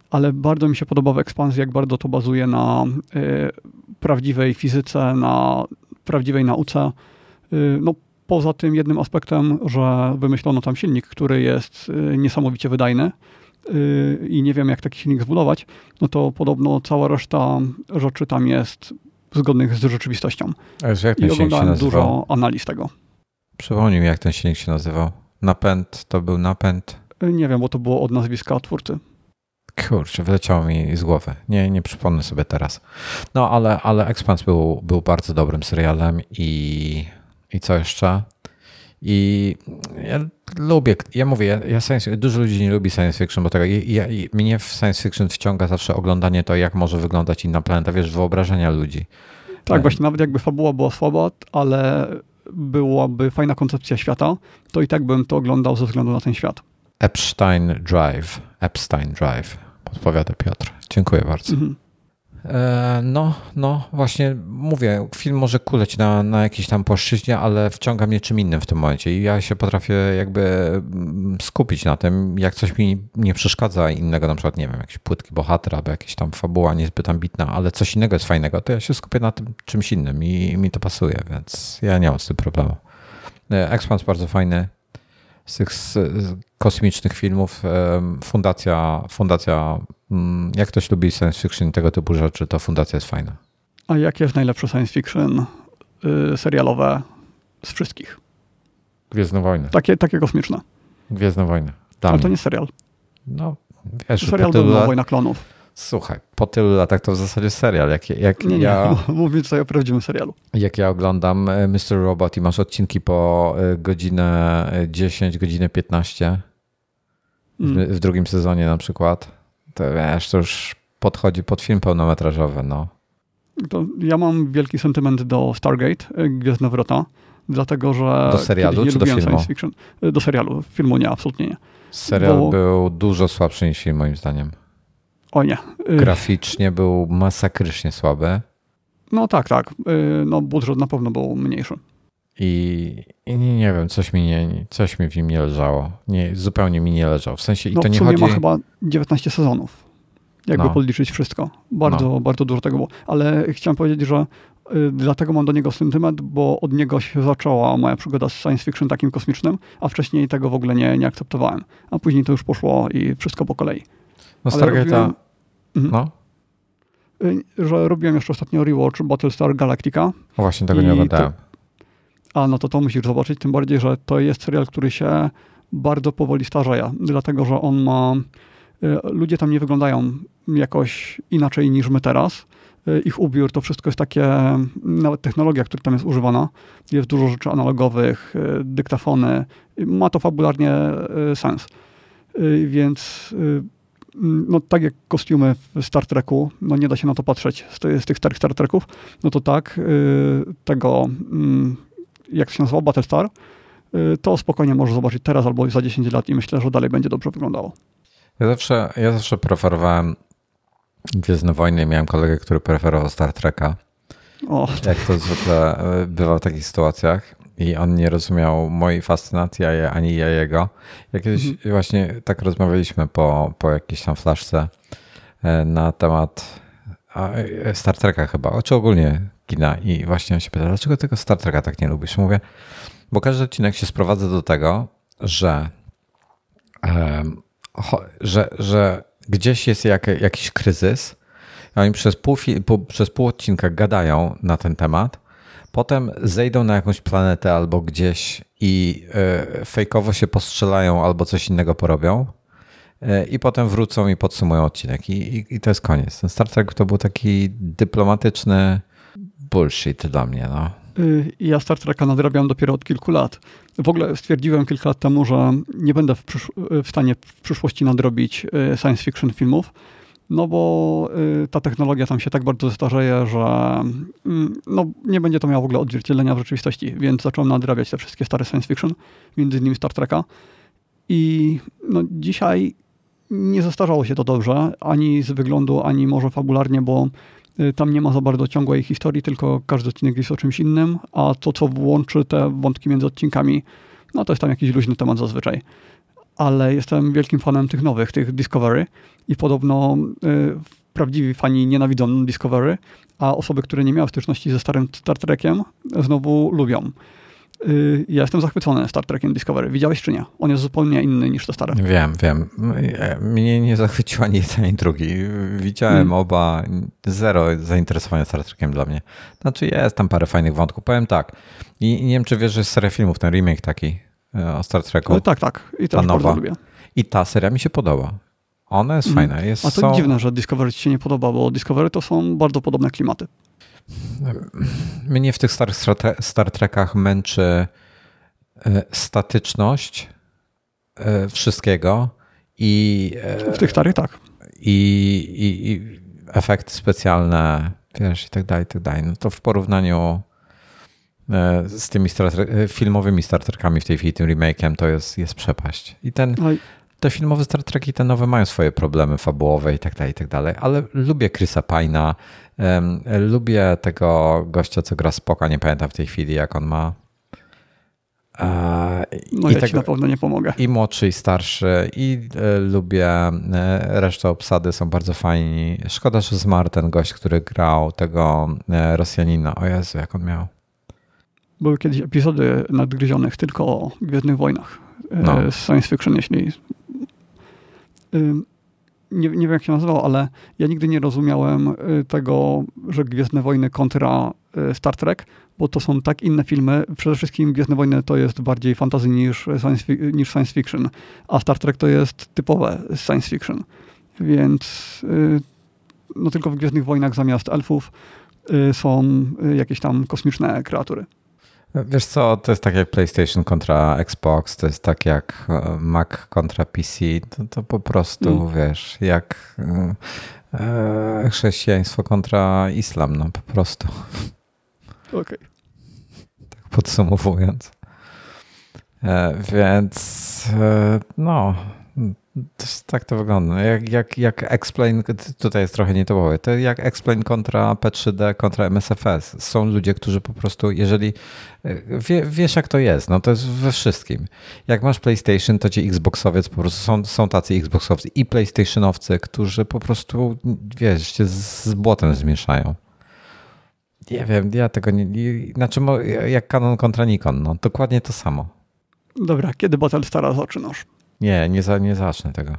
ale bardzo mi się podoba w ekspansji, jak bardzo to bazuje na y, prawdziwej fizyce, na prawdziwej nauce. Y, no, poza tym jednym aspektem, że wymyślono tam silnik, który jest y, niesamowicie wydajny i nie wiem, jak taki silnik zbudować, no to podobno cała reszta rzeczy tam jest zgodnych z rzeczywistością. A już jak ten I oglądałem dużo analiz tego. Przypomnij mi, jak ten silnik się nazywał. Napęd, to był napęd? Nie wiem, bo to było od nazwiska twórcy. Kurczę, wyleciało mi z głowy. Nie, nie przypomnę sobie teraz. No, ale, ale Expanse był, był bardzo dobrym serialem i, i co jeszcze? I ja lubię, ja mówię, ja science, dużo ludzi nie lubi science fiction, bo tego, ja, mnie w science fiction wciąga zawsze oglądanie to, jak może wyglądać inna planeta, wiesz, wyobrażenia ludzi. Tak, właśnie nawet jakby fabuła była słaba, ale byłaby fajna koncepcja świata, to i tak bym to oglądał ze względu na ten świat. Epstein Drive. Epstein Drive podpowiada Piotr. Dziękuję bardzo. Mhm. E, no, no, właśnie mówię, film może kuleć na, na jakiejś tam płaszczyźnie, ale wciąga mnie czym innym w tym momencie i ja się potrafię jakby mm, skupić na tym, jak coś mi nie przeszkadza innego, na przykład, nie wiem, jakiś płytki bohater albo jakaś tam fabuła niezbyt ambitna, ale coś innego jest fajnego, to ja się skupię na tym czymś innym i, i mi to pasuje, więc ja nie mam z tym problemu. Expans bardzo fajny, z tych kosmicznych filmów fundacja, fundacja, mm, jak ktoś lubi science fiction i tego typu rzeczy, to fundacja jest fajna. A jakie jest najlepsze science fiction y, serialowe z wszystkich? Gwiezdne Wojny. Takie, takie kosmiczne. Gwiezdne Wojny. Dla Ale to nie serial. No, wiesz, serial był lat... Wojna Klonów. Słuchaj, po tylu latach to w zasadzie serial. Jak, jak nie, nie, ja, mówię tutaj o prawdziwym serialu. Jak ja oglądam e, Mr. Robot i masz odcinki po e, godzinę 10, e, godzinę 15 mm. w, drugim sezonie na przykład, to wiesz, to już podchodzi pod film pełnometrażowy, no. To ja mam wielki sentyment do Stargate, Gwiezdne Wrota, dlatego że... Do serialu czy do filmu? Do serialu, filmu nie, absolutnie nie. Serial Bo... był dużo słabszy niż film moim zdaniem. O nie. Y, Graficznie był masakrycznie słaby. No tak, tak. Y, no budżet na pewno był mniejszy. I, I, nie wiem, coś mi, nie, coś mi w nim nie leżało. Nie, zupełnie mi nie leżało. W sensie, i no, to nie chodzi... ma chyba 19 sezonów. Jakby no. podliczyć wszystko. Bardzo, no. bardzo dużo tego było. Ale chciałem powiedzieć, że y, dlatego mam do niego sentyment, bo od niego się zaczęła moja przygoda z science fiction takim kosmicznym, a wcześniej tego w ogóle nie, nie akceptowałem. A później to już poszło i wszystko po kolei. No Stargate'a... Mhm. No. Y, że robiłem jeszcze ostatnio rewatch Battlestar Galactica. O właśnie, tego nie oglądałem. A no to to musisz zobaczyć, tym bardziej, że to jest serial, który się bardzo powoli starzeje, dlatego że on ma... Y, ludzie tam nie wyglądają jakoś inaczej niż my teraz. Y, ich ubiór, to wszystko jest takie, nawet technologia, która tam jest używana, jest dużo rzeczy analogowych, dyktafony, ma to fabularnie sens. Więc no tak jak kostiumy w Star Treku, no nie da się na to patrzeć z, z tych starych Star Treków, no to tak, y, tego, mm, jak się nazywa, Battlestar, y, to spokojnie możesz zobaczyć teraz albo za 10 lat i myślę, że dalej będzie dobrze wyglądało. Ja zawsze, ja zawsze preferowałem Gwiezdne Wojny. Miałem kolegę, który preferował Star Treka. O. Jak to zwykle y, bywa w takich sytuacjach i on nie rozumiał mojej fascynacji, ani ja jego. Jak kiedyś mhm. właśnie tak rozmawialiśmy po, po jakiejś tam flaszce e, na temat e, Star Treka chyba, czy ogólnie kina i właśnie on się pyta, dlaczego tego Star Treka tak nie lubisz? Mówię, bo każdy odcinek się sprowadza do tego, że, że, że gdzieś jest jak, jakiś kryzys, oni przez pół, przez pół odcinka gadają na ten temat, potem zejdą na jakąś planetę albo gdzieś i e, fejkowo się postrzelają albo coś innego porobią e, i potem wrócą i podsumują odcinek i, i, i to jest koniec. Ten Star Trek to był taki dyplomatyczny bullshit dla mnie. No. Y, ja Star Treka nadrabiam dopiero od kilku lat. W ogóle stwierdziłem kilka lat temu, że nie będę w, w stanie w przyszłości nadrobić y, science fiction filmów, no bo y, ta technologia tam się tak bardzo starzeje, że mm, no, nie będzie to miało w ogóle odzwierciedlenia w rzeczywistości, więc zacząłem nadrabiać te wszystkie stare science fiction, między innymi Star Treka. I no, dzisiaj nie zestarzało się to dobrze, ani z wyglądu, ani może fabularnie, bo y, tam nie ma za bardzo ciągłej historii, tylko każdy odcinek jest o czymś innym, a to, co włączy te wątki między odcinkami, no to jest tam jakiś luźny temat zazwyczaj ale jestem wielkim fanem tych nowych, tych Discovery i podobno y, prawdziwi fani nienawidzą Discovery, a osoby, które nie miały styczności ze starym Star Trekiem znowu lubią. Y, ja jestem zachwycony Star Trekiem Discovery. Widziałeś czy nie? On jest zupełnie inny niż te stare. Wiem, wiem. Mnie nie zachwycił ani jeden, ani drugi. Widziałem hmm. oba. Zero zainteresowania Star Trekiem dla mnie. Znaczy jest tam parę fajnych wątków. Powiem tak. I nie wiem, czy wiesz, że jest seria filmów, ten remake taki o Star Treku. E, tak, tak. I też bardzo lubię. I ta seria mi się podoba. Ona jest mm. fajna. Jest, A to są... dziwne, że Discovery ci się nie podoba, bo Discovery to są bardzo podobne klimaty. Mnie w tych starych Star Trekach męczy e, statyczność wszystkiego i... W tych starych tak. I, i, i efekty specjalne, wiesz, i tak dalej, i tak dalej. No to w porównaniu E, z tymi e, filmowymi Star Trekami w tej chwili, tym remake'iem, to jest, jest przepaść. I ten, te filmowe Star Treki, te nowe mają swoje problemy fabułowe i tak dalej, i tak dalej, ale lubię Chrisa Pina, um, lubię tego gościa, co gra Spoka, nie pamiętam w tej chwili, jak on ma. E, no I ja tego, na pewno nie pomogę. I młodszy, i starszy, i e, lubię, e, resztę obsady są bardzo fajni. Szkoda, że zmarł ten gość, który grał tego e, Rosjanina. O Jezu, jak on miał. Były kiedyś epizody nadgryzionych tylko o Gwiezdnych Wojnach. no. science fiction, jeśli nie, nie wiem jak się nazywał, ale ja nigdy nie rozumiałem y, tego, że Gwiezdne Wojny kontra y, Star Trek, bo to są tak inne filmy. Przede wszystkim Gwiezdne Wojny to jest bardziej fantasy niż science, niż science fiction, a Star Trek to jest typowe science fiction. Więc y, no tylko w Gwiezdnych Wojnach zamiast elfów są jakieś tam kosmiczne kreatury. Wiesz co, to jest tak jak PlayStation kontra Xbox, to jest tak jak e, Mac kontra PC, to, to po prostu mm. wiesz, jak e, e, chrześcijaństwo kontra islam, no po prostu. Okej. Okay. Tak podsumowując. E, więc e, no, tak to wygląda. Jak, jak, jak Explain, tutaj jest trochę nietypowe, to jak Explain kontra P3D, kontra MSFS. Są ludzie, którzy po prostu, jeżeli wie, wiesz jak to jest, no to jest we wszystkim. Jak masz PlayStation, to ci Xboxowiec po prostu są, są tacy Xboxowcy i PlayStationowcy, którzy po prostu, wiesz, się z błotem zmieszają. Nie wiem, ja tego nie, znaczy jak Canon kontra Nikon, no dokładnie to samo. Dobra, kiedy Battlestara zaczynasz? Nie, nie, za, nie zacznę tego.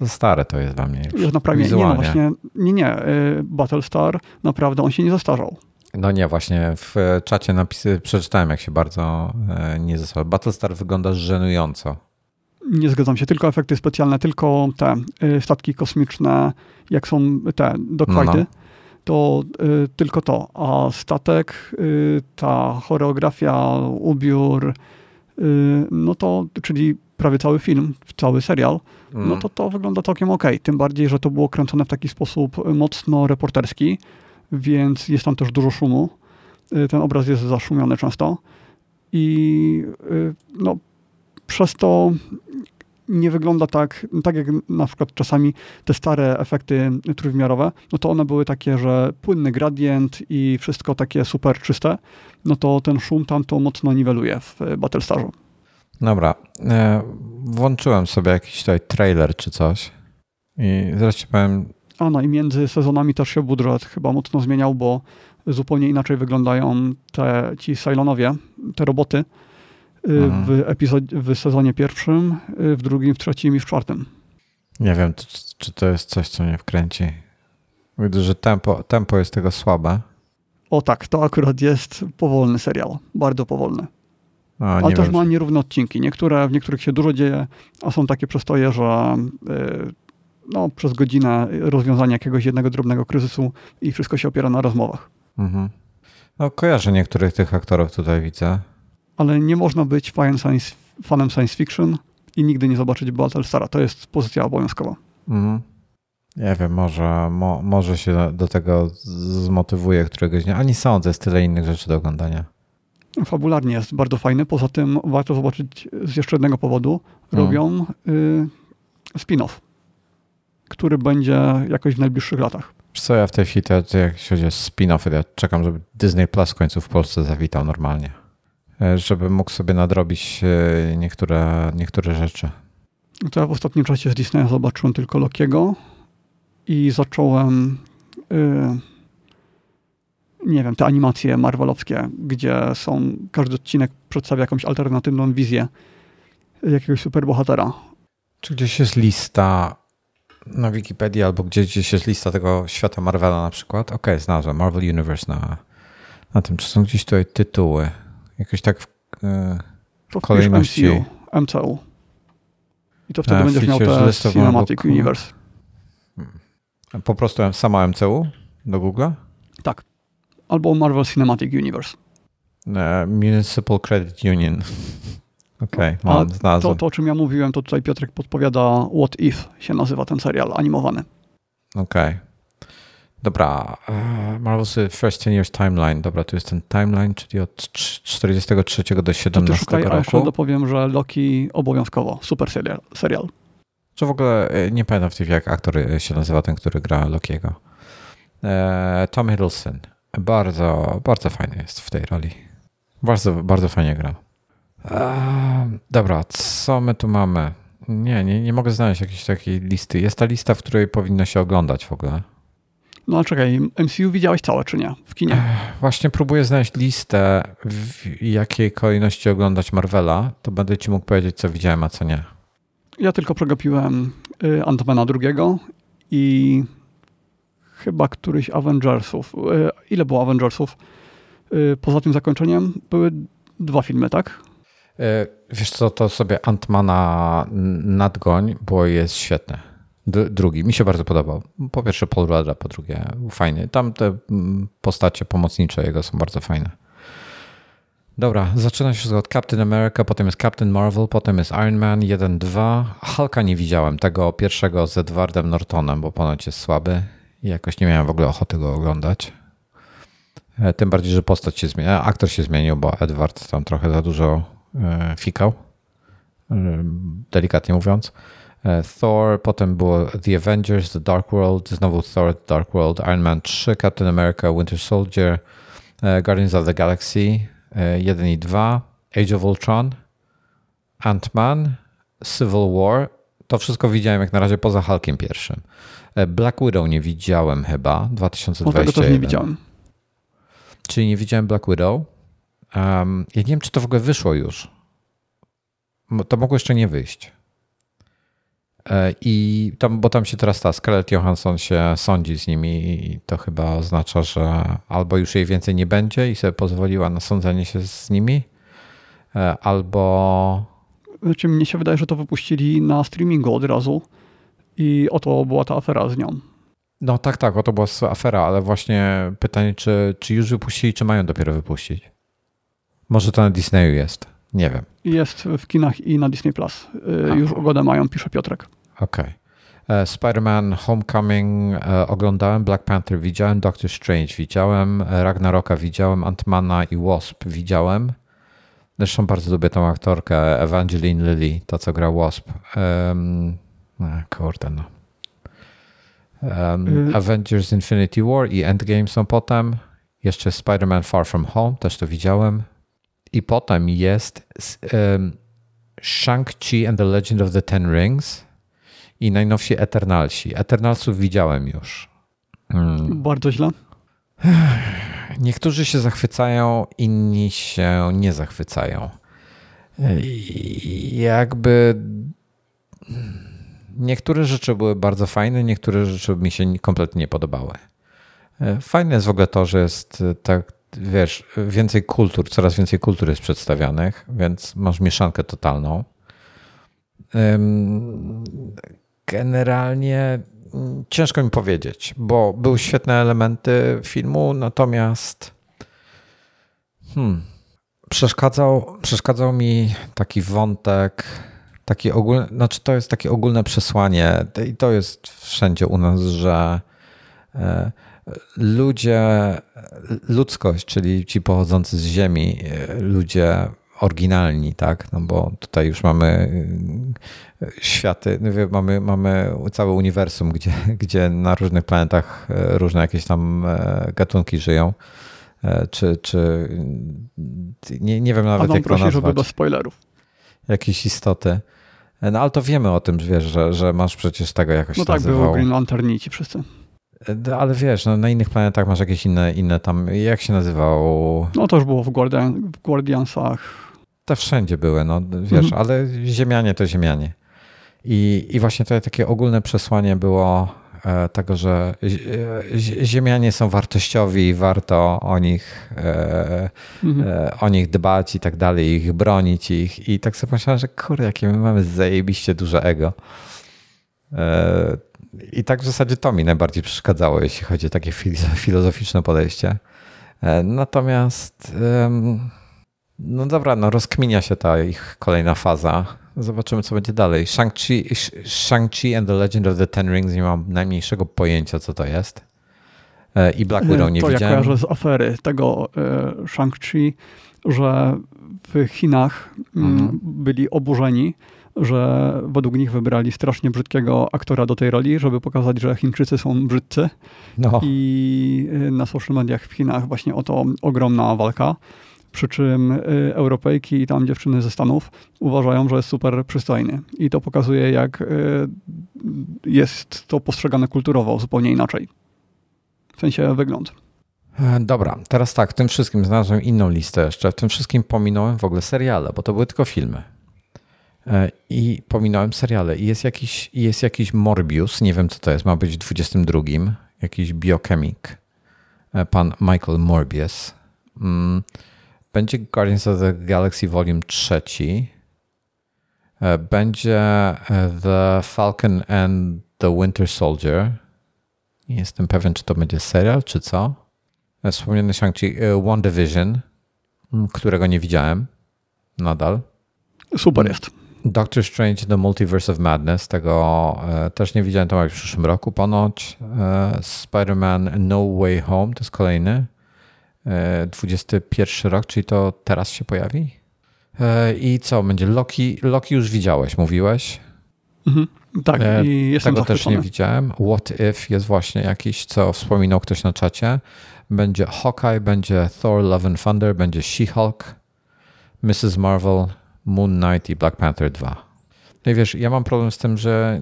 Za stare to jest dla mnie już. Już naprawdę, nie, no właśnie, nie, nie, y, Battlestar, naprawdę on się nie zastarzał. No nie, właśnie w czacie napisy przeczytałem, jak się bardzo e, nie zastarzał. Battlestar wygląda żenująco. Nie zgadzam się, tylko efekty specjalne, tylko te y, statki kosmiczne, jak są te dogfighty, no, no. to y, tylko to. A statek, ta choreografia, ubiór, no to, czyli prawie cały film, cały serial, mm. no to to wygląda całkiem ok. Tym bardziej, że to było kręcone w taki sposób mocno reporterski, więc jest tam też dużo szumu. Y, ten obraz jest zaszumiony często i y, no, przez to nie wygląda tak, tak jak na przykład czasami te stare efekty trójwymiarowe, no to one były takie, że płynny gradient i wszystko takie super czyste, no to ten szum tam to mocno niweluje w Battlestarzu. Dobra. E, włączyłem sobie jakiś tutaj trailer czy coś i ci powiem. A no i między sezonami też się budżet chyba mocno zmieniał, bo zupełnie inaczej wyglądają te ci Cylonowie, te roboty y, mhm. w, epizod- w sezonie pierwszym, y, w drugim, w trzecim i w czwartym. Nie wiem, czy to jest coś, co mnie wkręci. Widzę, że tempo, tempo jest tego słabe. O tak, to akurat jest powolny serial. Bardzo powolny. Ale też ma nierówne odcinki. Niektóre, w niektórych się dużo dzieje, a są takie przestoje, że yy, no, przez godzinę rozwiązania jakiegoś jednego drobnego kryzysu i wszystko się opiera na rozmowach. Mhm. No, kojarzę niektórych tych aktorów tutaj widzę. Ale nie można być fanem science, fanem science fiction i nigdy nie zobaczyć Battlestara. To jest pozycja obowiązkowa. Mhm. Nie wiem, może, mo, może się do tego zmotywuje któregoś dnia. Ani sądzę, jest tyle innych rzeczy do oglądania fabularnie jest bardzo fajny. Poza tym warto zobaczyć z jeszcze jednego powodu. No. Robią y, spin-off, który będzie jakoś w najbliższych latach. Co ja w tej chwili, to, jak chodzi o spin-offy, ja czekam, żeby Disney Plus w końcu w Polsce zawitał normalnie. E, żeby mógł sobie nadrobić e, niektóre, niektóre rzeczy. To ja w ostatnim czasie z Disneya zobaczyłem tylko Lokiego i zacząłem... Y, nie wiem, te animacje marvelowskie, gdzie są, każdy odcinek przedstawia jakąś alternatywną wizję jakiegoś superbohatera. Czy gdzieś jest lista na Wikipedii albo gdzieś, gdzieś jest lista tego świata Marvela na przykład? Okej, okay, znalazłem Marvel Universe na, na tym. Czy są gdzieś tutaj tytuły? Jakoś tak w, w kolejności. MCU, MCU. I to wtedy A, będziesz miał te Cinematic Universe. Hmm. Po prostu sama MCU do Google? Tak albo Marvel Cinematic Universe. Uh, Municipal Credit Union. Okej, okay, mam, znalazłem. To, to, o czym ja mówiłem, to tutaj Piotrek podpowiada What If się nazywa ten serial animowany. Okej. Okay. Dobra, uh, Marvel's First Ten Years Timeline. Dobra, tu jest ten timeline, czyli od 43 do 17 to szukaj, roku. A jeszcze dopowiem, że Loki obowiązkowo. Super serial. serial. Czy w ogóle e, nie pamiętam w tej jak aktor się nazywa ten, który gra Lokiego. E, Tom Hiddleston. Bardzo, bardzo fajny jest w tej roli. Bardzo, bardzo fajnie gra. Eee, dobra, co my tu mamy? Nie, nie, nie mogę znaleźć jakiejś takiej listy. Jest ta lista, w której powinno się oglądać w ogóle. No czekaj, MCU widziałeś całe, czy nie? W kinie? Właśnie próbuję znaleźć listę, w jakiej kolejności oglądać Marvela. To będę ci mógł powiedzieć, co widziałem, a co nie. Ja tylko przegapiłem y, Antmana drugiego i chyba któryś Avengersów. Y, ile było Avengersów? Y, poza tym zakończeniem były dwa filmy, tak? Wiesz co, to sobie Antmana nadgoń, bo jest świetne drugi. Mi się bardzo podobał. Po pierwsze Paul Rudd, po drugie fajny. Tam te postacie pomocnicze jego są bardzo fajne. Dobra, zaczyna się od Captain America, potem jest Captain Marvel, potem jest Iron Man 1-2. Hulka nie widziałem, tego pierwszego z Edwardem Nortonem, bo ponoć jest słaby i jakoś nie miałem w ogóle ochoty go oglądać. E, tym bardziej, że postać się zmienia, aktor się zmienił, bo Edward tam trochę za dużo e, fikał, e, delikatnie mówiąc. Thor, potem było The Avengers, The Dark World, znowu Thor, The Dark World, Iron Man 3, Captain America, Winter Soldier, Guardians of the Galaxy 1 e, i 2, Age of Ultron, Ant-Man, Civil War. To wszystko widziałem jak na razie poza Hulkiem pierwszym. Black Widow nie widziałem chyba, 2021. No tego też nie widziałem. Czyli nie widziałem Black Widow. Um, ja nie wiem, czy to w ogóle wyszło już. To mogło jeszcze nie wyjść. E, I tam, bo tam się teraz ta Scarlett Johansson się sądzi z nimi i to chyba oznacza, że albo już jej więcej nie będzie i sobie pozwoliła na sądzenie się z nimi, e, albo... Znaczy mnie się wydaje, że to wypuścili na streamingu od razu i oto była ta afera z nią. No tak, tak, oto była afera, ale właśnie pytanie, czy, czy już wypuścili, czy mają dopiero wypuścić? Może to na Disneyu jest. Nie wiem. Jest w kinach i na Disney Plus. Y, już ugodę mają, pisze Piotrek. Okej. Okay. E, Spider-Man Homecoming e, oglądałem, Black Panther widziałem, Doctor Strange widziałem, Ragnaroka widziałem, Antmana i Wasp widziałem. Zresztą bardzo lubię tą aktorkę Evangeline Lilly, ta co gra Wasp. Um, kurde no. Um, Avengers Infinity War i Endgame są potem. Jeszcze Spider-Man Far From Home, też to widziałem. I potem jest um, Shang-Chi and the Legend of the Ten Rings i najnowsi Eternalsi. Eternalsów widziałem już. Hmm. Bardzo źle. Niektórzy się zachwycają, inni się nie zachwycają. Jakby niektóre rzeczy były bardzo fajne, niektóre rzeczy mi się kompletnie nie podobały. Fajne jest w ogóle to, że jest tak wiesz, więcej kultur, coraz więcej kultur jest przedstawianych, więc masz mieszankę totalną. Generalnie ciężko mi powiedzieć, bo były świetne elementy filmu, natomiast hmm, przeszkadzał, przeszkadzał mi taki wątek, taki ogólny, znaczy to jest takie ogólne przesłanie i to jest wszędzie u nas, że e, ludzie, ludzkość, czyli ci pochodzący z Ziemi, ludzie oryginalni, tak? No bo tutaj już mamy y, światy, no mamy, mamy całe uniwersum, gdzie, gdzie na różnych planetach e, różne jakieś tam e, gatunki żyją. E, czy, czy nie, nie wiem nawet, Adam jak to nazwać. żeby bez spoilerów. Jakieś istoty. No ale to wiemy o tym, wiesz, że, że masz przecież tego jakoś No tak, nazywał. było Green Lanterni ci wszyscy. E, ale wiesz, no, na innych planetach masz jakieś inne, inne tam, jak się nazywał? No to już było w, Guardian, w Guardiansach. To wszędzie były, no wiesz, mhm. ale Ziemianie to Ziemianie. I, I właśnie to takie ogólne przesłanie było tego, że e, Ziemianie są wartościowi i warto o nich, e, mhm. E, o nich dbać i tak dalej, ich bronić ich. I tak sobie pomyślałem, że kurde, jakie my mamy zajebiście duże ego. E, i tak w zasadzie to mi najbardziej przeszkadzało, jeśli chodzi o takie filozoficzne podejście. E, natomiast, no dobra, no rozkminia się ta ich kolejna faza. Zobaczymy, co będzie dalej. Shang-Chi, Shang-Chi and the Legend of the Ten Rings nie mam najmniejszego pojęcia, co to jest. E, I Black Widow nie to widziałem. To ja kojarzę z afery tego e, Shang-Chi, że w Chinach mm, mhm. byli oburzeni, że według nich wybrali strasznie brzydkiego aktora do tej roli, żeby pokazać, że Chińczycy są brzydcy. No. I na social mediach w Chinach właśnie oto ogromna walka. Przy czym y, Europejki i tam dziewczyny ze Stanów uważają, że jest super przystojny. I to pokazuje, jak y, jest to postrzegane kulturowo zupełnie inaczej. w sensie wygląd. E, dobra, teraz tak, w tym wszystkim znalazłem inną listę jeszcze. W tym wszystkim pominąłem w ogóle seriale, bo to były tylko filmy. E, I pominąłem seriale. I jest jakiś, jest jakiś Morbius, nie wiem co to jest, ma być w 22. Jakiś biochemik, e, pan Michael Morbius. Będzie Guardians of the Galaxy Volume 3. Będzie The Falcon and the Winter Soldier. Nie jestem pewien, czy to będzie serial, czy co. Wspomniany Shang-Chi e, One Division, którego nie widziałem nadal. Super jest. Doctor Strange The Multiverse of Madness, tego e, też nie widziałem, to ma w przyszłym roku ponoć. E, Spider-Man No Way Home, to jest kolejny. 21 rok, czyli to teraz się pojawi. I co, będzie Loki? Loki już widziałeś, mówiłeś? Mhm. Tak, e, i jestem Tego też nie widziałem. What If jest właśnie jakiś, co wspominał ktoś na czacie. Będzie Hawkeye, będzie Thor Love and Thunder, będzie She-Hulk, Mrs. Marvel, Moon Knight i Black Panther 2. No i wiesz, ja mam problem z tym, że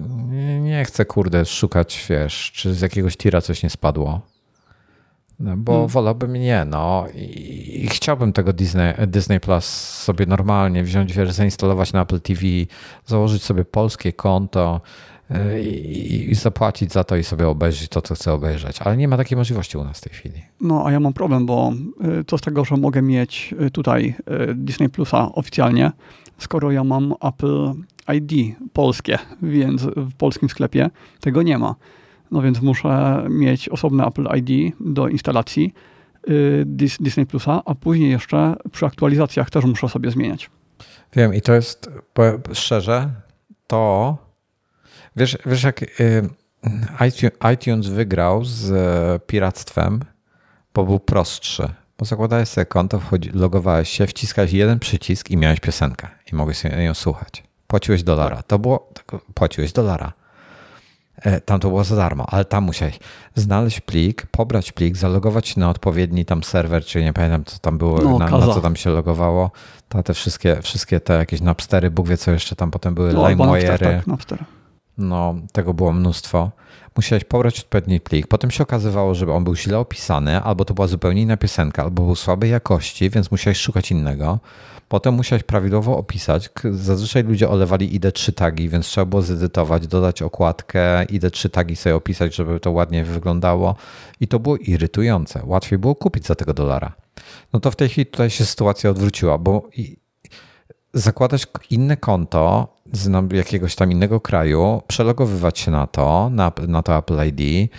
nie chcę, kurde, szukać, wiesz, czy z jakiegoś tira coś nie spadło. No, bo hmm. wolałbym nie, no. I, I, chciałbym tego Disney, Disney Plus sobie normalnie wziąć, wiesz, zainstalować na Apple TV, założyć sobie polskie konto y, i, i, zapłacić za to i sobie obejrzeć to, co chcę obejrzeć. Ale nie ma takiej możliwości u nas w tej chwili. No, a ja mam problem, bo to y, z tego, że mogę mieć y, tutaj Disney Plusa oficjalnie, skoro ja mam Apple ID polskie, więc w polskim sklepie tego nie ma. No więc muszę mieć osobne Apple ID do instalacji y, Disney Plusa, a później jeszcze przy aktualizacjach też muszę sobie zmieniać. Wiem i to jest, szczerze, to wiesz, wiesz jak y, iTunes wygrał z e, piractwem, bo był prostszy. Bo zakładałeś sobie konto, wchodzi, logowałeś się, wciskałeś jeden przycisk i miałeś piosenkę i mogłeś ją słuchać. Płaciłeś dolara. To było, płaciłeś dolara. E, tam to było za darmo, ale tam musiałeś znaleźć plik, pobrać plik, zalogować się na odpowiedni tam serwer, czy nie pamiętam co tam było, no, na, na, co tam się logowało. To te wszystkie, wszystkie te jakieś Napstery, Bóg wie co jeszcze tam potem były, no, LimeWire'y. Tak, no, tego było mnóstwo. Musiałeś pobrać odpowiedni plik. Potem się okazywało, że on był źle opisany, albo to była zupełnie inna piosenka, albo był słabej jakości, więc musiałeś szukać innego. Potem musiałeś prawidłowo opisać. Zazwyczaj ludzie olewali ID3 tagi, więc trzeba było zedytować, dodać okładkę, ID3 tagi sobie opisać, żeby to ładnie wyglądało. I to było irytujące. Łatwiej było kupić za tego dolara. No to w tej chwili tutaj się sytuacja odwróciła, bo zakładać inne konto z jakiegoś tam innego kraju, przelogowywać się na to, na, na to Apple ID, y,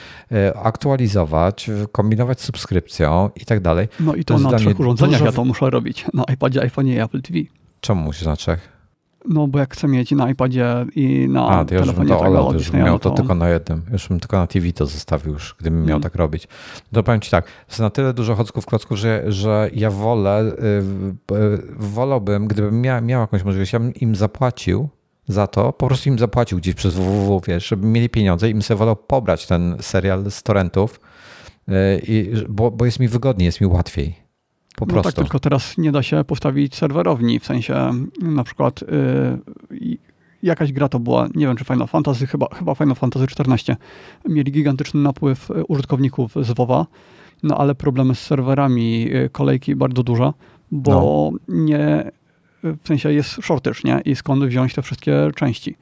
aktualizować, kombinować z subskrypcją i tak dalej. No i to, to na trzech urządzeniach dużo... ja to muszę robić. Na iPadzie, iPhone'ie i Apple TV. Czemu musisz na trzech? No bo jak chcę mieć na iPadzie i na A, to telefonie już bym to olał, już bym miał to, to, tylko na jednym. Już bym tylko na TV to zostawił już, gdybym hmm. miał tak robić. To powiem ci tak, jest na tyle dużo chocków klocków, że, że ja wolę, yy, yy, wolałbym, gdybym miał, miał jakąś możliwość, ja bym im zapłacił za to, po prostu im zapłacił gdzieś przez www, wiesz, żeby mieli pieniądze i bym sobie wolał pobrać ten serial z torrentów, yy, bo, bo jest mi wygodniej, jest mi łatwiej. Po no tak, prostu. tak, tylko teraz nie da się postawić serwerowni, w sensie na przykład yy, jakaś gra to była, nie wiem czy Final Fantasy, chyba, chyba Final Fantasy XIV, mieli gigantyczny napływ użytkowników z WoWa, no ale problemy z serwerami, y, kolejki bardzo duże, bo no. nie, w sensie jest shortage, nie? I skąd wziąć te wszystkie części.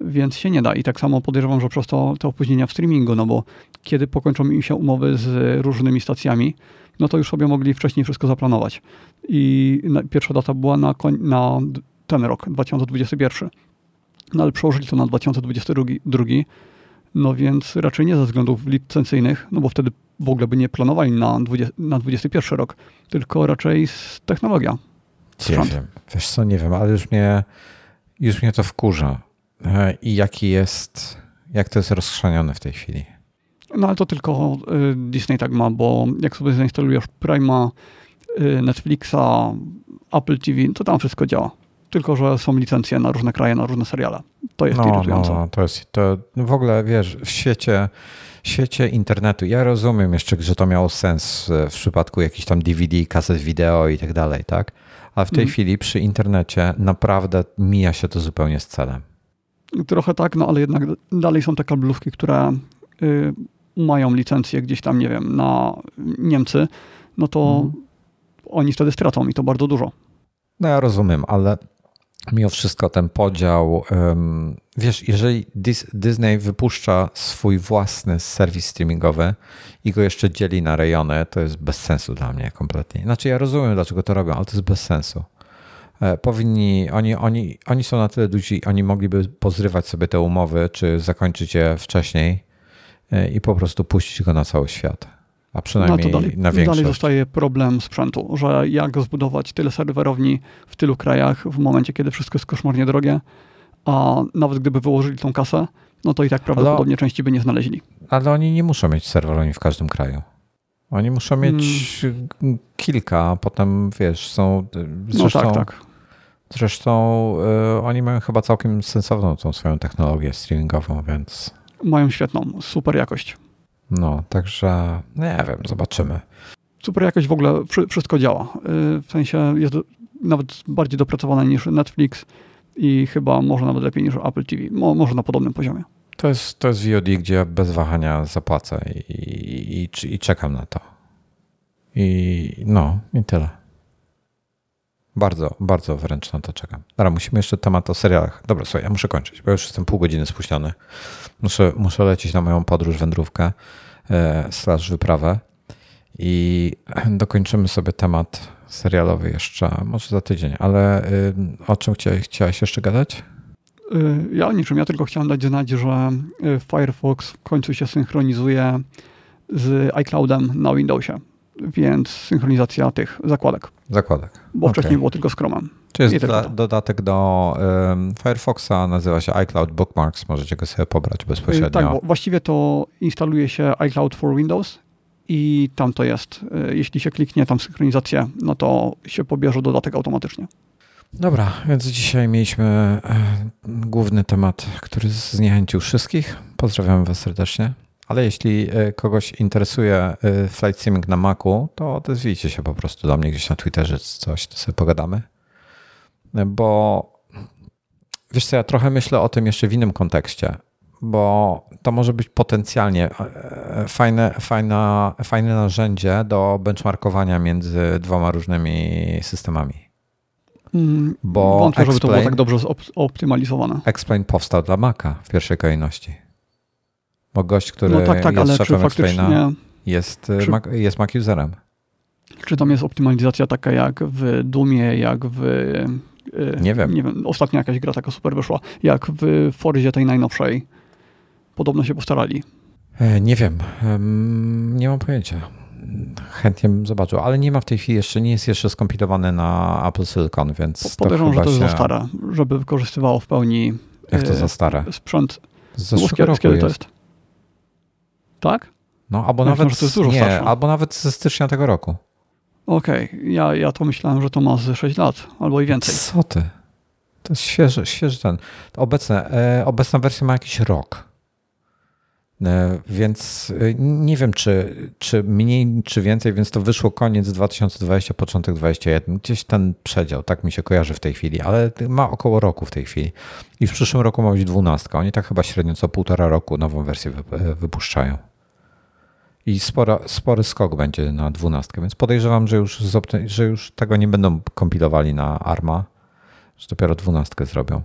Więc się nie da. I tak samo podejrzewam, że przez to te opóźnienia w streamingu, no bo kiedy pokończą się umowy z różnymi stacjami, no to już sobie mogli wcześniej wszystko zaplanować. I pierwsza data była na, na ten rok, 2021. No ale przełożyli to na 2022, no więc raczej nie ze względów licencyjnych, no bo wtedy w ogóle by nie planowali na, 20, na 21 rok, tylko raczej z technologia. Nie wiem, wiesz co, nie wiem, ale już mnie, już mnie to wkurza. E, I jaki jest, jak to jest rozchrzanione w tej chwili? No ale to tylko y, Disney tak ma, bo jak sobie zainstalujesz Prima, y, Netflixa, Apple TV, to tam wszystko działa. Tylko, że są licencje na różne kraje, na różne seriale. To jest no, irytujące. No, to jest to w ogóle, wiesz, w świecie, w świecie internetu, ja rozumiem jeszcze, że to miało sens w przypadku jakichś tam DVD, kaset wideo i tak dalej, tak? A w tej mhm. chwili przy internecie naprawdę mija się to zupełnie z celem. Trochę tak, no ale jednak dalej są te kablówki, które y, mają licencję gdzieś tam, nie wiem, na Niemcy, no to mhm. oni wtedy stracą i to bardzo dużo. No ja rozumiem, ale mimo wszystko ten podział, wiesz, jeżeli Disney wypuszcza swój własny serwis streamingowy i go jeszcze dzieli na rejony, to jest bez sensu dla mnie kompletnie. Znaczy ja rozumiem, dlaczego to robią, ale to jest bez sensu. E, powinni, oni, oni, oni są na tyle duzi, oni mogliby pozrywać sobie te umowy, czy zakończyć je wcześniej e, i po prostu puścić go na cały świat. A przynajmniej no dalej, na większość. Dalej zostaje problem sprzętu, że jak zbudować tyle serwerowni w tylu krajach w momencie, kiedy wszystko jest koszmarnie drogie, a nawet gdyby wyłożyli tą kasę, no to i tak prawdopodobnie ale, części by nie znaleźli. Ale oni nie muszą mieć serwerowni w każdym kraju. Oni muszą mieć hmm. kilka, a potem wiesz, są. Zresztą, no tak, tak. Zresztą y, oni mają chyba całkiem sensowną tą swoją technologię streamingową, więc. Mają świetną, super jakość. No, także nie wiem, zobaczymy. Super jakość w ogóle wszystko działa. Y, w sensie jest nawet bardziej dopracowane niż Netflix i chyba może nawet lepiej niż Apple TV. Może na podobnym poziomie. To jest, to jest VOD, gdzie bez wahania zapłacę i, i, i, i czekam na to. I no, i tyle. Bardzo, bardzo wręcz na to czekam. Dobra, musimy jeszcze temat o serialach. Dobra, słuchaj, ja muszę kończyć, bo już jestem pół godziny spóźniony. Muszę, muszę lecieć na moją podróż, wędrówkę, e, slash wyprawę i dokończymy sobie temat serialowy jeszcze, może za tydzień, ale y, o czym chciałeś, chciałeś jeszcze gadać? Y, ja o niczym, ja tylko chciałem dać znać, że y, Firefox w końcu się synchronizuje z iCloudem na Windowsie więc synchronizacja tych zakładek. Zakładek. Bo okay. wcześniej było tylko z Chromem. To jest dla, dodatek do um, Firefoxa, nazywa się iCloud Bookmarks, możecie go sobie pobrać bezpośrednio. Tak, bo właściwie to instaluje się iCloud for Windows i tam to jest. E, jeśli się kliknie tam synchronizację, no to się pobierze dodatek automatycznie. Dobra, więc dzisiaj mieliśmy e, główny temat, który zniechęcił wszystkich. Pozdrawiam Was serdecznie. Ale jeśli e, kogoś interesuje e, flight siming na Macu, to odezwijcie się po prostu do mnie gdzieś na Twitterze coś, to sobie pogadamy. E, bo wiesz co, ja trochę myślę o tym jeszcze w innym kontekście, bo to może być potencjalnie fajne, fajne, fajne narzędzie do benchmarkowania między dwoma różnymi systemami. Mm, bo wątpię, żeby to było tak dobrze optymalizowane. Explain powstał dla Maca w pierwszej kolejności. Bo gość, który no tak, tak, jest szefem Explaina, jest, czy, Mac, jest Mac userem. Czy tam jest optymalizacja taka jak w Dumie, jak w... E, nie wiem. Nie wiem, ostatnio jakaś gra taka super wyszła, jak w Forzie tej najnowszej. Podobno się postarali. E, nie wiem. Nie mam pojęcia. Chętnie bym zobaczył, ale nie ma w tej chwili jeszcze, nie jest jeszcze skompilowane na Apple Silicon, więc. Podejrzewam, że to jest się... za stare, żeby wykorzystywało w pełni. Jak to za stare? Sprzęt. Z zeszłego roku jest. to jest? Tak? No, albo ja nawet, nie, albo nawet ze stycznia tego roku. Okej, okay. ja, ja to myślałem, że to ma ze 6 lat, albo i więcej. Co ty? To jest świeży, świeży ten. Obecne, e, obecna wersja ma jakiś rok. E, więc e, nie wiem, czy, czy mniej, czy więcej, więc to wyszło koniec 2020, początek 2021. Gdzieś ten przedział, tak mi się kojarzy w tej chwili, ale ma około roku w tej chwili. I w przyszłym roku ma być 12. Oni tak chyba średnio co półtora roku nową wersję e, wypuszczają. I spora, spory skok będzie na 12, więc podejrzewam, że już, że już tego nie będą kompilowali na ARMA, że dopiero 12 zrobią.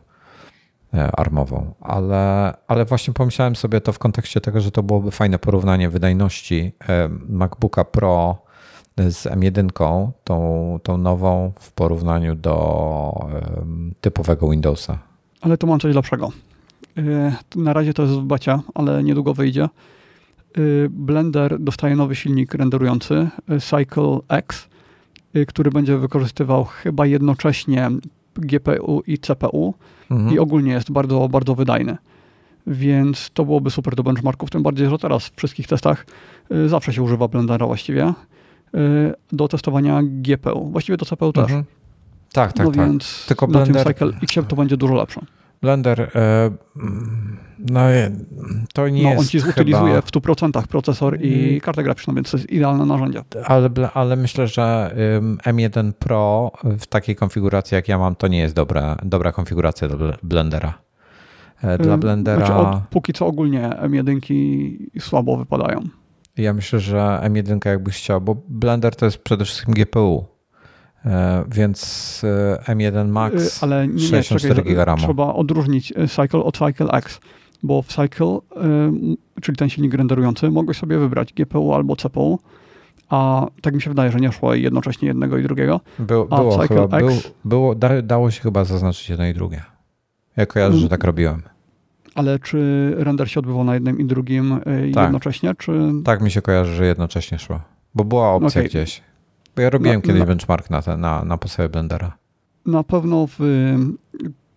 E, armową, ale, ale właśnie pomyślałem sobie to w kontekście tego, że to byłoby fajne porównanie wydajności e, MacBooka Pro z M1, tą, tą nową w porównaniu do typowego Windowsa. Ale tu mam coś lepszego. E, na razie to jest w bacia, ale niedługo wyjdzie. Blender dostaje nowy silnik renderujący Cycle X, który będzie wykorzystywał chyba jednocześnie GPU i CPU mhm. i ogólnie jest bardzo, bardzo wydajny. Więc to byłoby super do benchmarków, tym bardziej, że teraz w wszystkich testach y, zawsze się używa Blendera właściwie y, do testowania GPU. Właściwie do CPU mhm. też. Tak, tak, no tak. Tylko na Blender... tym Cycle X to będzie dużo lepsze. Blender, e, no to nie no, jest on ci zutylizuje w 100% procesor i mm. kartę graficzną, więc to jest idealne narzędzie. Ale, ale myślę, że M1 Pro w takiej konfiguracji, jak ja mam, to nie jest dobra, dobra konfiguracja do Blendera. Dla Blendera... Znaczy od, póki co ogólnie M1 słabo wypadają. Ja myślę, że M1 jakbyś chciał, bo Blender to jest przede wszystkim GPU. Więc M1 Max Ale nie, 64 GB Trzeba odróżnić Cycle od Cycle X bo w Cycle, czyli ten silnik renderujący, mogłeś sobie wybrać GPU albo CPU, a tak mi się wydaje, że nie szło jednocześnie jednego i drugiego. Był, było, chyba, X, był, było, dało się chyba zaznaczyć jedno i drugie. Ja kojarzę, że tak robiłem. Ale czy render się odbywał na jednym i drugim e, tak. jednocześnie? Czy... Tak mi się kojarzy, że jednocześnie szło. Bo była opcja okay. gdzieś. Bo ja robiłem kiedyś na, benchmark na, ten, na, na podstawie Blendera. Na pewno w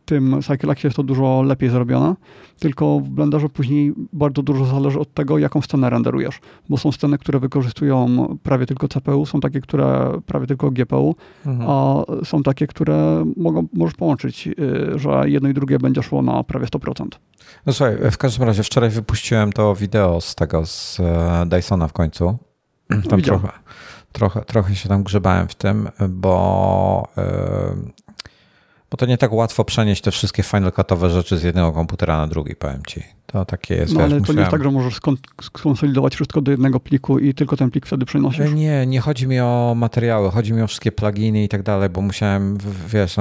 tym CycleXie jest to dużo lepiej zrobione, tylko w Blenderze później bardzo dużo zależy od tego, jaką scenę renderujesz, bo są sceny, które wykorzystują prawie tylko CPU, są takie, które prawie tylko GPU, mhm. a są takie, które mogą, możesz połączyć, y, że jedno i drugie będzie szło na prawie 100%. No słuchaj, w każdym razie wczoraj wypuściłem to wideo z tego, z e, Dysona w końcu. Tam trochę, trochę, trochę się tam grzebałem w tym, bo yy, bo to nie tak łatwo przenieść te wszystkie Final Cutowe rzeczy z jednego komputera na drugi, powiem ci. To takie jest. No wiesz, ale to musiałem... nie jest tak, że możesz skonsolidować wszystko do jednego pliku i tylko ten plik wtedy przenosisz? Nie, nie chodzi mi o materiały, chodzi mi o wszystkie pluginy i tak dalej, bo musiałem, wiesz,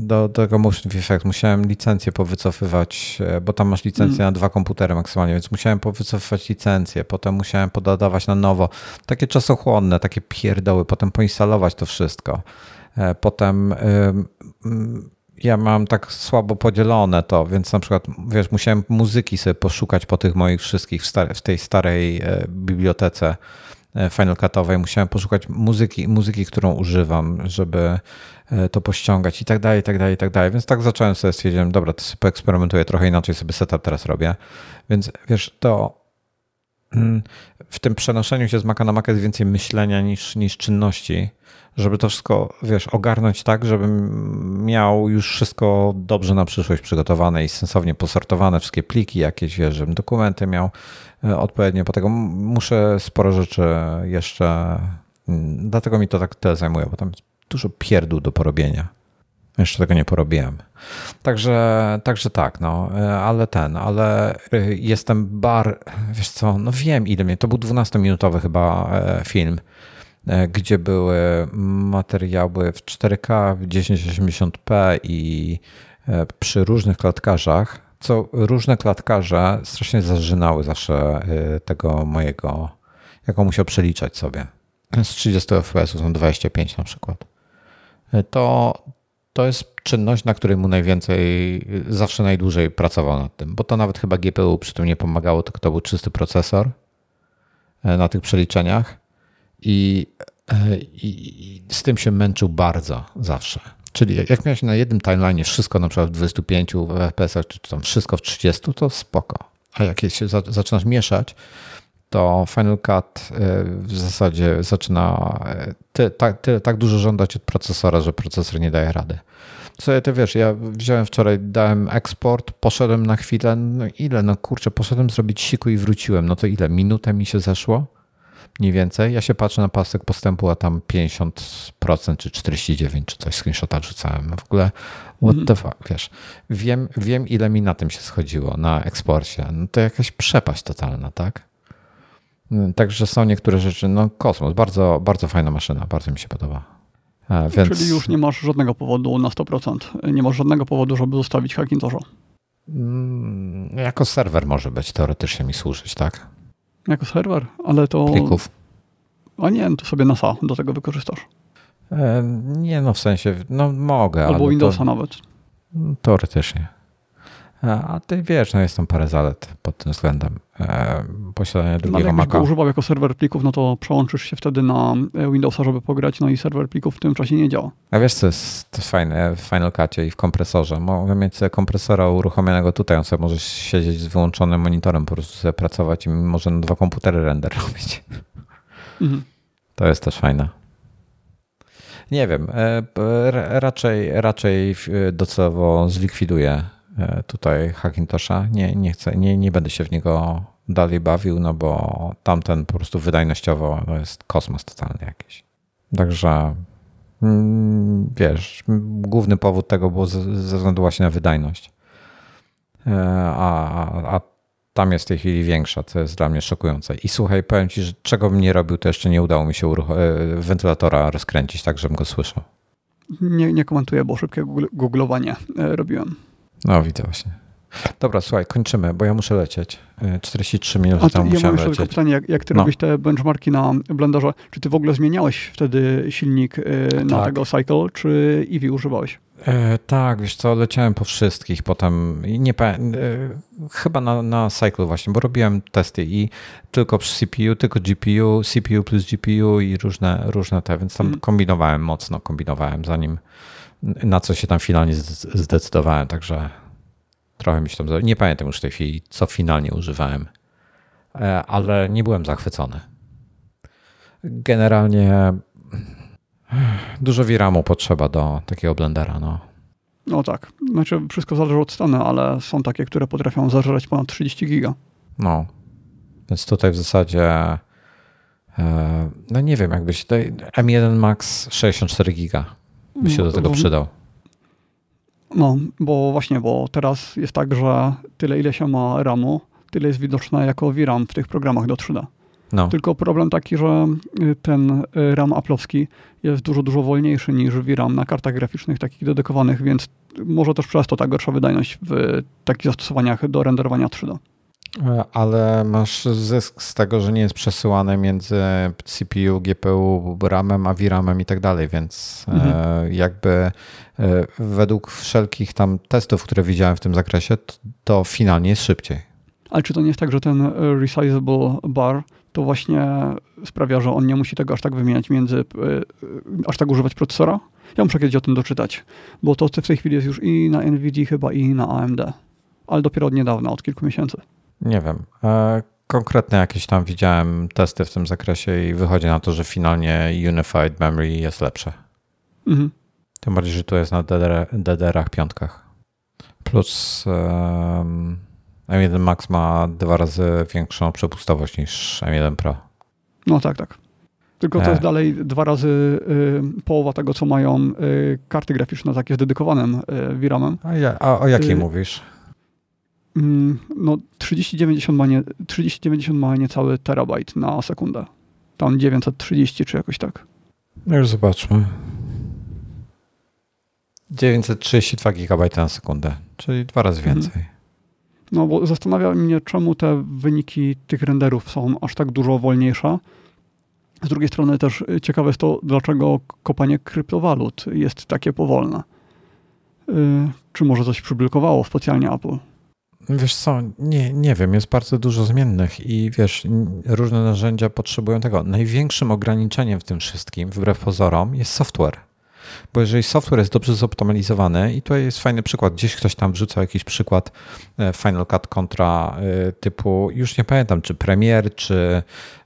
do, do tego Motion Effect musiałem licencję powycofywać, e, bo tam masz licencję hmm. na dwa komputery maksymalnie, więc musiałem powycofywać licencję, potem musiałem pododawać na nowo. Takie czasochłonne, takie pierdoły, potem poinstalować to wszystko. E, potem ja mam tak słabo podzielone to, więc na przykład, wiesz, musiałem muzyki sobie poszukać po tych moich wszystkich w, w tej starej e, bibliotece e, Final Cutowej. Musiałem poszukać muzyki, muzyki, którą używam, żeby to pościągać i tak dalej, i tak dalej, i tak dalej. Więc tak zacząłem sobie, stwierdziłem, dobra, to sobie poeksperymentuję, trochę inaczej sobie setup teraz robię. Więc wiesz, to mm, w tym przenoszeniu się z Maca na Maca jest więcej myślenia niż, niż czynności żeby to wszystko, wiesz, ogarnąć tak, żebym miał już wszystko dobrze na przyszłość przygotowane i sensownie posortowane, wszystkie pliki jakieś, wiesz, żebym dokumenty miał e, odpowiednio, po tego muszę sporo rzeczy jeszcze, mm, dlatego mi to tak tyle zajmuje, bo tam jest dużo pierdół do porobienia. Jeszcze tego nie porobiłem. Także, także tak, no, e, ale ten, ale e, jestem bar, wiesz co, no wiem ile mnie, to był 12-minutowy chyba film E, gdzie były materiały w 4K, w 1080p i przy różnych klatkarzach, co różne klatkarze strasznie zażynały zawsze tego mojego, jaką musiał przeliczać sobie. Z 30 fps są 25 na przykład. To, to jest czynność, na której mu najwięcej, zawsze najdłużej pracował nad tym, bo to nawet chyba GPU przy tym nie pomagało, tylko to był czysty procesor na tych przeliczeniach. I, e, i, i z tym się męczył bardzo zawsze. Czyli jak miałeś na jednym timeline wszystko na przykład w 25 fps, czy tam wszystko w 30, to spoko. A jak się zaczynasz mieszać, to Final Cut e, w zasadzie zaczyna e, ty, tak, ty, tak dużo żądać od procesora, że procesor nie daje rady. Co ty wiesz, ja wziąłem wczoraj, dałem eksport, poszedłem na chwilę, no ile, no kurczę, poszedłem zrobić siku i wróciłem, no to ile, minutę mi się zeszło? mniej więcej. Ja się patrzę na pasek postępu, a tam 50% czy 49% czy coś screenshota rzucałem. W ogóle what mhm. the fuck, wiesz. Wiem, wiem, ile mi na tym się schodziło, na eksporcie. No to jakaś przepaść totalna, tak? Także są niektóre rzeczy, no kosmos, bardzo, bardzo fajna maszyna, bardzo mi się podoba. A, więc... Czyli już nie masz żadnego powodu na 100%, nie masz żadnego powodu, żeby zostawić Hackintosha. Mm, jako serwer może być, teoretycznie mi służyć, tak? Jako serwer, ale to... Plików. A nie, to sobie NASA do tego wykorzystasz. E, nie, no w sensie, no mogę. Albo Windowsa to, nawet. Teoretycznie. A ty wiesz, no jest tam parę zalet pod tym względem. E, posiadania drugiego ale go używał jako serwer plików, no to przełączysz się wtedy na e, Windowsa, żeby pograć, no i serwer plików w tym czasie nie działa. A wiesz, co jest fajne w Final Cutie i w kompresorze? Mogę mieć sobie kompresora uruchomionego tutaj, on sobie może siedzieć z wyłączonym monitorem, po prostu sobie pracować i może na dwa komputery render robić. Mhm. To jest też fajne. Nie wiem, e, raczej, raczej docelowo zlikwiduję E, tutaj Hackintosha. Nie, nie chcę, nie, nie będę się w niego dalej bawił, no bo tamten po prostu wydajnościowo no jest kosmos totalny jakiś. Także mm, wiesz, główny powód tego był ze względu właśnie na wydajność. a, a tam jest w tej chwili większa, co jest dla mnie szokujące. I słuchaj, powiem ci, że czego bym nie robił, to jeszcze nie udało mi się wentylatora rozkręcić, tak żebym go słyszał. Nie, nie komentuję, bo szybkie googlowanie robiłem. No widzę właśnie. Dobra, słuchaj, kończymy, bo ja muszę lecieć. 43 e, minuty temu ja musiałem jeszcze tylko pytanie, jak, jak ty no. robisz te benchmarki na Blenderze, czy ty w ogóle zmieniałeś wtedy silnik e, na tak. tego Cycle, czy Eevee używałeś? E, tak, wiesz co, leciałem po wszystkich, potem nie e, chyba na, na Cycle właśnie, bo robiłem testy i tylko przy CPU, tylko GPU, CPU plus GPU i różne, różne te, więc tam hmm. kombinowałem mocno, kombinowałem zanim na co się tam finalnie zdecydowałem, także Trochę mi się tam. Nie pamiętam już w tej chwili, co finalnie używałem, e, ale nie byłem zachwycony. Generalnie dużo VRAMu potrzeba do takiego blendera. No. no tak. Znaczy, wszystko zależy od stanu, ale są takie, które potrafią zażerać ponad 30 giga. No. Więc tutaj w zasadzie. E, no nie wiem, jakbyś. M1 Max 64 giga by się do tego przydał. No, bo właśnie, bo teraz jest tak, że tyle ile się ma RAMu, tyle jest widoczne jako VRAM w tych programach do 3D. No. Tylko problem taki, że y, ten y, RAM Apple'owski jest dużo, dużo wolniejszy niż VRAM na kartach graficznych takich dedykowanych, więc może też przez to ta gorsza wydajność w takich zastosowaniach do renderowania 3D. E, ale masz zysk z tego, że nie jest przesyłane między CPU, GPU, RAM-em, a VRAM-em i tak dalej, więc e, mhm. jakby e, według wszelkich tam testów, które widziałem w tym zakresie, to finalnie jest szybciej. Ale czy to nie jest tak, że ten resizable bar to właśnie sprawia, że on nie musi tego aż tak wymieniać między, aż tak używać procesora? Ja muszę kiedyś o tym doczytać, bo to w tej chwili jest już i na NVIDIA chyba i na AMD, ale dopiero od niedawna, od kilku miesięcy. Nie wiem. E, konkretne jakieś tam widziałem testy w tym zakresie i wychodzi na to, że finalnie Unified Memory jest lepsze. Mhm. Tym bardziej, że tu jest na DDR, DDR-ach piątkach. Plus um, M1 Max ma dwa razy większą przepustowość niż M1 Pro. No tak, tak. Tylko to jest e. dalej dwa razy y, połowa tego, co mają y, karty graficzne takie z dedykowanym y, VRAM-em. A, ja, a o jakiej y, mówisz? Mm, no 3090 ma, nie, 3090 ma niecały terabajt na sekundę. Tam 930 czy jakoś tak. No już zobaczmy. 932 GB na sekundę, czyli dwa razy mhm. więcej. No bo zastanawia mnie, czemu te wyniki tych renderów są aż tak dużo wolniejsze. Z drugiej strony też ciekawe jest to, dlaczego kopanie kryptowalut jest takie powolne. Yy, czy może coś przyblokowało specjalnie Apple? Wiesz co, nie, nie wiem, jest bardzo dużo zmiennych i wiesz, różne narzędzia potrzebują tego. Największym ograniczeniem w tym wszystkim, wbrew pozorom, jest software. Bo jeżeli software jest dobrze zoptymalizowany, i tutaj jest fajny przykład, gdzieś ktoś tam wrzucał jakiś przykład e, Final Cut kontra e, typu, już nie pamiętam, czy Premiere, czy,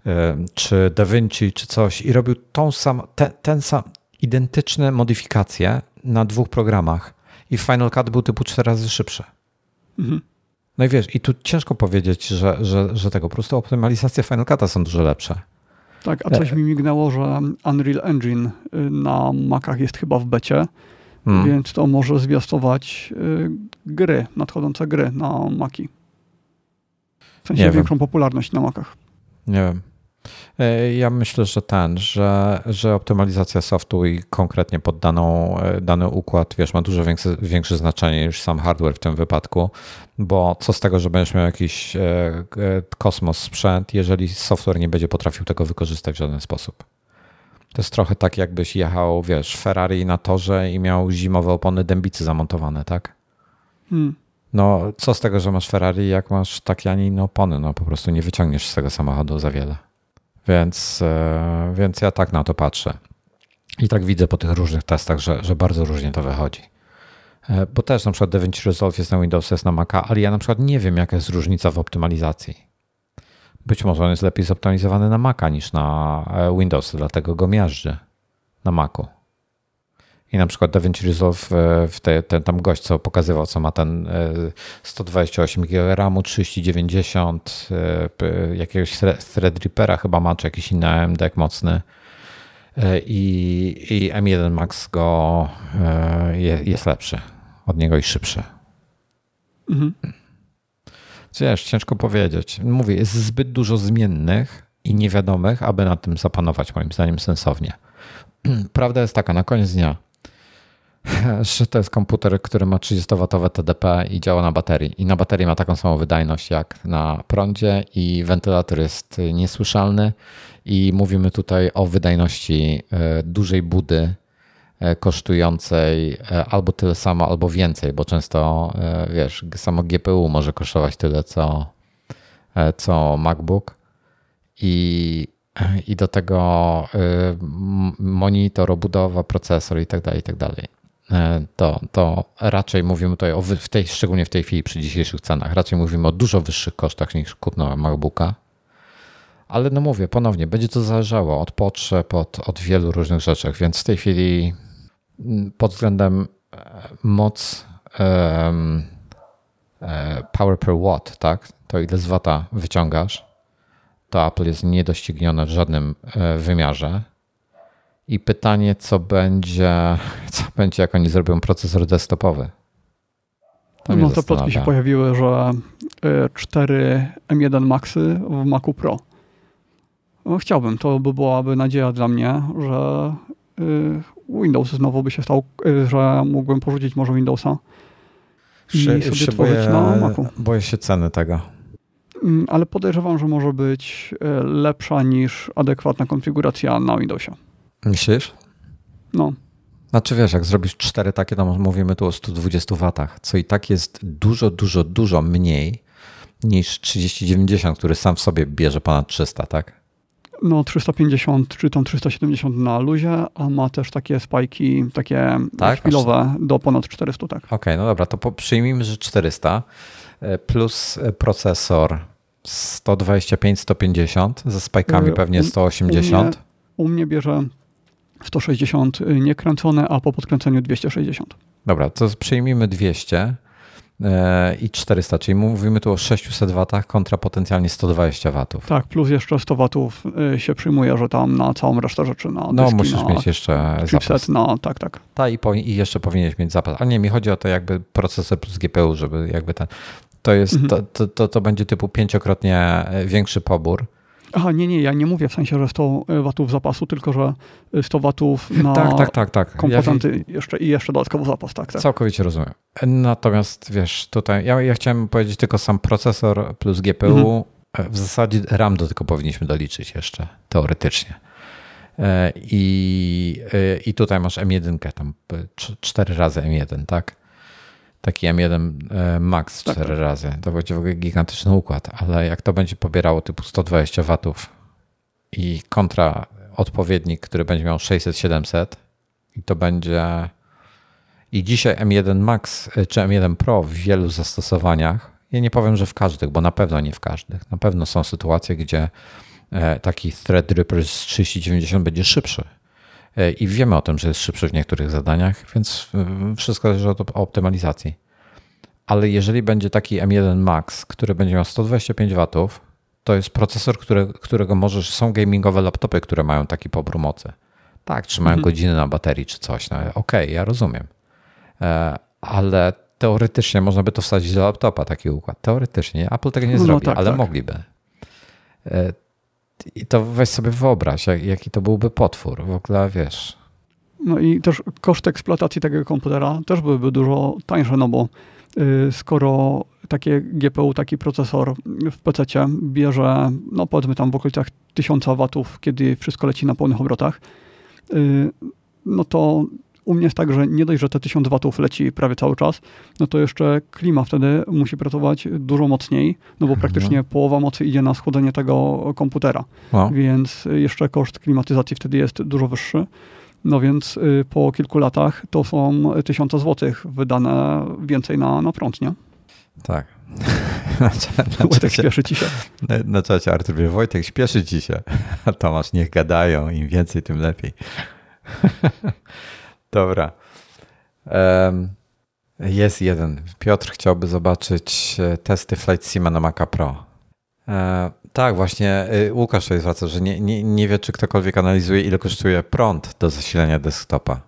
e, czy DaVinci, czy coś, i robił tą sam, ten, ten sam, identyczne modyfikacje na dwóch programach. I Final Cut był typu cztery razy szybszy. Mhm. No i wiesz, i tu ciężko powiedzieć, że, że, że tego po prostu optymalizacje Final Cut'a są dużo lepsze. Tak, a coś e- mi mignęło, że Unreal Engine y, na Macach jest chyba w becie, hmm. więc to może zwiastować y, gry, nadchodzące gry na Maki. W sensie Nie większą wiem. popularność na Macach. Nie wiem. E, ja myślę, że ten, że, że optymalizacja softu i konkretnie pod daną, e, dany układ, wiesz, ma dużo większe, większe znaczenie niż sam hardware w tym wypadku, bo co z tego, że będziesz miał jakiś e, kosmos sprzęt, jeżeli software nie będzie potrafił tego wykorzystać w żaden sposób. To jest trochę tak, jakbyś jechał, wiesz, Ferrari na torze i miał zimowe opony dębicy zamontowane, tak? Hmm. No, co z tego, że masz Ferrari, jak masz takie, a nie inne opony? No, po prostu nie wyciągniesz z tego samochodu za wiele. Więc, e, więc ja tak na to patrzę. I tak widzę po tych różnych testach, że, że bardzo różnie to wychodzi. E, bo też na przykład DaVinci Resolve jest na Windows, jest na Maca, ale ja na przykład nie wiem, jaka jest różnica w optymalizacji. Być może on jest lepiej zoptymalizowany na Maca niż na e, Windows, dlatego go miażdżę na Macu. I na przykład DaVinci Resolve, w te, ten tam gość, co pokazywał, co ma ten 128 GB RAMu, 3090, jakiegoś Threadrippera chyba ma, czy jakiś inny AMD mocny. E, I, I M1 Max go e, jest lepszy od niego i szybszy. Mhm. Wiesz, ciężko powiedzieć. Mówię, jest zbyt dużo zmiennych i niewiadomych, aby na tym zapanować, moim zdaniem, sensownie. Prawda jest taka, na koniec dnia, że to jest komputer, który ma 30W TDP i działa na baterii. I na baterii ma taką samą wydajność jak na prądzie, i wentylator jest niesłyszalny. I mówimy tutaj o wydajności e, dużej budy e, kosztującej e, albo tyle samo, albo więcej, bo często wiesz, samo GPU może kosztować tyle co, co MacBook. I, i do tego monitor, obudowa, procesor i tak dalej, i tak dalej. E, to, to raczej mówimy tutaj o, w tej, szczególnie w tej chwili przy dzisiejszych cenach, raczej mówimy o dużo wyższych kosztach niż kupno MacBooka. Ale no mówię, ponownie, będzie to zależało od potrzeb, od, od wielu różnych rzeczy, więc w tej chwili mm, pod względem e, moc um, power per watt, tak, to ile z wata wyciągasz, to Apple jest niedoścignione w żadnym wymiarze. I pytanie, co będzie, co będzie, jak oni zrobią procesor desktopowy. To no to plotki się pojawiły, że 4 y, M1 Maxy w Macu Pro. No, chciałbym, to by byłaby nadzieja dla mnie, że y, Windows znowu by się stał, y, że mógłbym porzucić może Windowsa i sobie się boję, na Macu. Boję się ceny tego. Mm, ale podejrzewam, że może być lepsza niż adekwatna konfiguracja na Windowsie. Myślisz? No. Znaczy wiesz, jak zrobisz cztery takie, to mówimy tu o 120 watach, co i tak jest dużo, dużo, dużo mniej niż 3090, który sam w sobie bierze ponad 300, tak? No 350 czy tam 370 na luzie, a ma też takie spajki, takie tak? chwilowe do ponad 400, tak. Okej, okay, no dobra, to przyjmijmy, że 400 e, plus procesor 125-150 ze spajkami e, pewnie 180. U mnie, u mnie bierze 160 y, niekręcone, a po podkręceniu 260. Dobra, to przyjmijmy 200 e, i 400, czyli mówimy tu o 600 watach kontra potencjalnie 120 watów. Tak, plus jeszcze 100 watów y, się przyjmuje, że tam na całą resztę rzeczy, na No dyski, musisz mieć jeszcze chipset, zapas. No, tak, tak. Tak, i, po, i jeszcze powinieneś mieć zapas. Ale nie, mi chodzi o to jakby procesor plus GPU, żeby jakby ten... To jest, mhm. to, to, to, to będzie typu pięciokrotnie e, większy pobór Aha, nie, nie, ja nie mówię w sensie, że 100 e, watów zapasu, tylko że 100 e, watów na tak, tak, tak, tak. komponenty ja, jeszcze, i jeszcze dodatkowo zapas. Tak, tak. Całkowicie rozumiem. Natomiast wiesz, tutaj ja, ja chciałem powiedzieć tylko sam procesor plus GPU. Mhm. E, w zasadzie RAM do tego powinniśmy doliczyć jeszcze, teoretycznie. I, I tutaj masz M1, tam 4 razy M1, tak? Taki M1 e, Max tak, 4 tak. razy. To będzie w ogóle gigantyczny układ, ale jak to będzie pobierało typu 120 watów i kontra odpowiednik, który będzie miał 600-700 i to będzie i dzisiaj M1 Max e, czy M1 Pro w wielu zastosowaniach, ja nie powiem, że w każdych, bo na pewno nie w każdych. Na pewno są sytuacje, gdzie e, taki Threadripper z 3090 będzie szybszy i wiemy o tym, że jest szybszy w niektórych zadaniach, więc e, wszystko zależy od optymalizacji. Ale jeżeli będzie taki M1 Max, który będzie miał 125 W, to jest procesor, który, którego możesz. Są gamingowe laptopy, które mają taki pobór mocy. Tak, trzymają mhm. godziny na baterii czy coś. No, Okej, okay, ja rozumiem. E, ale teoretycznie można by to wsadzić do laptopa, taki układ. Teoretycznie. Apple tego nie no, zrobi, tak, ale tak. mogliby. I to weź sobie wyobraź, jak, jaki to byłby potwór. W ogóle wiesz. No i też koszty eksploatacji tego komputera też byłyby dużo tańsze, no bo y, skoro takie GPU, taki procesor w PC bierze, no powiedzmy tam w okolicach 1000 watów, kiedy wszystko leci na pełnych obrotach, y, no to u mnie jest tak, że nie dość, że te 1000 watów leci prawie cały czas, no to jeszcze klima wtedy musi pracować dużo mocniej, no bo mhm. praktycznie połowa mocy idzie na schłodzenie tego komputera. Więc jeszcze koszt klimatyzacji wtedy jest dużo wyższy. No więc y, po kilku latach to są tysiące złotych wydane więcej na, na prąd, nie? Tak. Wojtek, śpieszy ci się. Na, na czacie Artur Wojtek, śpieszy ci się. A Tomasz, niech gadają, im więcej, tym lepiej. Dobra. Jest jeden. Piotr chciałby zobaczyć e, testy Flight Sima na Maca Pro. E, tak, właśnie y, Łukasz tutaj zwraca, że nie, nie, nie wie, czy ktokolwiek analizuje, ile kosztuje prąd do zasilania desktopa.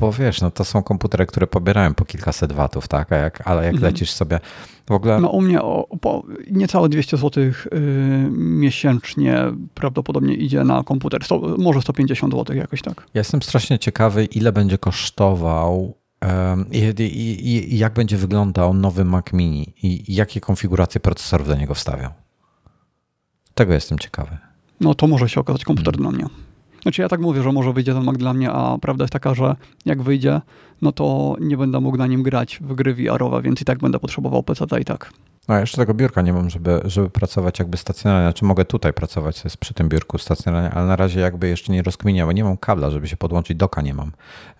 Bo wiesz, no to są komputery, które pobierają po kilkaset watów, tak? A jak, ale jak mhm. lecisz sobie w ogóle... No u mnie o, o niecałe 200 zł yy, miesięcznie prawdopodobnie idzie na komputer. Sto, może 150 zł jakoś tak. Ja jestem strasznie ciekawy, ile będzie kosztował i, i, i, jak będzie wyglądał nowy Mac Mini i jakie konfiguracje procesorów do niego wstawią. Tego jestem ciekawy. No to może się okazać komputer hmm. dla mnie. Znaczy ja tak mówię, że może wyjdzie ten Mac dla mnie, a prawda jest taka, że jak wyjdzie, no to nie będę mógł na nim grać w gry VR-owe, więc i tak będę potrzebował PC i tak. No jeszcze tego biurka nie mam, żeby, żeby pracować jakby stacjonarnie. Znaczy mogę tutaj pracować jest przy tym biurku stacjonarnie, ale na razie jakby jeszcze nie rozkminiam, bo nie mam kabla, żeby się podłączyć. Doka nie mam.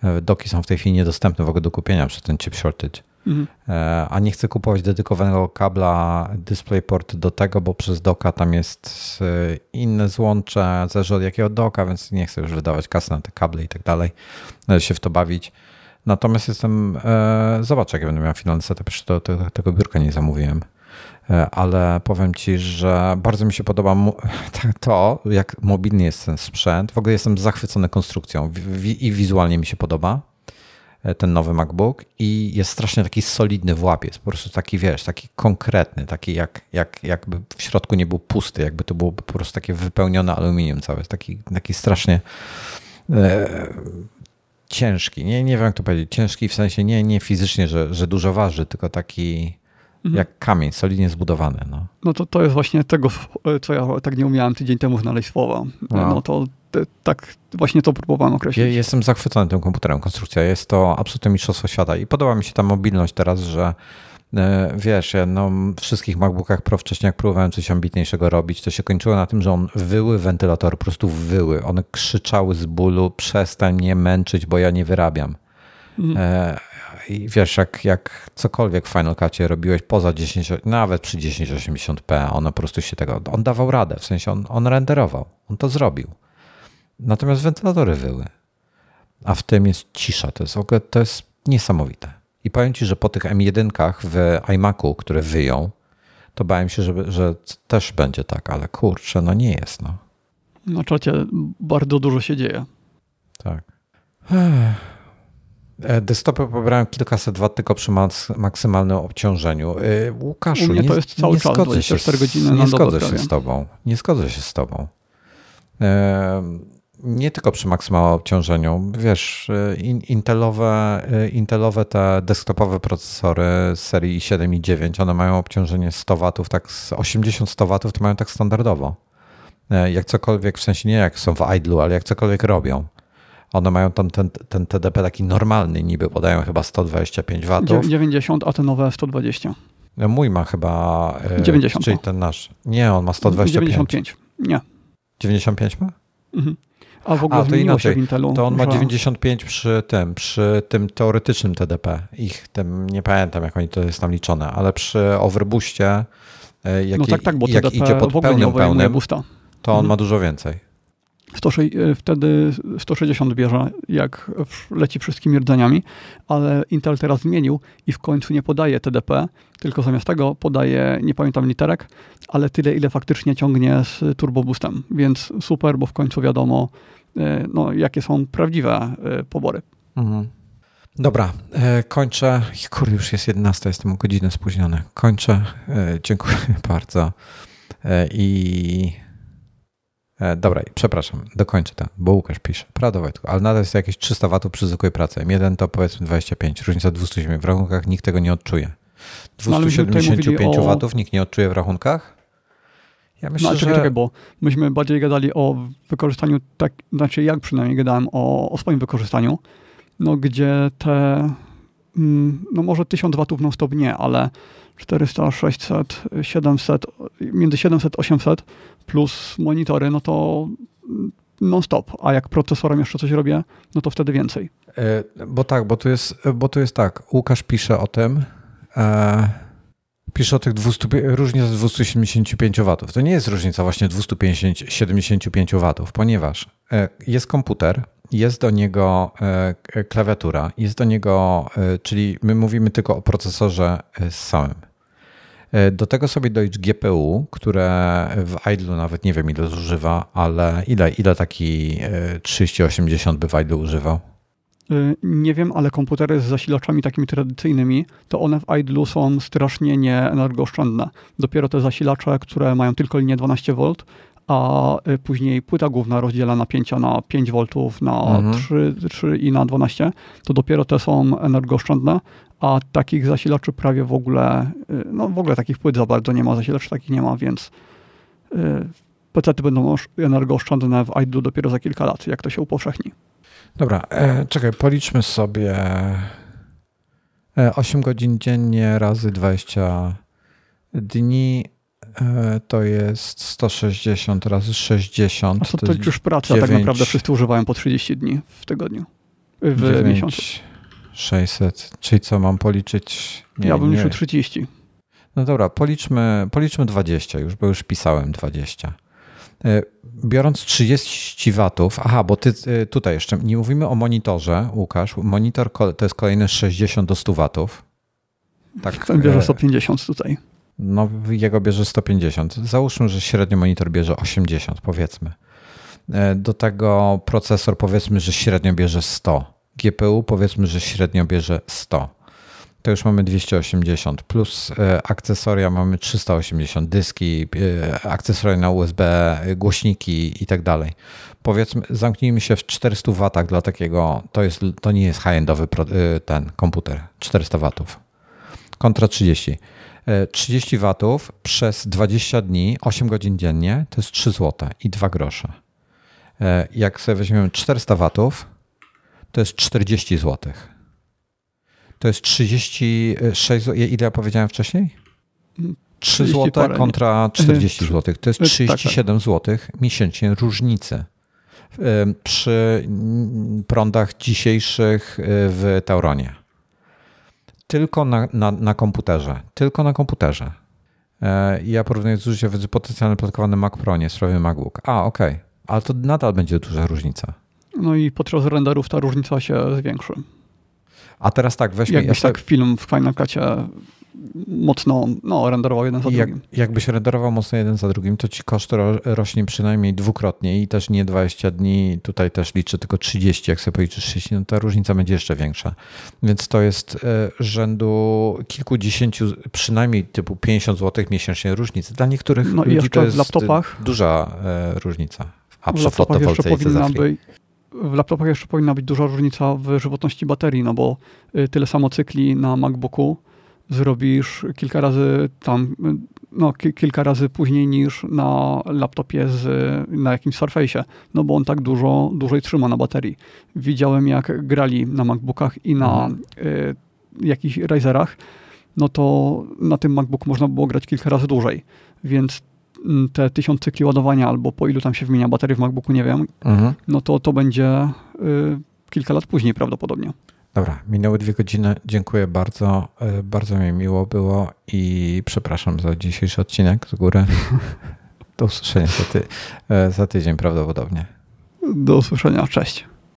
E, doki są w tej chwili niedostępne w ogóle do kupienia przez ten chip shortage. Mhm. E, a nie chcę kupować dedykowanego kabla DisplayPort do tego, bo przez doka tam jest e, inne złącze, zależy od jakiego doka, więc nie chcę już wydawać kasy na te kable i tak dalej, się w to bawić. Natomiast jestem, e, zobaczę, jak będę miał finalny setup, jeszcze to, to, tego biurka nie zamówiłem. Ale powiem Ci, że bardzo mi się podoba to, jak mobilny jest ten sprzęt. W ogóle jestem zachwycony konstrukcją i wizualnie mi się podoba ten nowy MacBook i jest strasznie taki solidny w łapie. Jest po prostu taki, wiesz, taki konkretny, taki jak, jak, jakby w środku nie był pusty, jakby to było po prostu takie wypełnione aluminium całe. Taki, taki strasznie e, ciężki. Nie, nie wiem jak to powiedzieć. Ciężki w sensie nie, nie fizycznie, że, że dużo waży, tylko taki mhm. jak kamień, solidnie zbudowany. No, no to, to jest właśnie tego, co ja tak nie umiałem tydzień temu znaleźć słowa. No, no to tak właśnie to próbowałem określić. Ja jestem zachwycony tym komputerem. Konstrukcja jest to absolutnie mistrzostwo świata i podoba mi się ta mobilność teraz, że e, wiesz, ja no, w wszystkich MacBookach Pro wcześniej jak próbowałem coś ambitniejszego robić, to się kończyło na tym, że on wyły wentylator, po prostu wyły. One krzyczały z bólu, przestań mnie męczyć, bo ja nie wyrabiam. Mhm. E, i wiesz, jak, jak cokolwiek w Final Cutie robiłeś poza 10, nawet przy 1080p, on po prostu się tego, on dawał radę, w sensie on, on renderował, on to zrobił. Natomiast wentylatory wyły. A w tym jest cisza, to jest, to jest niesamowite. I powiem Ci, że po tych M1 w iMacu, które wyją, to bałem się, że, że też będzie tak, ale kurczę, no nie jest. No. Na czacie bardzo dużo się dzieje. Tak. E, desktopy pobrałem kilkaset wat tylko przy maksymalnym obciążeniu. E, Łukaszu, nie, to jest cały nie czas, zgodzę się, godziny nie zgodzę się z tobą. Nie zgodzę się z tobą. E, nie tylko przy maksymalnym obciążeniu. Wiesz, intelowe, intelowe te desktopowe procesory z serii i7 i 9, one mają obciążenie 100 watów, tak z 80-100 watów to mają tak standardowo. Jak cokolwiek, w sensie nie jak są w idlu, ale jak cokolwiek robią. One mają tam ten, ten TDP taki normalny, niby podają chyba 125 watów. 90, a te nowe 120. No, mój ma chyba. 90. E, czyli ten nasz. Nie, on ma 125. 95. Nie. 95 ma? Mhm. A w ogóle A, to inaczej. Intelu, to on ma 95 przy tym, przy tym teoretycznym TDP. Ich tym nie pamiętam, jak oni to jest tam liczone, ale przy overbooście, e, jak, no tak, tak, bo jak TDP idzie pod pełnym pełnym, to on mhm. ma dużo więcej. 100, e, wtedy 160 bierze, jak leci wszystkimi rdzeniami, ale Intel teraz zmienił i w końcu nie podaje TDP, tylko zamiast tego podaje, nie pamiętam literek, ale tyle, ile faktycznie ciągnie z Turbo Boostem, więc super, bo w końcu wiadomo, e, no, jakie są prawdziwe e, pobory. Mhm. Dobra, kończę. Kurde, już jest 11, jestem o godzinę spóźniony. Kończę. Dziękuję bardzo. I dobra, przepraszam, dokończę to, bo Łukasz pisze. Prawda Wojtku, ale nadal jest jakieś 300 watów przy zwykłej pracy. M1 to powiedzmy 25, różnica 270. W rachunkach nikt tego nie odczuje. 275 no, watów nikt nie odczuje w rachunkach? Ja myślę, no, czekaj, że... czekaj, bo myśmy bardziej gadali o wykorzystaniu, tak, znaczy jak przynajmniej gadałem o, o swoim wykorzystaniu, no gdzie te, mm, no może 1000 watów non stop nie, ale 400, 600, 700, między 700 800 plus monitory, no to non-stop, a jak procesorem jeszcze coś robię, no to wtedy więcej. E, bo tak, bo tu jest, bo tu jest tak, Łukasz pisze o tym, e, pisze o tych 200, różnica 275 watów. To nie jest różnica właśnie 275 watów, ponieważ e, jest komputer, jest do niego klawiatura, jest do niego, czyli my mówimy tylko o procesorze samym. E, do tego sobie dojść GPU, które w idle nawet nie wiem ile zużywa, ale ile, ile taki 3080 e, by w idle używał? Y, nie wiem, ale komputery z zasilaczami takimi tradycyjnymi, to one w idlu są strasznie nieenergooszczędne. Dopiero te zasilacze, które mają tylko linię 12V, a później płyta główna rozdziela napięcia na 5V, na mhm. 3, 3 i na 12, to dopiero te są energooszczędne, a takich zasilaczy prawie w ogóle, y, no w ogóle takich płyt za bardzo nie ma, zasilaczy takich nie ma, więc PC będą energooszczędne w idle dopiero za kilka lat, jak to się upowszechni. Dobra, e, czekaj, policzmy sobie e, 8 godzin dziennie razy 20 dni e, to jest 160 razy 60. A co to, to już praca, 9, tak naprawdę wszyscy używają po 30 dni w tygodniu, w 9, miesiącu. 600, czyli co mam policzyć? Nie, ja bym liczył 30. No dobra, policzmy, policzmy 20 już, bo już pisałem 20. E, biorąc 30 watów, aha, bo ty e, tutaj jeszcze nie mówimy o monitorze, Łukasz. Monitor to jest kolejne 60 do 100 watów. Tak, Ten bierze 150 e, tutaj. No, jego bierze 150. Załóżmy, że średnio monitor bierze 80, powiedzmy. Do tego procesor powiedzmy, że średnio bierze 100. GPU powiedzmy, że średnio bierze 100 to już mamy 280, plus e, akcesoria mamy 380, dyski, e, akcesoria na USB, głośniki i tak dalej. Powiedzmy, zamknijmy się w 400 watach dla takiego, to, jest, to nie jest high-endowy e, ten komputer, 400 watów. Kontra 30. 30 watów przez 20 dni, 8 godzin dziennie, to jest 3 zł i 2 grosze. Jak sobie weźmiemy 400 watów, to jest 40 złotych to jest 36 zł. Ile ja powiedziałem wcześniej? 3 zł kontra 40 zł. To jest 37 zł miesięcznie różnicy przy prądach dzisiejszych y, w Tauronie. Tylko na, na, na komputerze. Tylko na komputerze. E, ja porównuję zużycie z potencjalnie plotkowanym Mac Pro, nie sprawy MacBook. A, okej. Okay. Ale to nadal będzie duża różnica. No i podczas renderów ta różnica się zwiększy. A teraz tak, weźmy... Jakbyś tak film w Final Cutie mocno no, renderował jeden za jak, drugim. Jakbyś renderował mocno jeden za drugim, to ci koszt ro, rośnie przynajmniej dwukrotnie i też nie 20 dni, tutaj też liczę tylko 30, jak sobie policzysz 30, no ta różnica będzie jeszcze większa. Więc to jest e, rzędu kilkudziesięciu, przynajmniej typu 50 zł miesięcznie różnicy. Dla niektórych no ludzi to jest w laptopach, duża e, różnica. A w laptopach jeszcze powinna być, w laptopach jeszcze powinna być duża różnica w żywotności baterii, no bo y, tyle samo cykli na MacBooku zrobisz kilka razy tam, y, no kilka razy później niż na laptopie z, na jakimś Surface'ie, no bo on tak dużo, dłużej trzyma na baterii. Widziałem jak grali na MacBookach i na mhm. y, jakichś Razerach, no to na tym MacBook można było grać kilka razy dłużej, więc te tysiąc cykli ładowania, albo po ilu tam się wymienia baterii w MacBooku, nie wiem, mhm. no to to będzie y, kilka lat później prawdopodobnie. Dobra, minęły dwie godziny. Dziękuję bardzo. Y, bardzo mi miło było i przepraszam za dzisiejszy odcinek z góry. Do usłyszenia za, ty, y, za tydzień prawdopodobnie. Do usłyszenia. Cześć.